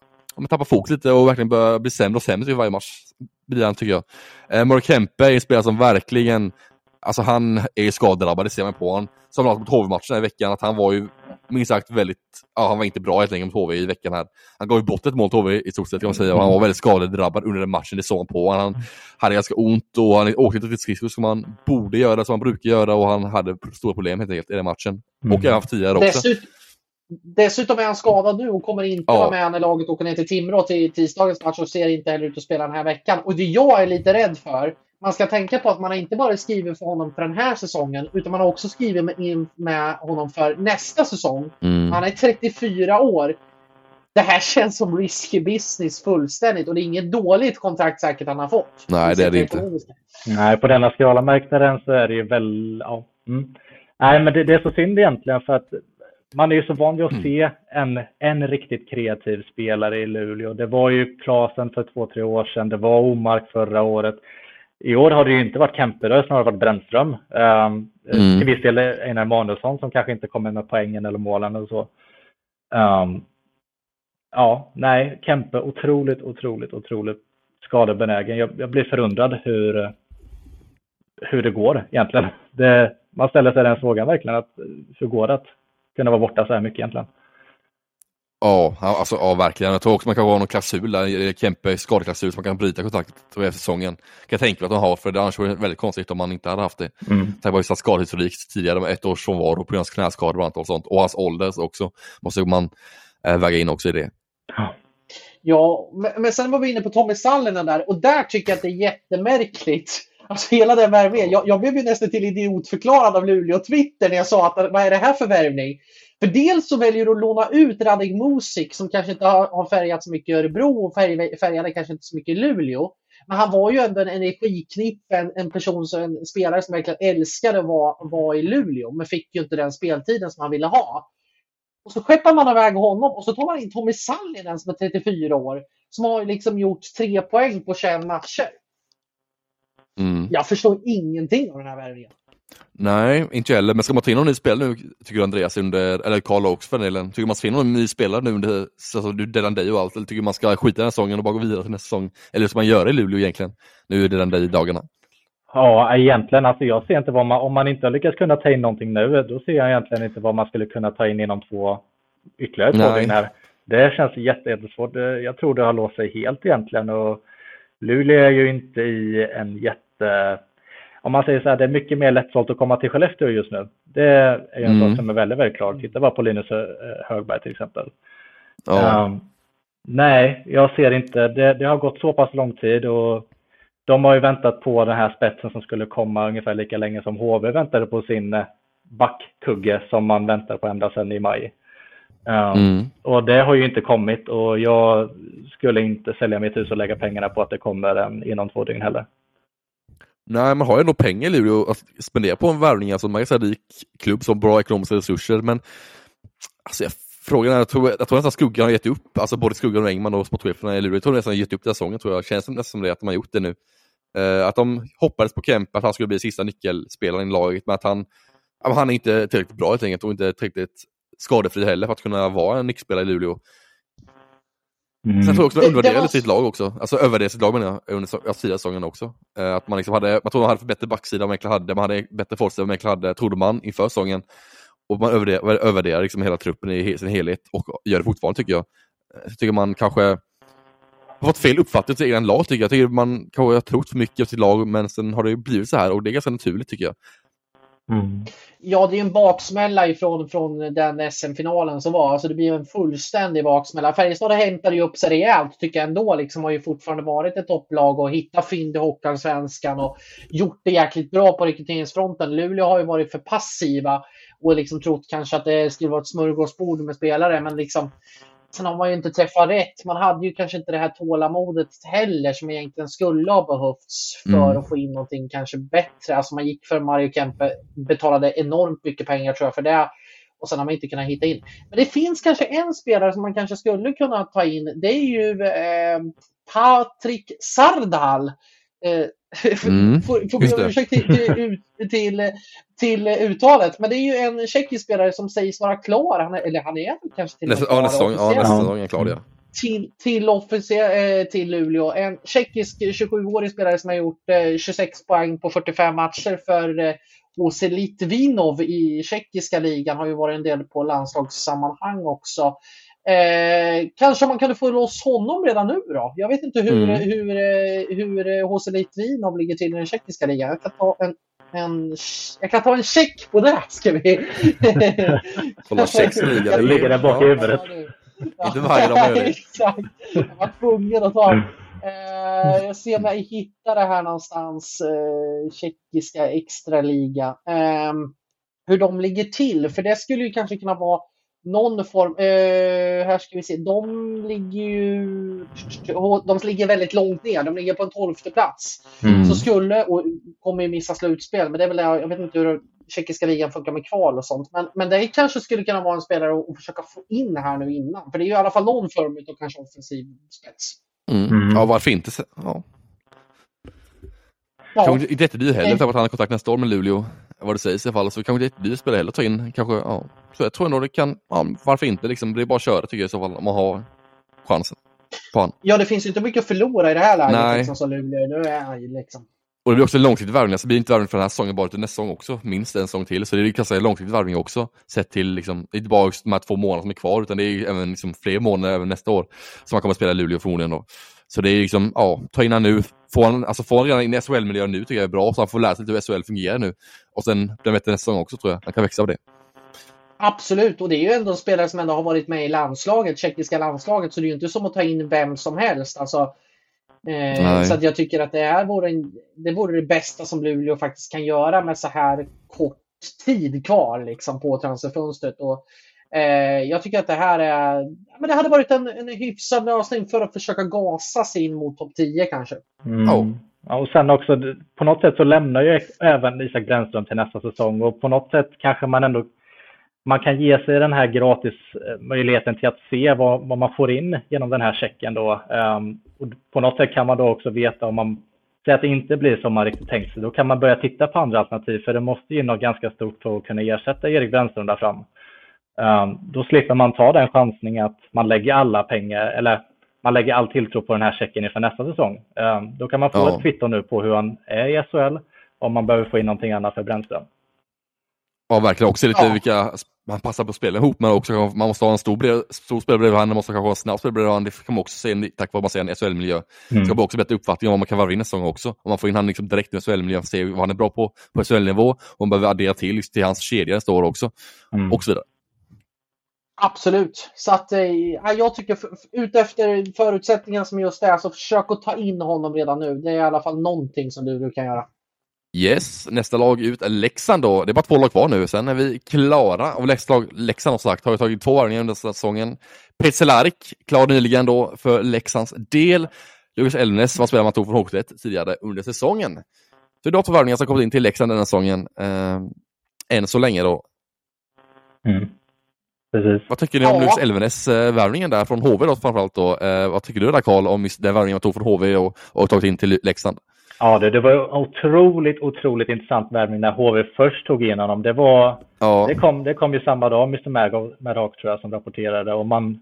tappa fokus lite och verkligen börja bli sämre och sämre i varje match. Blir han tycker jag. Eh, Mark Kempe är en spelare som verkligen, alltså han är skadedrabbad, det ser man på honom. Som mot HV-matchen i veckan, att han var ju minst sagt väldigt, ja han var inte bra helt enkelt mot HV i veckan här. Han gav ju bort ett mål till HV i stort sett kan man säga och han var väldigt skadedrabbad under den matchen, det såg man på Han hade ganska ont och han åkte inte till skridskor som han borde göra, som han brukar göra och han hade stora problem helt enkelt i den matchen. Mm. Och även haft tidigare också.
Dessutom, dessutom är han skadad nu och kommer inte ja. vara med när laget åker ner till Timrå till tisdagens match och ser inte heller ut att spela den här veckan. Och det jag är lite rädd för, man ska tänka på att man inte bara skrivit för honom för den här säsongen, utan man har också skrivit med, med honom för nästa säsong. Mm. Han är 34 år. Det här (laughs) känns som risky business fullständigt och det är inget dåligt kontrakt säkert han har fått.
Nej, det är det inte.
Nej, på denna skalamarknaden så är det ju väl, ja. Mm. Nej, men det, det, är så synd egentligen för att man är ju så van vid att mm. se en, en riktigt kreativ spelare i Luleå. Det var ju Klasen för två, tre år sedan. Det var Omark förra året. I år har det ju inte varit Kemperö, snarare varit Brännström. Um, mm. Till viss del Einar Emanuelsson som kanske inte kommer med poängen eller målen eller så. Um, ja, nej, Kempe otroligt, otroligt, otroligt skadebenägen. Jag, jag blir förundrad hur, hur det går egentligen. Det, man ställer sig den frågan verkligen, att hur går det att kunna vara borta så här mycket egentligen?
Ja, alltså, ja, verkligen. Jag tror också man kan ha någon klausul där, Kempe skadeklausul, som man kan bryta kontraktet efter säsongen. Kan jag tänka mig att de har, för det annars vore det väldigt konstigt om man inte hade haft det. Mm. Det var ju skadehistorik tidigare med ett års frånvaro på grund av knäskador och, och sånt. Och hans ålder också, måste man äh, väga in också i det.
Ja. Ja, men sen var vi inne på Tommy Sallinen där och där tycker jag att det är jättemärkligt. Alltså hela den värvningen. Jag, jag blev ju nästan till idiotförklarad av Luleå Twitter när jag sa att vad är det här för värvning? För dels så väljer du att låna ut Radig Musik som kanske inte har färgat så mycket i Örebro och färgade kanske inte så mycket i Luleå. Men han var ju ändå en energiknipp, en, en person, som, en spelare som verkligen älskade att vara, vara i Luleå, men fick ju inte den speltiden som han ville ha. Och så skeppar man iväg honom och så tar man in Tommy Sallinen som är 34 år, som har liksom gjort tre poäng på 21 matcher. Mm. Jag förstår ingenting av den här värvningen.
Nej, inte heller. Men ska man ta in någon ny spelare nu, tycker du Andreas, under, eller Karl också för den delen, tycker man ska ta in någon ny spelare nu under alltså, Delan Day och allt, eller tycker man ska skita i den här säsongen och bara gå vidare till nästa säsong? Eller ska man göra i Luleå egentligen, nu i Delan Day-dagarna?
Ja, egentligen, alltså jag ser inte vad man, om man inte har lyckats kunna ta in någonting nu, då ser jag egentligen inte vad man skulle kunna ta in inom två, ytterligare två här. Det känns jättesvårt. Jag tror det har låst sig helt egentligen och Luleå är ju inte i en jätte om man säger så här, det är mycket mer lättsålt att komma till Skellefteå just nu. Det är en mm. sak som är väldigt, väldigt klar. Titta bara på Linus eh, Högberg till exempel. Oh. Um, nej, jag ser inte. Det, det, har gått så pass lång tid och de har ju väntat på den här spetsen som skulle komma ungefär lika länge som HV väntade på sin eh, backkugge som man väntar på ända sedan i maj. Um, mm. Och det har ju inte kommit och jag skulle inte sälja mitt hus och lägga pengarna på att det kommer en inom två dygn heller.
Nej, man har ju ändå pengar i Luleå att spendera på en värvning. Alltså, man är en rik klubb som har bra ekonomiska resurser, men alltså, jag, frågan är, jag tror, jag tror nästan Skuggan har gett upp, alltså både Skuggan och Engman och sportcheferna i Luleå, jag tror nästan har gett upp den säsongen, tror jag. Känns nästan som det att de har gjort det nu. Uh, att de hoppades på Kempe, att han skulle bli sista nyckelspelaren i laget, men att han, han är inte tillräckligt bra helt enkelt och inte tillräckligt skadefri heller för att kunna vara en nyckelspelare i Luleå. Mm. Sen tror jag också att de undervärderade var... sitt lag också. Alltså övervärderade sitt lag menar jag, under tidigare säsongen också. Eh, att man liksom hade, man trodde man hade bättre backsida än man egentligen hade, man hade bättre forward än man egentligen hade, trodde man inför säsongen. Och man övervärderar, övervärderar liksom hela truppen i sin helhet och gör det fortfarande tycker jag. Eh, jag tycker man kanske har fått fel uppfattning till egen lag tycker jag. Jag tycker man kanske har trott för mycket av sitt lag men sen har det blivit så här och det är ganska naturligt tycker jag.
Mm.
Ja, det är en baksmälla ifrån från den SM-finalen som var. Alltså det blir en fullständig baksmälla. Färjestad hämtade ju upp sig rejält tycker jag ändå. Liksom har ju fortfarande varit ett topplag och hittat fynd i Hockeyallsvenskan och gjort det jäkligt bra på rekryteringsfronten. Luleå har ju varit för passiva och liksom trott kanske att det skulle vara ett smörgåsbord med spelare. Men liksom Sen har man ju inte träffat rätt. Man hade ju kanske inte det här tålamodet heller som egentligen skulle ha behövts för
Mm.
att få in någonting kanske bättre. Alltså man gick för Mario Kempe, betalade enormt mycket pengar tror jag för det. Och sen har man inte kunnat hitta in. Men det finns kanske en spelare som man kanske skulle kunna ta in. Det är ju eh, Patrik Sardal. Eh, (laughs)
Mm,
får be om ursäkt till, till, till, till uttalet. Men det är ju en tjeckisk spelare som sägs vara klar. Han är, eller han är kanske till
Nästa, ja, nästa säsong, ja, nästa säsong är klar ja.
till, till, eh, till Luleå. En tjeckisk 27-årig spelare som har gjort eh, 26 poäng på 45 matcher för eh, HC Litvinov i tjeckiska ligan. Har ju varit en del på landslagssammanhang också. Eh, kanske man kunde få loss honom redan nu då? Jag vet inte hur,
Mm.
hur, eh, hur eh, HC Litvinov ligger till i den tjeckiska ligan. Jag kan ta en, en, jag kan ta en check på det. Ska vi? (laughs)
Kolla Tjeckisk liga.
Det ligger där bak i huvudet. (laughs)
Inte varje dag man gör det.
Exakt. Jag var tvungen att ta. Eh, jag ser om jag hittar det här någonstans. Eh, tjeckiska extraliga. Eh, hur de ligger till. För det skulle ju kanske kunna vara någon form. Eh, här ska vi se. De ligger ju. De ligger väldigt långt ner. De ligger på en tolfte plats.
Mm.
Så skulle, och kommer ju missa slutspel, men det är väl, jag vet inte hur tjeckiska ligan funkar med kval och sånt. Men, men det kanske skulle kunna vara en spelare att, att försöka få in här nu innan. För det är ju i alla fall någon form av kanske offensiv spets.
Mm.
Mm.
Ja, varför inte? Ja.
Ja,
Kanske inte jättedyr heller, på att han har kontakt nästa år med Luleå. Vad det sägs i alla fall, så kanske inte jättedyr spelare heller att ta in. Kanske, ja. Så jag tror ändå det kan, ja, varför inte liksom? Det är bara att köra tycker jag i så fall, om man har chansen.
Ja, det finns ju inte mycket att förlora i det här läget
Nej.
liksom, som Luleå. Nu är han ju liksom...
Och det blir också en långsiktig värvning, alltså det blir inte värvning för den här säsongen bara, utan nästa säsong också, minst en säsong till. Så det är ganska långsiktig värvning också, sett till liksom, inte bara just de här två månaderna som är kvar, utan det är även liksom, fler månader även nästa år som man kommer att spela i Luleå förmodligen då. Så det är liksom, ja, ta in han nu, få han, alltså få han redan in i SHL-miljön nu tycker jag är bra, så han får lära sig lite hur SHL fungerar nu. Och sen blir bättre nästa säsong också tror jag, han kan växa av det.
Absolut, och det är ju ändå en spelare som ändå har varit med i landslaget, tjeckiska landslaget, så det är ju inte som att ta in vem som helst. Alltså, eh, så att jag tycker att det här vore, det vore det bästa som Luleå faktiskt kan göra med så här kort tid kvar liksom, på transferfönstret. Och, eh, jag tycker att det här är, men det hade varit en, en hyfsad lösning för att försöka gasa sig in mot topp 10 kanske.
Mm.
Ja.
Ja, och sen också, på något sätt så lämnar ju även Isak Brännström till nästa säsong och på något sätt kanske man ändå man kan ge sig den här gratis eh, möjligheten till att se vad, vad man får in genom den här checken då. Ehm, och på något sätt kan man då också veta om man säger att det inte blir som man riktigt tänkt sig. Då kan man börja titta på andra alternativ för det måste ju något ganska stort för att kunna ersätta Erik Brännström där fram. Ehm, då slipper man ta den chansningen att man lägger alla pengar eller man lägger all tilltro på den här checken inför nästa säsong. Ehm, då kan man få
Ja.
ett kvitto nu på hur han är i SHL om man behöver få in någonting annat för Brännström.
Ja, verkligen. Också lite
Ja.
vilka man passar på att spela ihop, men också man måste ha en stor, bre- stor spelare bredvid honom, man måste kanske ha en snabb spelare bredvid honom. Det kan man också se tack vare man ser en SHL-miljö.
Mm.
Ska man också bättre uppfattning om vad man kan varva in nästa säsong också. Om man får in honom liksom direkt i SHL-miljön, se vad han är bra på på SHL-nivå, och man behöver addera till till hans kedja nästa år också,
Mm.
och så vidare.
Absolut. Så att, eh, ja, jag tycker utefter förutsättningarna som just är, så försök att ta in honom redan nu. Det är i alla fall någonting som du, du kan göra.
Yes, nästa lag ut är Leksand då. Det är bara två lag kvar nu, sen är vi klara. Och Leksand, Leksand har sagt, har ju tagit två varvningar under säsongen. Petzelarik, klar nyligen då för Leksands del. Lukas Elmnes var spelare man tog från Hockeyet tidigare under säsongen. Så det är två varvningar som kommit in till Leksand den här säsongen. Eh, än så länge då.
Mm. Precis.
Vad tycker ni om
Ja.
Lukas Elvenes eh, värvningen där från HV då framförallt då? Eh, vad tycker du där Karl om den värvningen man tog från HV och, och tagit in till Leksand?
Ja, det, det var en otroligt, otroligt intressant värvning när HV först tog in honom. Det var
Ja,
Det kom, det kom ju samma dag, Mr. Madhawk, tror jag, som rapporterade. Och man,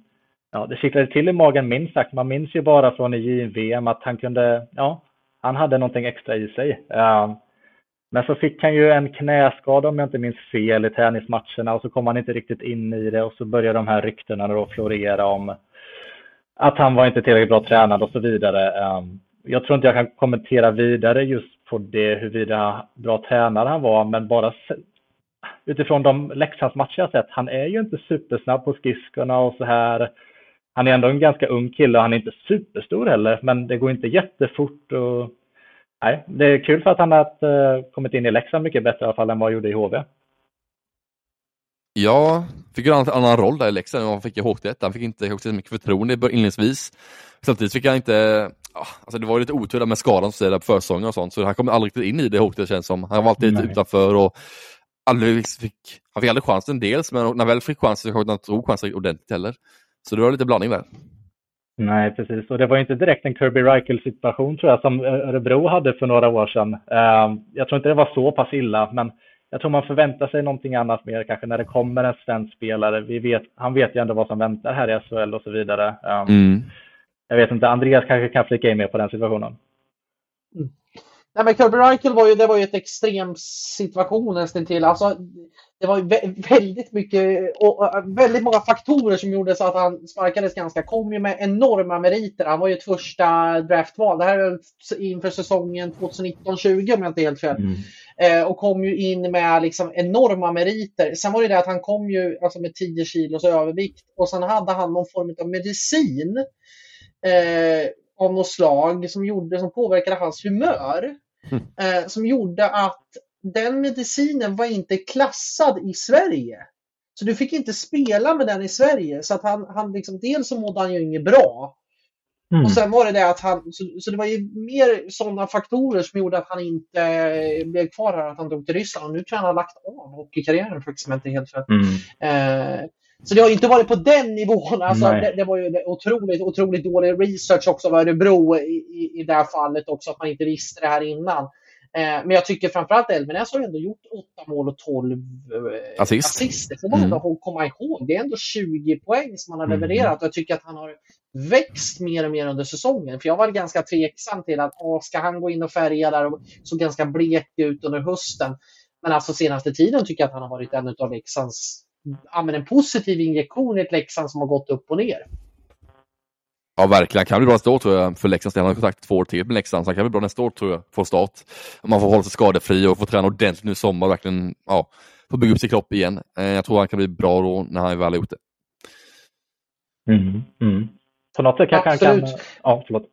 ja, det kittlade till i magen minst sagt. Man minns ju bara från i JVM att han kunde, ja, han hade någonting extra i sig. Eh, men så fick han ju en knäskada om jag inte minns fel i träningsmatcherna och så kom han inte riktigt in i det och så började de här ryktena då florera om att han var inte tillräckligt bra tränad och så vidare. Ehm, jag tror inte jag kan kommentera vidare just på det huruvida bra tränare han var, men bara utifrån de Leksandsmatcher jag sett, han är ju inte supersnabb på skridskorna och så här. Han är ändå en ganska ung kille och han är inte superstor heller, men det går inte jättefort. Och, nej, det är kul för att han har uh, kommit in i Leksand mycket bättre i alla fall än vad han gjorde i HV.
Ja, fick ju en annan roll där i Leksand än han fick i HT1. Han fick inte så mycket förtroende inledningsvis. Samtidigt fick han inte, alltså det var ju lite otur med skadan som där på försäsongen och sånt, så han kom aldrig riktigt in i det HT känns som. Han var alltid lite utanför och aldrig fick, han fick aldrig chansen dels, men när han väl fick chansen så han tog chansen ordentligt heller. Så det var lite blandning där.
Nej, precis. Och det var inte direkt en Kirby Reichel situation tror jag som Örebro hade för några år sedan. Ehm, jag tror inte det var så pass illa, men jag tror man förväntar sig någonting annat mer kanske när det kommer en svensk spelare. Vi vet, han vet ju ändå vad som väntar här i SHL och så vidare. Ehm, mm. Jag vet inte, Andreas kanske kan flika in mer på den situationen.
Nej, men Kirby Reichel var ju, det var ju ett extrem situation nästan till. Alltså, det var väldigt mycket och väldigt många faktorer som gjorde så att han sparkades ganska. Kom ju med enorma meriter. Han var ju ett första draftval. Det här är inför säsongen 2019-20 om jag inte är helt fel. Mm. Eh, och kom ju in med liksom enorma meriter. Sen var det det att han kom ju alltså med 10 kilos övervikt och sen hade han någon form av medicin eh, av något slag som, gjorde, som påverkade hans humör. Mm. Eh, som gjorde att den medicinen var inte klassad i Sverige. Så du fick inte spela med den i Sverige. Så att han, han liksom, dels så mådde han ju inget bra. Mm. Och sen var det det att han, så, så, det var ju mer sådana faktorer som gjorde att han inte blev kvar här, att han drog till Ryssland. Och nu tror jag han har lagt av hockeykarriären faktiskt, om jag inte helt fel. Mm. Eh, så det har inte varit på den nivån. Alltså, det, det, var ju otroligt, otroligt dålig research också av Örebro i, i, i det här fallet också, att man inte visste det här innan. Eh, men jag tycker framförallt Elvenäs har ändå gjort 8 mål och 12 eh, Assist. assister. Det får man ändå mm. komma ihåg. Det är ändå 20 poäng som han har mm. levererat. Och jag tycker att han har växt mer och mer under säsongen. För jag var ganska tveksam till att åh, ska han gå in och färga där och såg ganska blek ut under hösten. Men alltså senaste tiden tycker jag att han har varit en av Leksands ja, en positiv injektion i ett Leksand som har gått upp och ner.
Ja, verkligen. Kan bli bra nästa år tror jag för Leksands Han har kontakt två år till med Leksand, så han kan bli bra nästa år tror jag. Få start. Man får hålla sig skadefri och få träna ordentligt nu i sommar. Verkligen, ja, få bygga upp sin kropp igen. Eh, jag tror han kan bli bra då när han väl gjort det.
Mm, mm. På något sätt kanske han kan... Ja, förlåt.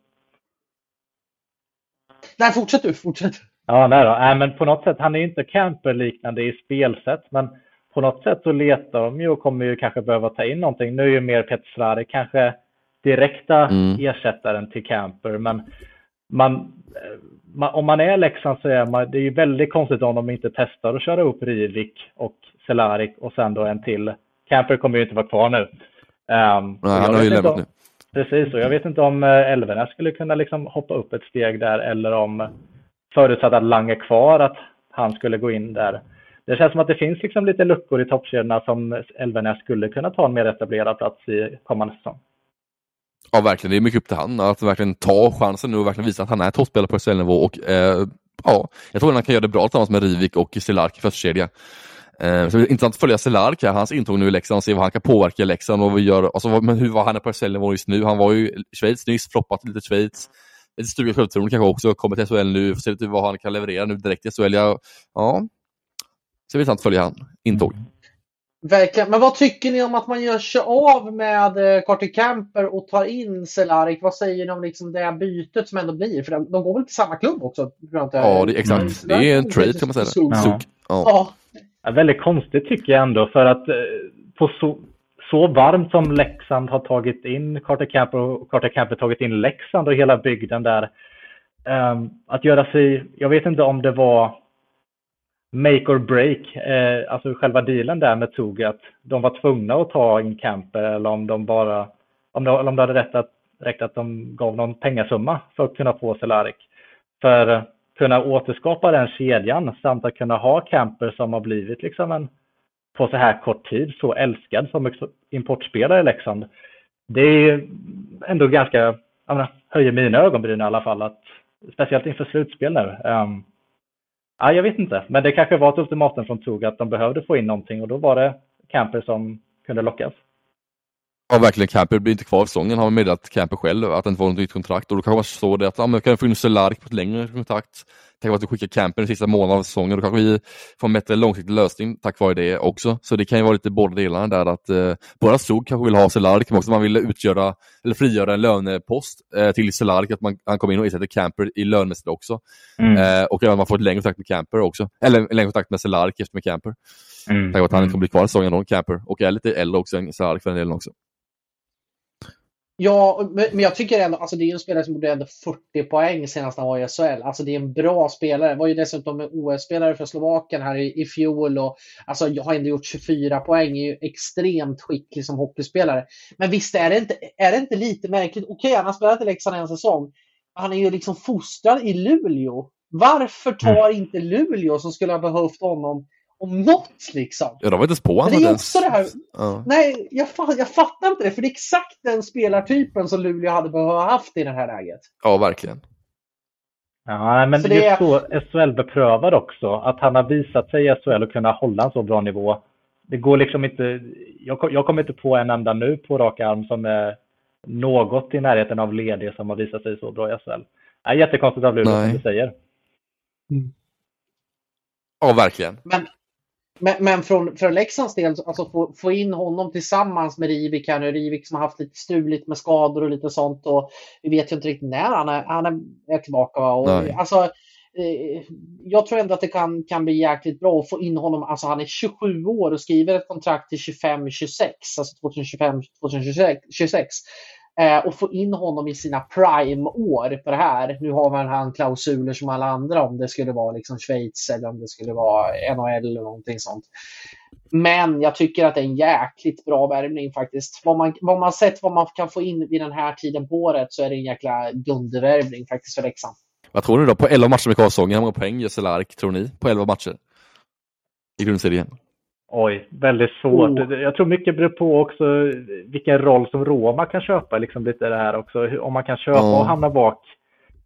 Nej, fortsätt du. Fortsätt.
Ja, nej då. Nej, men på något sätt, han är inte camper-liknande i spelsätt, men på något sätt så letar de ju och kommer ju kanske behöva ta in någonting. Nu är ju mer Petter Svare kanske direkta mm. ersättaren till Camper, men man, man, om man är Leksand så är man, det är ju väldigt konstigt om de inte testar att köra upp Rivik och Cehlárik och sen då en till. Camper kommer ju inte vara kvar nu. Um,
Nej, han har ju lämnat nu.
Precis, och jag vet inte om eh, Elvenes skulle kunna liksom hoppa upp ett steg där eller om förutsatt att Lang är kvar, att han skulle gå in där. Det känns som att det finns liksom lite luckor i toppkedjorna som Elvenäs skulle kunna ta en mer etablerad plats i kommande säsong.
Ja, verkligen. Det är mycket upp till han att verkligen ta chansen nu och verkligen visa att han är toppspelare på SHL-nivå och eh, ja, jag tror att han kan göra det bra tillsammans med Rivik och Celark i förstakedja. Eh, så det är intressant att följa Celark här, hans intåg nu i Leksand och se vad han kan påverka i Leksand och vad vi gör, alltså, men hur var han på SHL-nivå just nu? Han var ju i Schweiz nyss, floppat lite Schweiz. Lite stuga självförtroende kanske också, kommer till SHL nu, får se lite vad han kan leverera nu direkt i SHL. Ja, ja. Så det är intressant att följa han intåg.
Verkligen. Men vad tycker ni om att man gör sig av med Carter eh, Camper och tar in Cehlárik? Vad säger ni om liksom det bytet som ändå blir? För de, de går väl till samma klubb också?
Ja, det, exakt. Mm. Det är en trade kan man säga. Ja.
Ja. Ja. Väldigt konstigt tycker jag ändå för att eh, på så, så varmt som Leksand har tagit in Carter Camper och Carter Camper tagit in Leksand och hela bygden där. Um, att göra sig, jag vet inte om det var make or break, eh, alltså själva dealen där med Tog, att de var tvungna att ta in Camper eh, eller om de bara, om de, eller om det hade rätt att, räckt att de gav någon pengasumma för att kunna få Cehlárik. För att kunna återskapa den kedjan samt att kunna ha Camper som har blivit liksom en, på så här kort tid, så älskad som importspelare i Leksand. Det är ändå ganska, jag menar, höjer mina ögonbryn i alla fall, att, speciellt inför slutspel nu. Um, Ja, jag vet inte, men det kanske var ett ultimatum från Tog att de behövde få in någonting och då var det Camper som kunde lockas.
Ja verkligen, Camper blir inte kvar i säsongen, har meddelat Camper själv att han inte får något nytt kontrakt och då kanske man så det att ja, men kan få in Celark på ett längre kontrakt. Vare att du skickar Camper den sista månaden av säsongen, då kanske vi får en bättre långsiktig lösning tack vare det också. Så det kan ju vara lite båda delarna där att eh, båda Zug kanske vill ha Celark, men också man vill utgöra eller frigöra en lönepost eh, till Celark, att man, han kommer in och ersätter Camper i lönemässigt också.
Mm.
Eh, och att man får ett längre kontrakt med Camper också, eller en längre kontrakt med Celark efter med Camper.
Mm.
Tack vare att han inte
Mm.
kommer bli kvar i säsongen då, Camper, och är lite äldre också än Celark för den delen också.
Ja, men jag tycker ändå, alltså det är en spelare som gjorde ändå 40 poäng senast han var i SHL. Alltså det är en bra spelare. Var ju dessutom en OS-spelare för Slovakien här i, i fjol och alltså jag har ändå gjort 24 poäng, är ju extremt skicklig som hockeyspelare. Men visst är det inte, är det inte lite märkligt? Okej, han har spelat i Leksand en säsong. Han är ju liksom fostrad i Luleå. Varför tar inte Luleå som skulle ha behövt honom om något liksom?
Ja, de var inte ens på
Men
honom.
det är ju också det här,
Ja.
Nej, jag, jag fattar inte det. För det är exakt den spelartypen som Luleå hade behövt ha haft i det här läget.
ja, verkligen.
Ja, men
Så
det är
är-
så SHL beprövad också. Att han har visat sig i SHL och kunna hålla en så bra nivå. Det går liksom inte. Jag, jag kommer inte på en enda nu på rak arm som är något i närheten av ledig som har visat sig så bra i SHL. Det är jättekonstigt av Luleå
Nej.
som du säger.
Ja, verkligen.
Men, men, men från, för Leksands del, alltså få, få in honom tillsammans med Rivik här nu. Rivik som har haft lite struligt med skador och lite sånt. Och vi vet ju inte riktigt när han är, han är, tillbaka. Och,
Nej.
alltså, eh, jag tror ändå att det kan, kan bli jäkligt bra att få in honom. Alltså han är 27 år och skriver ett kontrakt till 25-26, alltså 2025-2026. Eh, och få in honom i sina prime-år på det här. Nu har man han klausuler som alla andra om det skulle vara liksom Schweiz eller om det skulle vara NHL eller någonting sånt. Men jag tycker att det är en jäkligt bra värvning faktiskt. Vad man, vad man sett vad man kan få in vid den här tiden på året så är det en jäkla dundervärvning faktiskt för Leksand.
Vad tror ni då? På 11 matcher med Karlsson, hur många poäng gör Celark, tror ni? På 11 matcher? I grundserien?
Oj, väldigt svårt.
Oh.
Jag tror mycket beror på också vilken roll som Roma kan köpa. Liksom lite det här också. Om man kan köpa
Ja.
och hamna bak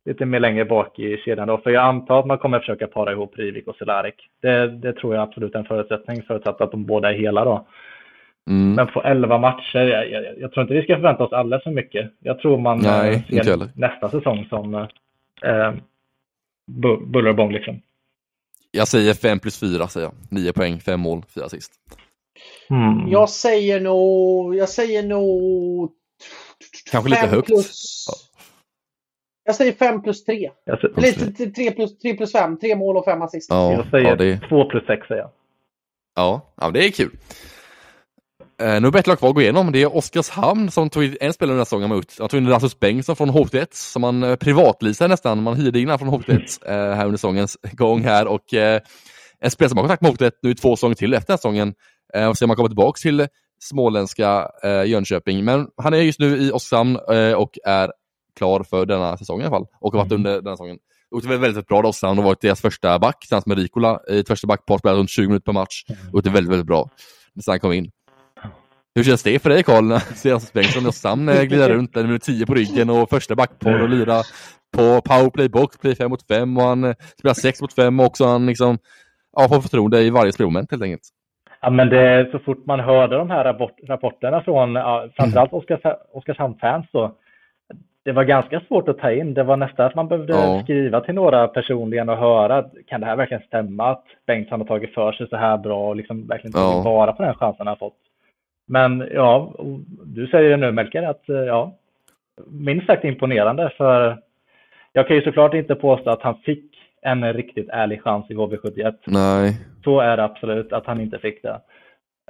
lite mer längre bak i kedjan då. För jag antar att man kommer försöka para ihop Rivik och Cehlarik. Det, det tror jag absolut är en förutsättning förutsatt att de båda är hela då.
Mm.
Men på 11 matcher, jag, jag, jag tror inte vi ska förvänta oss alldeles för mycket. Jag tror man
Nej,
eh, ser nästa säsong som eh, bu- buller och bång liksom.
Jag säger 5 plus 4, säger jag. 9 poäng, 5 mål, 4 assist.
Mm.
Jag säger nog... Jag säger nog...
Kanske lite
fem
högt.
Plus, jag säger 5 plus 3.
Jag, sä-
Eller 3 plus, 3 plus 5. 3 mål och 5 assist.
Ja,
jag säger
ja, det,
2 plus 6 säger jag.
ja, ja, det är kul. Eh, nu det ett lag kvar att gå igenom. Det är Oskarshamn som tog in en spelare den här säsongen. ut. Han tog in Rasmus Bengtsson från HV1 som man eh, privatleasade nästan. Man hyrde in honom från HV1 eh, här under säsongens gång här och eh, en spelare som har kontakt med HV1 nu i två säsonger till efter den här säsongen. Eh, och se om man kommer tillbaka till småländska eh, Jönköping. Men han är just nu i Oskarshamn eh, och är klar för denna säsong i alla fall. Och har varit
Mm.
under denna säsongen. Och det var väldigt, väldigt bra. Oskarshamn har varit deras första back tillsammans med Rikola i ett första backpar, spelat runt 20 minuter per match. Och det är väldigt, väldigt bra. Sen han kom in. Hur känns det för dig Karl, när Rasmus Bengtsson och Sam eh, glida (laughs) runt där med 10 på ryggen och första backpar och lira på powerplay box, play 5 mot 5 och han eh, spelar 6 mot 5 och också han liksom ja, får förtroende i varje spelmoment helt enkelt.
Ja, men det, så fort man hörde de här rapport, rapporterna från ja, framförallt Oskars, Oskarshamn-fans så det var ganska svårt att ta in. Det var nästan att man behövde
Ja.
skriva till några personligen och höra, kan det här verkligen stämma att Bengtsson har tagit för sig så här bra och liksom verkligen tagit
Ja.
vara på den chansen han fått. Men ja, du säger nu Melker att eh, ja, minst sagt imponerande för jag kan ju såklart inte påstå att han fick en riktigt ärlig chans i HV71.
Nej.
Så är det absolut att han inte fick det.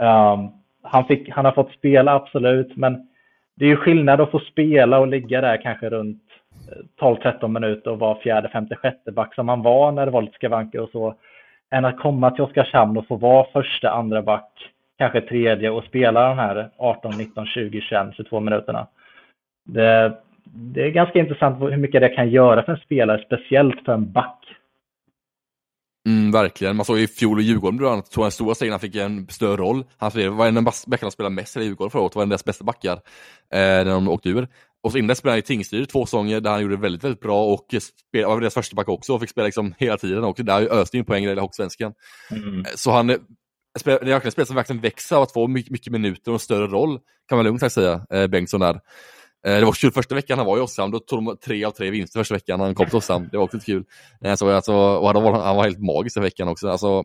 Um, han, fick, han har fått spela absolut, men det är ju skillnad att få spela och ligga där kanske runt eh, 12-13 minuter och vara fjärde, femte, sjätte back som han var när det var lite skavanker och så. Än att komma till Oskarshamn och få vara första, andra back, kanske tredje och spela de här 18, 19, 20, 21, 22 minuterna. Det, det är ganska intressant hur mycket det kan göra för en spelare, speciellt för en back.
Mm, verkligen. Man såg i fjol i Djurgården bland annat, tog en stora steg, han fick en större roll. Han var en av backarna som spelade mest i Djurgården förra året, var en av deras bästa backar eh, när de åkte ur. Och så innan spelade han i Tingsryd två säsonger där han gjorde väldigt, väldigt bra och spel, var deras första back också och fick spela liksom hela tiden också. Där öste in poäng i Hockeysvenskan.
Mm.
Så han, det är verkligen spel som verkligen växer av att få mycket, mycket minuter och en större roll, kan man lugnt säga, eh, Bengtsson där. Eh, det var kul första veckan han var i Oskarshamn, då tog de tre av tre vinster första veckan när han kom till Oskarshamn. Det var också kul. Eh, så, alltså, och han var, han var helt magisk den veckan också. Alltså,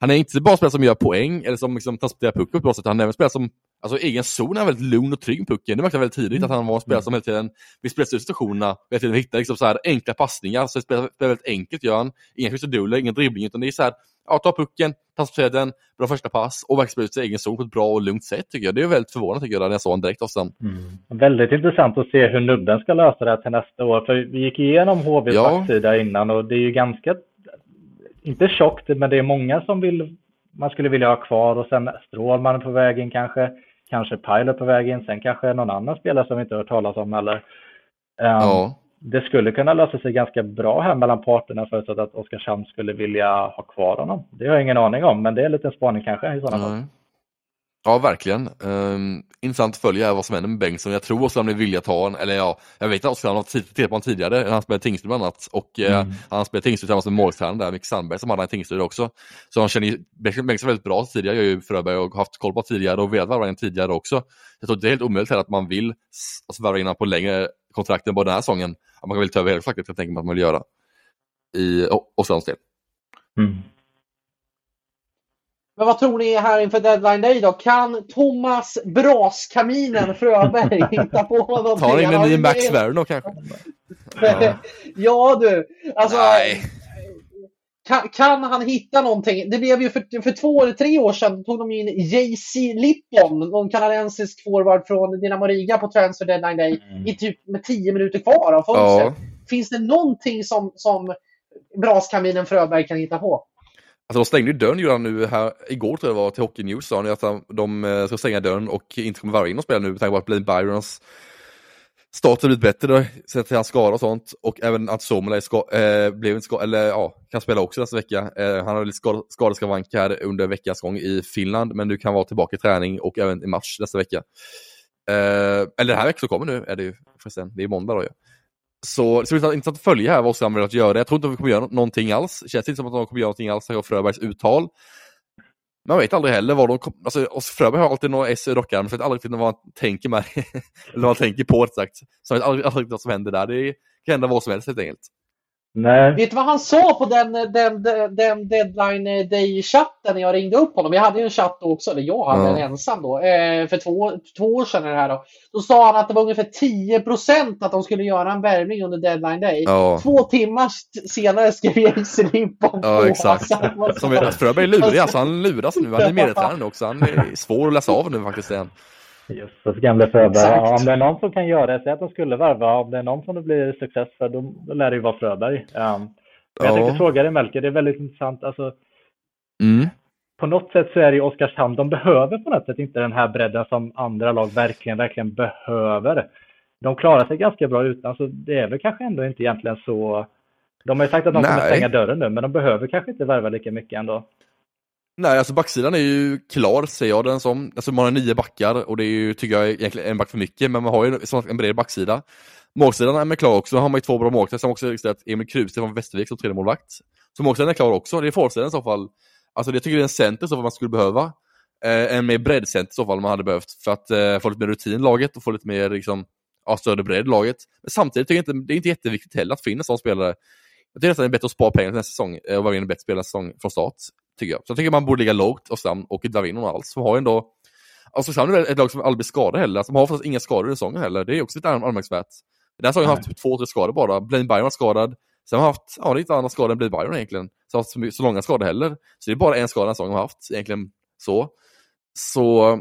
han är inte bara spelare som gör poäng eller som liksom, transporterar pucken på ett bra sätt, han är även spelare som, alltså egen zon är väldigt lugn och trygg med pucken. Det verkar väldigt tidigt att han var en spelare som hela tiden vill spela ut situationerna, hela tiden hitta liksom så här enkla passningar, så det spelar, spelar väldigt enkelt gör han. Inga krusiduller, ingen dribbling, utan det är så här, ja, ta pucken, den, bra första pass och verkligen ut sin egen zon på ett bra och lugnt sätt tycker jag. Det är väldigt förvånande tycker jag, när jag såg honom direkt och sen.
Mm. Väldigt intressant att se hur Nubben ska lösa det här till nästa år, för vi gick igenom HVs
Ja.
backsida innan och det är ju ganska, inte tjockt, men det är många som vill, man skulle vilja ha kvar och sen Strålman på väg in kanske, kanske Pilot på väg in, sen kanske någon annan spelare som vi inte har hört talas om eller. Um,
Ja.
Det skulle kunna lösa sig ganska bra här mellan parterna förutsatt att Oskarshamn skulle vilja ha kvar honom. Det har jag ingen aning om, men det är en liten spaning kanske i sådana fall.
Mm. Ja, verkligen. Um, intressant att följa vad som händer med Bengtsson. Jag tror också att är ta en, eller ja, jag vet att Oskarshamn har tittat på honom tidigare, han spelade Tingsryd bland annat. Och eh,
Mm.
han spelade Tingsryd tillsammans med måltränaren där, Micke Sandberg, som hade i Tingsryd också. Så han känner ju Bengtsson väldigt bra tidigare, jag har ju Fröberg och haft koll på tidigare och velat värva in tidigare också. Jag tror det är helt omöjligt att man vill alltså, värva in honom på längre kontrakt än bara den här säsongen. Man vill ta över hela kontraktet, kan jag tänka mig att man vill göra. I Oskarshamns del.
Mm.
Men vad tror ni här inför deadline day då? Kan Thomas Braskaminen (laughs) Fröberg hitta på någonting?
Ta in en ny Max då kanske? (laughs)
ja du, alltså.
Nej.
Kan, kan han hitta någonting? Det blev ju för, för två eller tre år sedan tog de in JC Lippon, någon kanadensisk forward från Dinamo Riga på transfer deadline day
Mm.
i typ med tio minuter kvar av fönstret.
Ja.
Finns det någonting som, som Braskaminen Fröberg kan hitta på?
Alltså de stängde ju dörren nu här, igår tror jag det var till Hockey News sa han att de eh, ska stänga dörren och inte kommer vara in och spela nu med tanke på att Blaine Byrons start har blivit bättre sett till hans skada och sånt och även att Somela ska, eh, blev inte skadad, eller ja, kan spela också nästa vecka. Eh, han hade lite skad, skadeskavank här under veckans gång i Finland men nu kan vara tillbaka i träning och även i match nästa vecka. Eh, eller den här veckan som kommer nu är det ju förresten, det är måndag då ju. Så det ska bli intressant att följa här vad Oskar vill att göra. Jag tror inte att vi kommer göra någonting alls. Det känns inte som att de kommer göra någonting alls här av Fröbergs uttal. Man vet aldrig heller vad de kommer... Alltså, och Fröberg har alltid några S i rockärmen, så jag vet aldrig riktigt vad han tänker med. (laughs) Eller vad han tänker på, rätt sagt. Så jag vet aldrig, aldrig vad som händer där. Det kan hända vad som helst helt enkelt.
Nej,
Vet du vad han sa på den, den, den, den deadline day-chatten när jag ringde upp honom? Jag hade ju en chatt då också, eller jag hade
Ja.
en ensam då, eh, för två, två år sedan är det här då. Då sa han att det var ungefär 10% att de skulle göra en värvning under deadline day.
Ja,
Två timmar senare skrev Jason Limpon på.
ja exakt.
Alltså,
Som är, Fröberg är lurig, alltså han luras nu. Han är medietränare nu också. Han är svår att läsa av nu faktiskt. Igen.
Jösses gamle Fröberg. Ja, om det är någon som kan göra det, säg att de skulle varva. Om det är någon som det blir success för, då, då lär det ju vara Fröberg. Um, men jag
Ja.
tänkte fråga dig Melker, det är väldigt intressant. Alltså,
Mm.
på något sätt så är det ju Oskarshamn, de behöver på något sätt inte den här bredden som andra lag verkligen, verkligen behöver. De klarar sig ganska bra utan, så det är väl kanske ändå inte egentligen så. De har ju sagt att de kommer
Nej.
stänga dörren nu, men de behöver kanske inte värva lika mycket ändå.
Nej, alltså backsidan är ju klar, ser jag den som. Alltså man har nio backar och det är ju, tycker jag, egentligen en back för mycket, men man har ju en bred backsida. Målsidan är man klar också, då har man ju två bra målvakter, som också registrerat Emil Kruse från Västervik som tredje målvakt. Så målsidan är klar också, det är forwardsidan i så fall. Alltså det tycker jag är en center i så fall man skulle behöva. Eh, en mer breddcenter i så fall man hade behövt, för att eh, få lite mer rutin i laget och få lite mer, liksom, ja, större bredd i laget. Men samtidigt tycker jag inte, det är inte jätteviktigt heller att få in en sån spelare. Jag tycker nästan det är bättre att spara pengar till nästa säsong eh, och vara en bättre spelare nästa säsong från start. Tycker jag. Så jag tycker man borde ligga lågt och fram och inte dra in någon alls. De har ändå Alltså Oskarshamn är ett lag som aldrig blir skadade heller. Alltså, de har faktiskt inga skador i säsongen heller. Det är också lite anm- anmärkningsvärt. Den här säsongen har haft typ två, tre skador bara. Blaine Byron var skadad. Sen har haft, ja, lite andra skador än Blaine Byron egentligen. Så har haft så, långa skador heller. Så det är bara en skada den här säsongen har haft, egentligen så. Så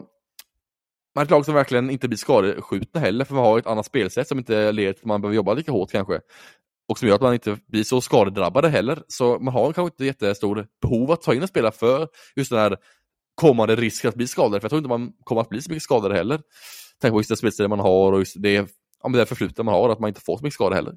man är ett lag som verkligen inte blir skadeskjutna heller, för man har ett annat spelsätt som inte leder till att man behöver jobba lika hårt kanske. Och som gör att man inte blir så skadedrabbade heller. Så man har kanske inte jättestor behov att ta in en spelare för just den här kommande risken att bli skadad. För jag tror inte man kommer att bli så mycket skadade heller. Tänk på just det spelstil man har och just det, ja, det förflutna man har, att man inte får så mycket skador heller.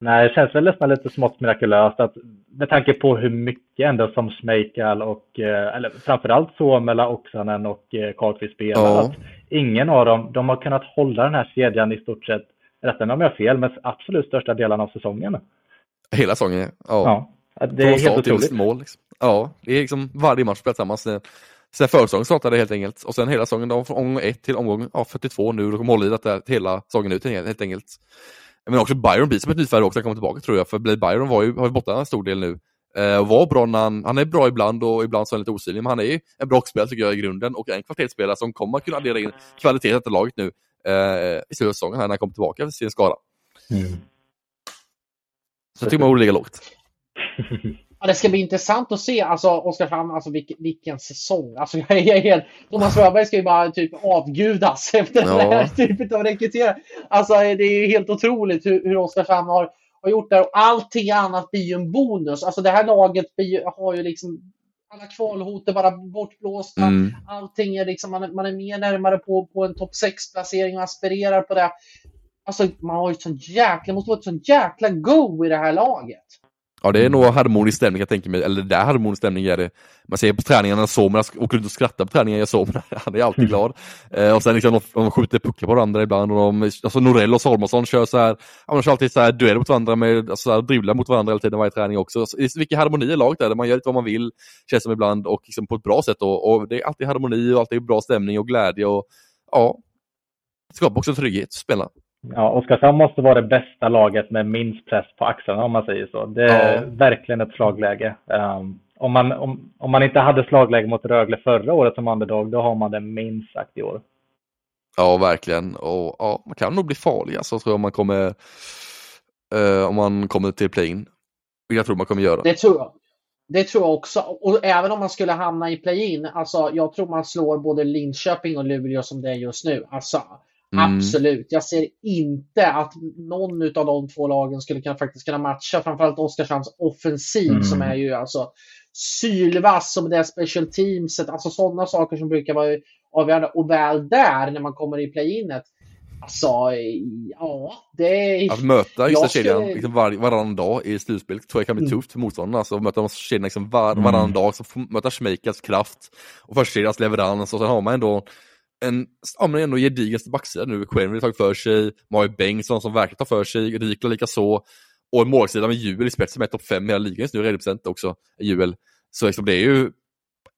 Nej, det känns väl nästan lite smått mirakulöst att med tanke på hur mycket ändå som Schmeichel och, eh, eller framförallt Suomela, Oksanen och eh, Karlqvist spelar,
Ja.
att ingen av dem, de har kunnat hålla den här kedjan i stort sett, rätta mig om jag har fel, men absolut största delen av säsongen.
Hela säsongen, ja.
Ja, att det
Från
är helt
till
otroligt.
mål. Liksom. Ja, det är liksom varje match spelat tillsammans. Sen, försäsongen startade helt enkelt. Och sen hela säsongen då, från omgång 1 till omgång ja, 42 nu. De kommer hålla i detta hela säsongen ut helt enkelt. Men också Byron blir som ett nyfärd också, kommer tillbaka tror jag. För Blade Byron var ju, har ju borta en stor del nu. Eh, var bra när han, han är bra ibland och ibland så är han lite osynlig. Men han är ju en bra spelare tycker jag i grunden och en kvalitetsspelare som kommer kunna addera in kvalitet i detta laget nu eh, i slutet av säsongen när han kommer tillbaka för sin skada. Mm. Så jag tycker man borde ligga lågt. (laughs)
Ja, det ska bli intressant att se alltså, Oskarshamn, alltså vilken, vilken säsong. Alltså, jag är helt, Thomas Röberg ska ju bara typ avgudas (laughs) efter ja. den här typen av rekrytering. Alltså, det är ju helt otroligt hur, hur Oskarshamn har, har gjort det. Och allting annat blir ju en bonus. Alltså det här laget blir, har ju liksom alla kvalhot är bara bortblåsta. Mm. Allting är liksom, man är, man är mer närmare på, på en topp 6-placering och aspirerar på det. Alltså man har ju sån jäkla, måste vara ett sån jäkla go i det här laget.
Ja, det är nog harmonisk stämning jag tänker mig, eller det där harmonisk stämning är det. Man ser på träningarna, Somra åker runt och skrattar på träningar, jag Somra, (laughs) han är alltid glad. Eh, och sen liksom, de, skjuter puckar på varandra ibland och de, alltså Norell och Salomonsson kör så här, de kör alltid så här dueller mot varandra med, alltså, så här, dribblar mot varandra hela tiden varje träning också. Så, det är mycket harmoni i laget där, man gör lite vad man vill, känns som ibland, och liksom på ett bra sätt då. Och det är alltid harmoni och alltid bra stämning och glädje och ja, det skapar också trygghet spela.
Ja, Oskarshamn måste vara det bästa laget med minst press på axlarna om man säger så. Det är ja. verkligen ett slagläge. Um, om, man, om, om man inte hade slagläge mot Rögle förra året som underdog, då har man det minst sagt i år.
Ja, verkligen. Och ja, man kan nog bli farlig alltså, tror jag, om man kommer, uh, om man kommer till play-in. Jag tror man kommer göra.
Det tror jag. Det tror jag också. Och även om man skulle hamna i play-in, alltså jag tror man slår både Linköping och Luleå som det är just nu. Alltså, Mm. Absolut. Jag ser inte att någon av de två lagen skulle kunna, faktiskt kunna matcha framförallt Oskarshamns offensiv mm. som är ju alltså sylvass som det special teamset, alltså sådana saker som brukar vara avgörande. Och väl där när man kommer i play-inet. Alltså, ja, det är...
Att möta just kedjan liksom var, varannan dag i slutspelet tror jag kan bli mm. tufft för motståndarna. Alltså, möta de kedjorna liksom var, mm. varannan dag, så möta Schmeikels kraft och första leverans och så har man ändå en ja, men ändå gedigaste backsida nu. Quenville har tagit för sig, Mario Bengtsson som verkligen tar för sig, Rikla lika så. Och en målsida med Juel i spetsen med topp 5 i hela ligan just nu, regelprocent också, Juel. Så liksom, det är ju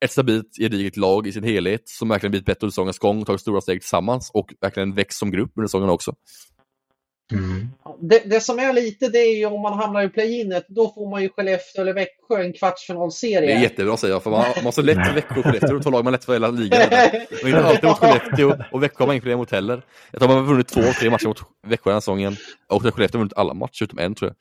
ett stabilt, gediget lag i sin helhet som verkligen blivit bättre under säsongens gång, tagit stora steg tillsammans och verkligen växt som grupp under säsongen också.
Mm. Det, det, som är lite det är ju om man hamnar i play-inet, då får man ju Skellefteå eller Växjö en kvartsfinalserie.
Det är jättebra att säga, för man, man har så lätt Växjö och Skellefteå, två lag man lätt för hela ligan. (laughs) Man vinner alltid mot Skellefteå och Växjö har man inga problem mot heller. Jag tror man har vunnit två, tre matcher mot Växjö den här säsongen och Skellefteå har vunnit alla matcher utom en tror jag.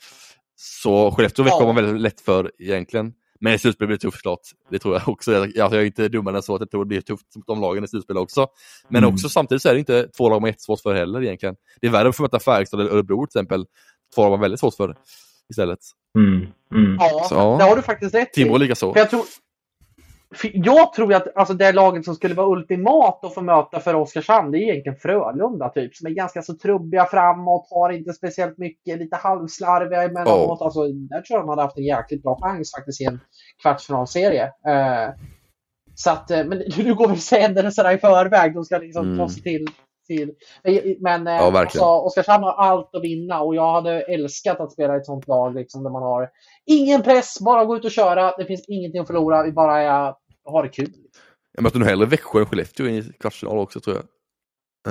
Så Skellefteå och Växjö ja. har man väldigt lätt för egentligen. Men i slutspel blir det tufft klart. Det tror jag (laughs) också. Jag, jag är inte dummare än så att jag tror det blir tufft mot de lagen i slutspel också. Men mm. också samtidigt så är det inte två lag man är jättesvårt för heller egentligen. Det är värre att få möta Färjestad eller Örebro till exempel. Två lag man väldigt svårt för istället.
Mm. Mm.
Ja, så, ja, det har du faktiskt rätt.
Timrå likaså.
Jag tror, jag tror att alltså, det laget som skulle vara ultimat att få möta för Oskarshamn, det är egentligen Frölunda typ, som är ganska så trubbiga framåt, har inte speciellt mycket, lite halvslarviga emellanåt. Oh. Alltså, där tror jag de hade haft en jäkligt bra chans faktiskt i en kvartsfinalserie. Eh, så att, eh, men (laughs) nu går vi händelserna i förväg, de ska liksom mm. ta sig till till. Men ja, eh, alltså, Oskarshamn har allt att vinna och jag hade älskat att spela i ett sånt lag liksom, där man har ingen press, bara gå ut och köra. Det finns ingenting att förlora, vi bara är, har det kul.
Jag möter nog hellre Växjö än Skellefteå i kvartsfinal också tror jag.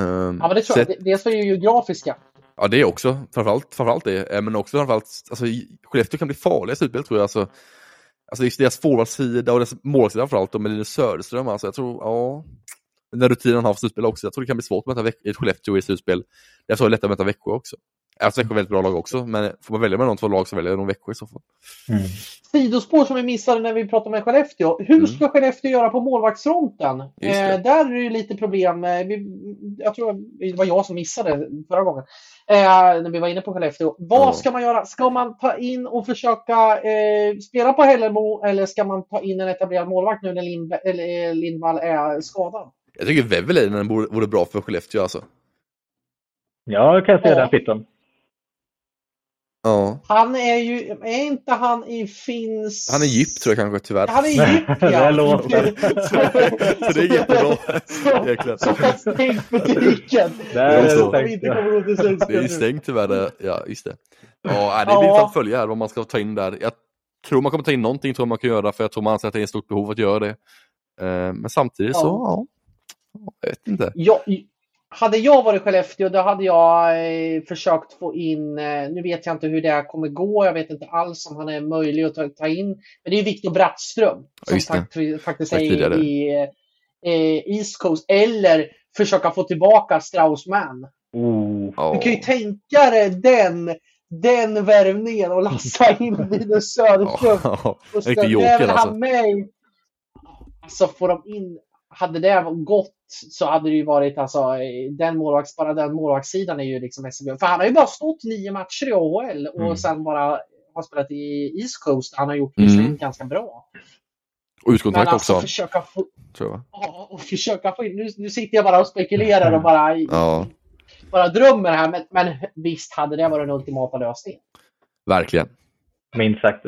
Um, ja, men det tror jag. Dels för det geografiska.
Ja, det är också. Framförallt, framförallt det. Eh, men också framförallt, alltså, Skellefteå kan bli farliga i slutspel tror jag. Alltså, alltså just deras forwardsida och deras målsida framförallt, med Linus Söderström. Alltså, jag tror, ja den rutinen han har för slutspel också. Jag tror det kan bli svårt att möta ett Skellefteå i slutspel. Jag tror det är lättare att möta Växjö också. Alltså Växjö är väldigt bra lag också, men får man välja mellan de två lag så väljer jag nog Växjö i så fall.
Mm. Sidospår som vi missade när vi pratade med Skellefteå. Hur mm. ska Skellefteå göra på målvaktsfronten? Eh, där är det lite problem. Eh, vi, jag tror det var jag som missade förra gången. Eh, när vi var inne på Skellefteå. Vad mm. ska man göra? Ska man ta in och försöka eh, spela på Hällemo eller ska man ta in en etablerad målvakt nu när Lind, eller, eh, Lindvall är skadad?
Jag tycker Vävelinen vore bra för Skellefteå alltså.
Ja, jag kan se ja. den fitten.
Ja.
Han är ju, är inte han i finsk...
Han är djup tror jag kanske tyvärr.
Han är djup ja.
det låter.
så det är jättebra. Egentligen.
Så har stängt butiken.
Det är, så. det är stängt tyvärr. Ja, just det. Ja, det blir ja. lite att följa här vad man ska ta in där. Jag tror man kommer ta in någonting, tror man kan göra, för jag tror man anser att det är ett stort behov att göra det. Eh, men samtidigt så, ja, jag vet inte.
Jag, hade jag varit Skellefteå då hade jag eh, försökt få in, eh, nu vet jag inte hur det här kommer gå, jag vet inte alls om han är möjlig att ta, ta in, men det är Viktor Brattström som fakt- faktiskt är
tidigare.
i, i eh, East Coast, eller försöka få tillbaka Straussman.
Oh.
Du
Ja,
kan ju tänka dig den, den värvningen och lassa in (laughs) Linus Söderström.
ja,
Och är
joker alltså.
han med Alltså får de in, hade det gått så hade det ju varit alltså den målvakts, bara den målvaktssidan är ju liksom SCB. För han har ju bara stått nio matcher i AHL och
Mm.
sen bara har spelat i East Coast. Han har gjort
Mm.
visserligen ganska bra.
Och utkontrakt
alltså
också,
försöka få,
tror jag.
ja, och försöka få in, nu, nu sitter jag bara och spekulerar och bara,
Ja,
bara drömmer här. Men, men visst hade det varit den ultimata lösningen.
verkligen.
Minst sagt.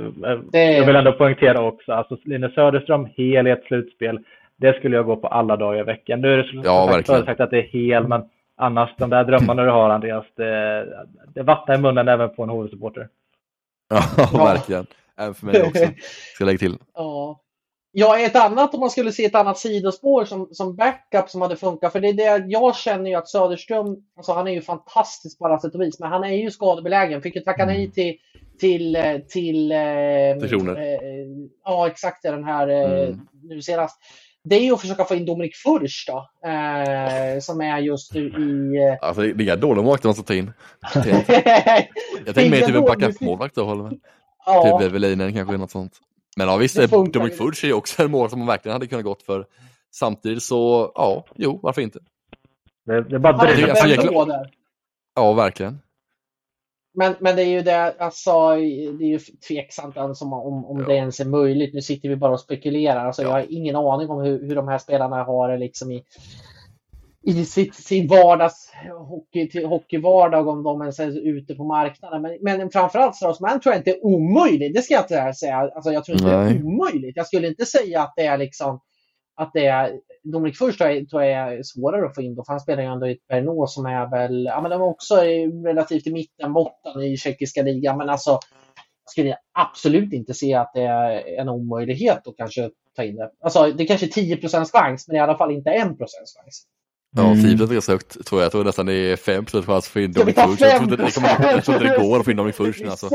Det-
Jag vill ändå poängtera också, alltså Linus Söderström hel i ett slutspel. Det skulle jag gå på alla dagar i veckan. Nu är det så
Ja,
sagt, sagt att det är hel, men annars de där drömmarna du har Andreas, det, det vattnar i munnen även på en HV-supporter.
Ja, (laughs)
Ja.
verkligen. Även för mig också, ska lägga till.
Ja. Ja, ett annat om man skulle se ett annat sidospår som, som backup som hade funkat. För det är det jag känner ju att Söderström, alltså han är ju fantastisk på alla sätt och vis, men han är ju skadebelägen. Fick ju tacka nej till till, eh, till eh,
Personer.
eh, ja, exakt det, den här eh,
Mm.
nu senast. Det är ju att försöka få in Dominik Furch då, eh, som är just nu i... eh,
Alltså, det är inga dåliga målvakter man ska ta in. Jag tänker (laughs) mer typ en backup-målvakt då, håller med.
ja,
Typ Velinen kanske, något sånt. Men ja visst,
ju.
Fudge är ju också en mål som man verkligen hade kunnat gått för. Samtidigt så, ja, jo, varför inte?
Det, det är bara
han
det-
är Men, men det är ju det, alltså, det är ju tveksamt ens om, om,
Ja.
det ens är möjligt. Nu sitter vi bara och spekulerar. Alltså,
Ja.
Jag har ingen aning om hur, hur de här spelarna har det liksom i, i sitt, sin vardags hockey, hockeyvardag, om de ens är ute på marknaden. Men, men framförallt Straussman tror jag inte är omöjligt. Det ska jag inte säga. Alltså, jag tror inte det
Nej.
är omöjligt. Jag skulle inte säga att det är liksom att det är Dominik först tror jag, tror jag är svårare att få in då, för han spelar ju ändå i ett Pernod som är väl, ja men de är också relativt i mitten, botten i tjeckiska ligan, men alltså jag skulle absolut inte se att det är en omöjlighet att kanske ta in det. Alltså det är kanske är 10% chans, men i alla fall inte 1% chans.
Ja,
Mm.
10 är ganska högt tror jag. Jag tror nästan det är 5 chans att få in Dominic Fudge. Jag tror inte det,
5%?
kommer- jag tror inte det går att få in Dominic Fudge. Alltså.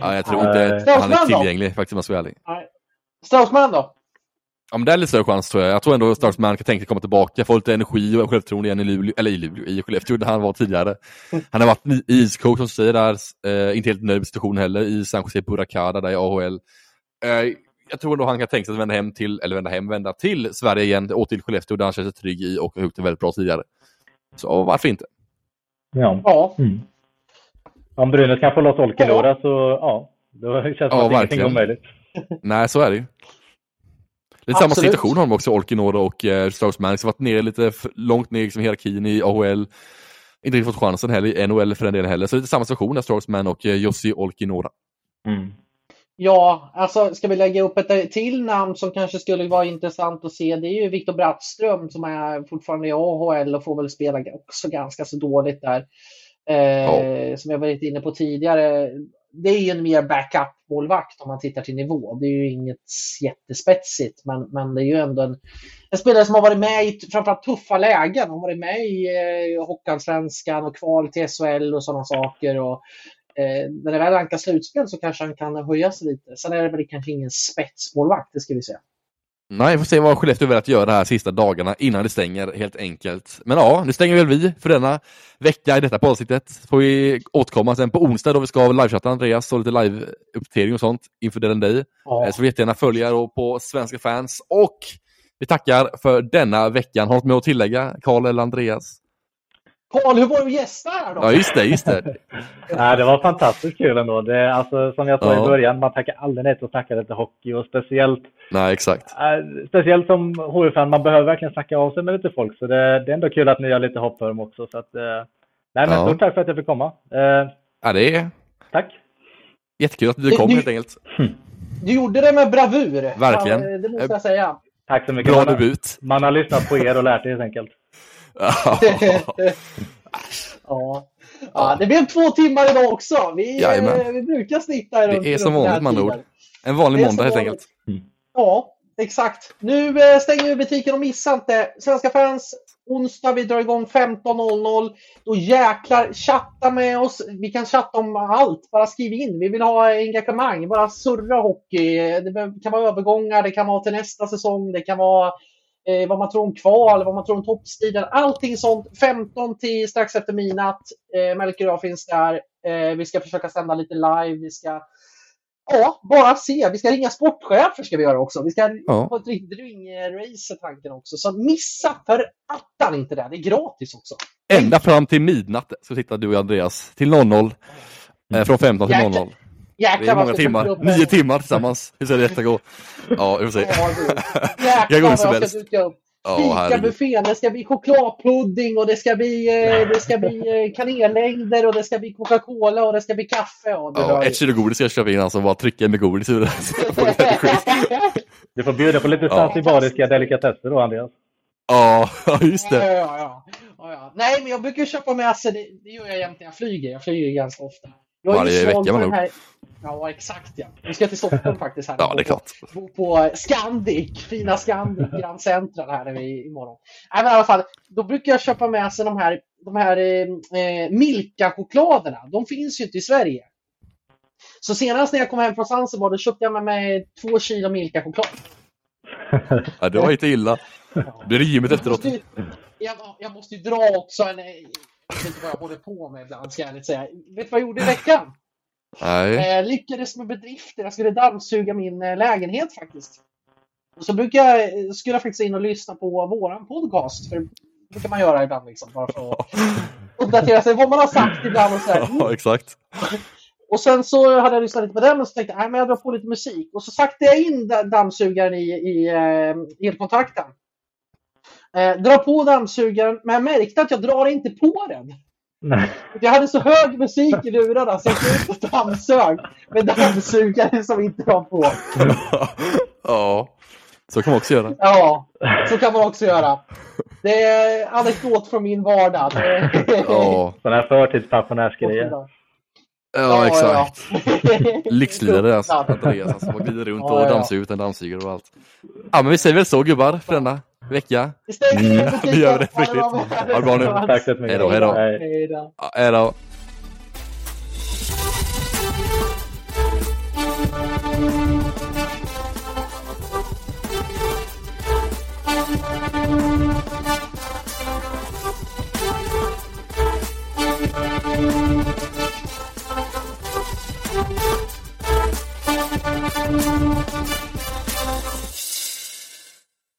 Ja, jag tror inte han är tillgänglig faktiskt om jag ska vara ärlig.
Straussman då?
Ja, men det är lite större chans tror jag. Jag tror ändå att Starsman kan tänka komma tillbaka, få lite energi och självförtroende igen i Luleå, eller i Luleå, i Skellefteå där han var tidigare. Han har varit i East Coast som du säger där, eh, inte helt nöjd med situationen heller, i San Jose Buracada där i AHL. Eh, jag tror ändå han kan tänka sig att vända hem till, eller vända hem, vända till Sverige igen och till Skellefteå där han känner sig trygg i och har gjort det väldigt bra tidigare. Så varför inte?
Ja.
Ja.
Mm. Om Brynäs kan få loss Olkinuora så ja, då känns det som
Ja,
att ingenting är omöjligt.
Nej, så är det ju. Lite samma
Absolut.
situation har de också, Olkinuora och eh, Straussman, som varit nere lite långt ner liksom, hierarkin i AHL. Inte riktigt fått chansen heller i NHL för den delen heller. Så lite samma situation där, Straussman och eh, Jussi Olkinuora.
Mm.
Ja, alltså ska vi lägga upp ett till namn som kanske skulle vara intressant att se. Det är ju Viktor Brattström som är fortfarande i AHL och får väl spela också ganska så dåligt där. Eh, Som jag varit inne på tidigare. Det är ju en mer backup-målvakt om man tittar till nivå. Det är ju inget jättespetsigt, men, men det är ju ändå en, en spelare som har varit med i framförallt tuffa lägen. Han har varit med i eh, Hockeyallsvenskan och kval till SHL och sådana saker. Och, eh, när det väl rankar slutspel så kanske han kan höja sig lite. Sen är det väl kanske ingen spetsmålvakt, det ska vi säga.
Nej, vi får se vad Skellefteå velat göra de här sista dagarna innan det stänger helt enkelt. Men ja, nu stänger väl vi för denna vecka i detta poddavsnittet. Får vi återkomma sen på onsdag då vi ska livechatta Andreas och lite live-uppdatering och sånt inför den dig.
Ja.
Så får jättegärna följa då på Svenska fans och vi tackar för denna veckan. Har du något med att tillägga, Karl eller Andreas?
Karl, hur var det att gästa här då?
Ja, just det, just det. (laughs)
Nej, det var fantastiskt kul ändå. Det, alltså, som jag sa
Ja.
i början, man tackar aldrig nej till att snacka lite hockey och speciellt,
Nej, exakt.
äh, speciellt som HV-fan, man behöver verkligen snacka av sig med lite folk. Så det, det är ändå kul att ni gör lite hopp för dem också. Så att, eh, nej, men
Ja.
stort tack för att jag fick komma. Eh,
Ja, det är
tack.
jättekul att du kom
det-
helt enkelt.
Du gjorde det med bravur.
Verkligen.
Ja, det måste jag säga.
Tack så mycket.
Bra
Man har,
debut.
man har lyssnat på er och lärt sig helt enkelt.
Ja. Ja, det blev två timmar idag också. Vi,
Jajamän.
eh, vi brukar snitta runt
Det är som vanligt med ord. En vanlig måndag helt enkelt.
Ja, exakt. Nu eh, stänger vi butiken och missa inte. Svenska fans, onsdag vi drar igång 15.00. Då jäklar, chatta med oss. Vi kan chatta om allt. Bara skriv in. Vi vill ha engagemang. Bara surra hockey. Det kan vara övergångar, det kan vara till nästa säsong, det kan vara eh, vad man tror om kval, vad man tror om toppstriden. Allting sånt. 15 till strax efter midnatt. Eh, Melker och jag finns där. Eh, vi ska försöka sända lite live. Vi ska Ja, bara se. Vi ska ringa sportchefer ska vi göra också. Vi ska
Ja.
ha ett riktigt ring-race tanken också. Så missa för attan inte det. Det är gratis också.
Ända fram till midnatt så sitter du och Andreas till 00. Eh, från 15 till
Jäklar.
00. Det är många timmar. Nio timmar tillsammans. Hur ska detta gå? Ja, vi får se. Jag (laughs)
Jäklar
går
vad
som
jag
helst.
ska duka upp.
Herregud.
Fikabuffén, det ska bli chokladpudding och det ska bli, eh, det ska bli eh, kanellängder och det ska bli Coca-Cola och det ska bli kaffe. Ja, det
Ja, ett kilo godis ska jag köpa in alltså. Bara trycka med godis ur det. (laughs) (laughs)
Du får bjuda på lite
Ja.
zanzibariska delikatesser då, Andreas.
Ja, just
Ja,
det.
ja, ja. Ja, ja. Nej, men jag brukar köpa med sig, det, det gör jag jämt när jag flyger. Jag flyger ganska ofta.
Varje vecka
den
nog.
här... Ja, exakt ja. Vi ska till Stockholm (laughs) faktiskt här.
Ja, det är klart.
Bo på Scandic, fina Scandic, (laughs) Grand Central här är vi imorgon. Nej, men i alla fall, då brukar jag köpa med sig de här, de här eh, eh, Milka-chokladerna. De finns ju inte i Sverige. Så senast när jag kom hem från Zanzibar, då köpte jag med mig två kilo Milka-choklad. (laughs)
Ja, det var inte illa. Blir det gymmet efteråt?
jag, jag måste ju dra också en... Jag vet inte vad jag håller på med ibland, ska jag ärligt säga. Vet du vad jag gjorde i veckan?
Nej.
Eh, lyckades med bedrifter. Jag skulle dammsuga min eh, lägenhet faktiskt. Och så brukar jag, eh, skulle jag faktiskt in och lyssna på våran podcast. För det brukar man göra ibland liksom. Bara för att (laughs) uppdatera sig vad man har sagt ibland och så här.
Ja, exakt.
Och sen så hade jag lyssnat lite på den och så tänkte jag, nej men jag drar på lite musik. Och så saktade jag in da- dammsugaren i, i eh, elkontakten. Eh, drar på dammsugaren, men jag märkte att jag drar inte på den.
Nej.
Jag hade så hög musik i lurarna så jag gick ut och dammsög med dammsugaren som inte var på. (laughs)
Ja, så kan man också göra.
Ja, så kan man också göra. Det är anekdot från min vardag.
Ja,
Sådana här förtidspensionärsgrejer.
Ja, exakt.
Ja. (laughs)
Lyxlirare alltså, Andreas alltså, man glider runt och dammsuger utan dammsugare och allt. Ja, men vi säger väl så gubbar, för denna vecka.
Mm. (laughs)
vi gör det riktigt. Ha det bra nu.
Tack så mycket. Hejdå,
hejdå. Hejdå.
hejdå. hejdå. Música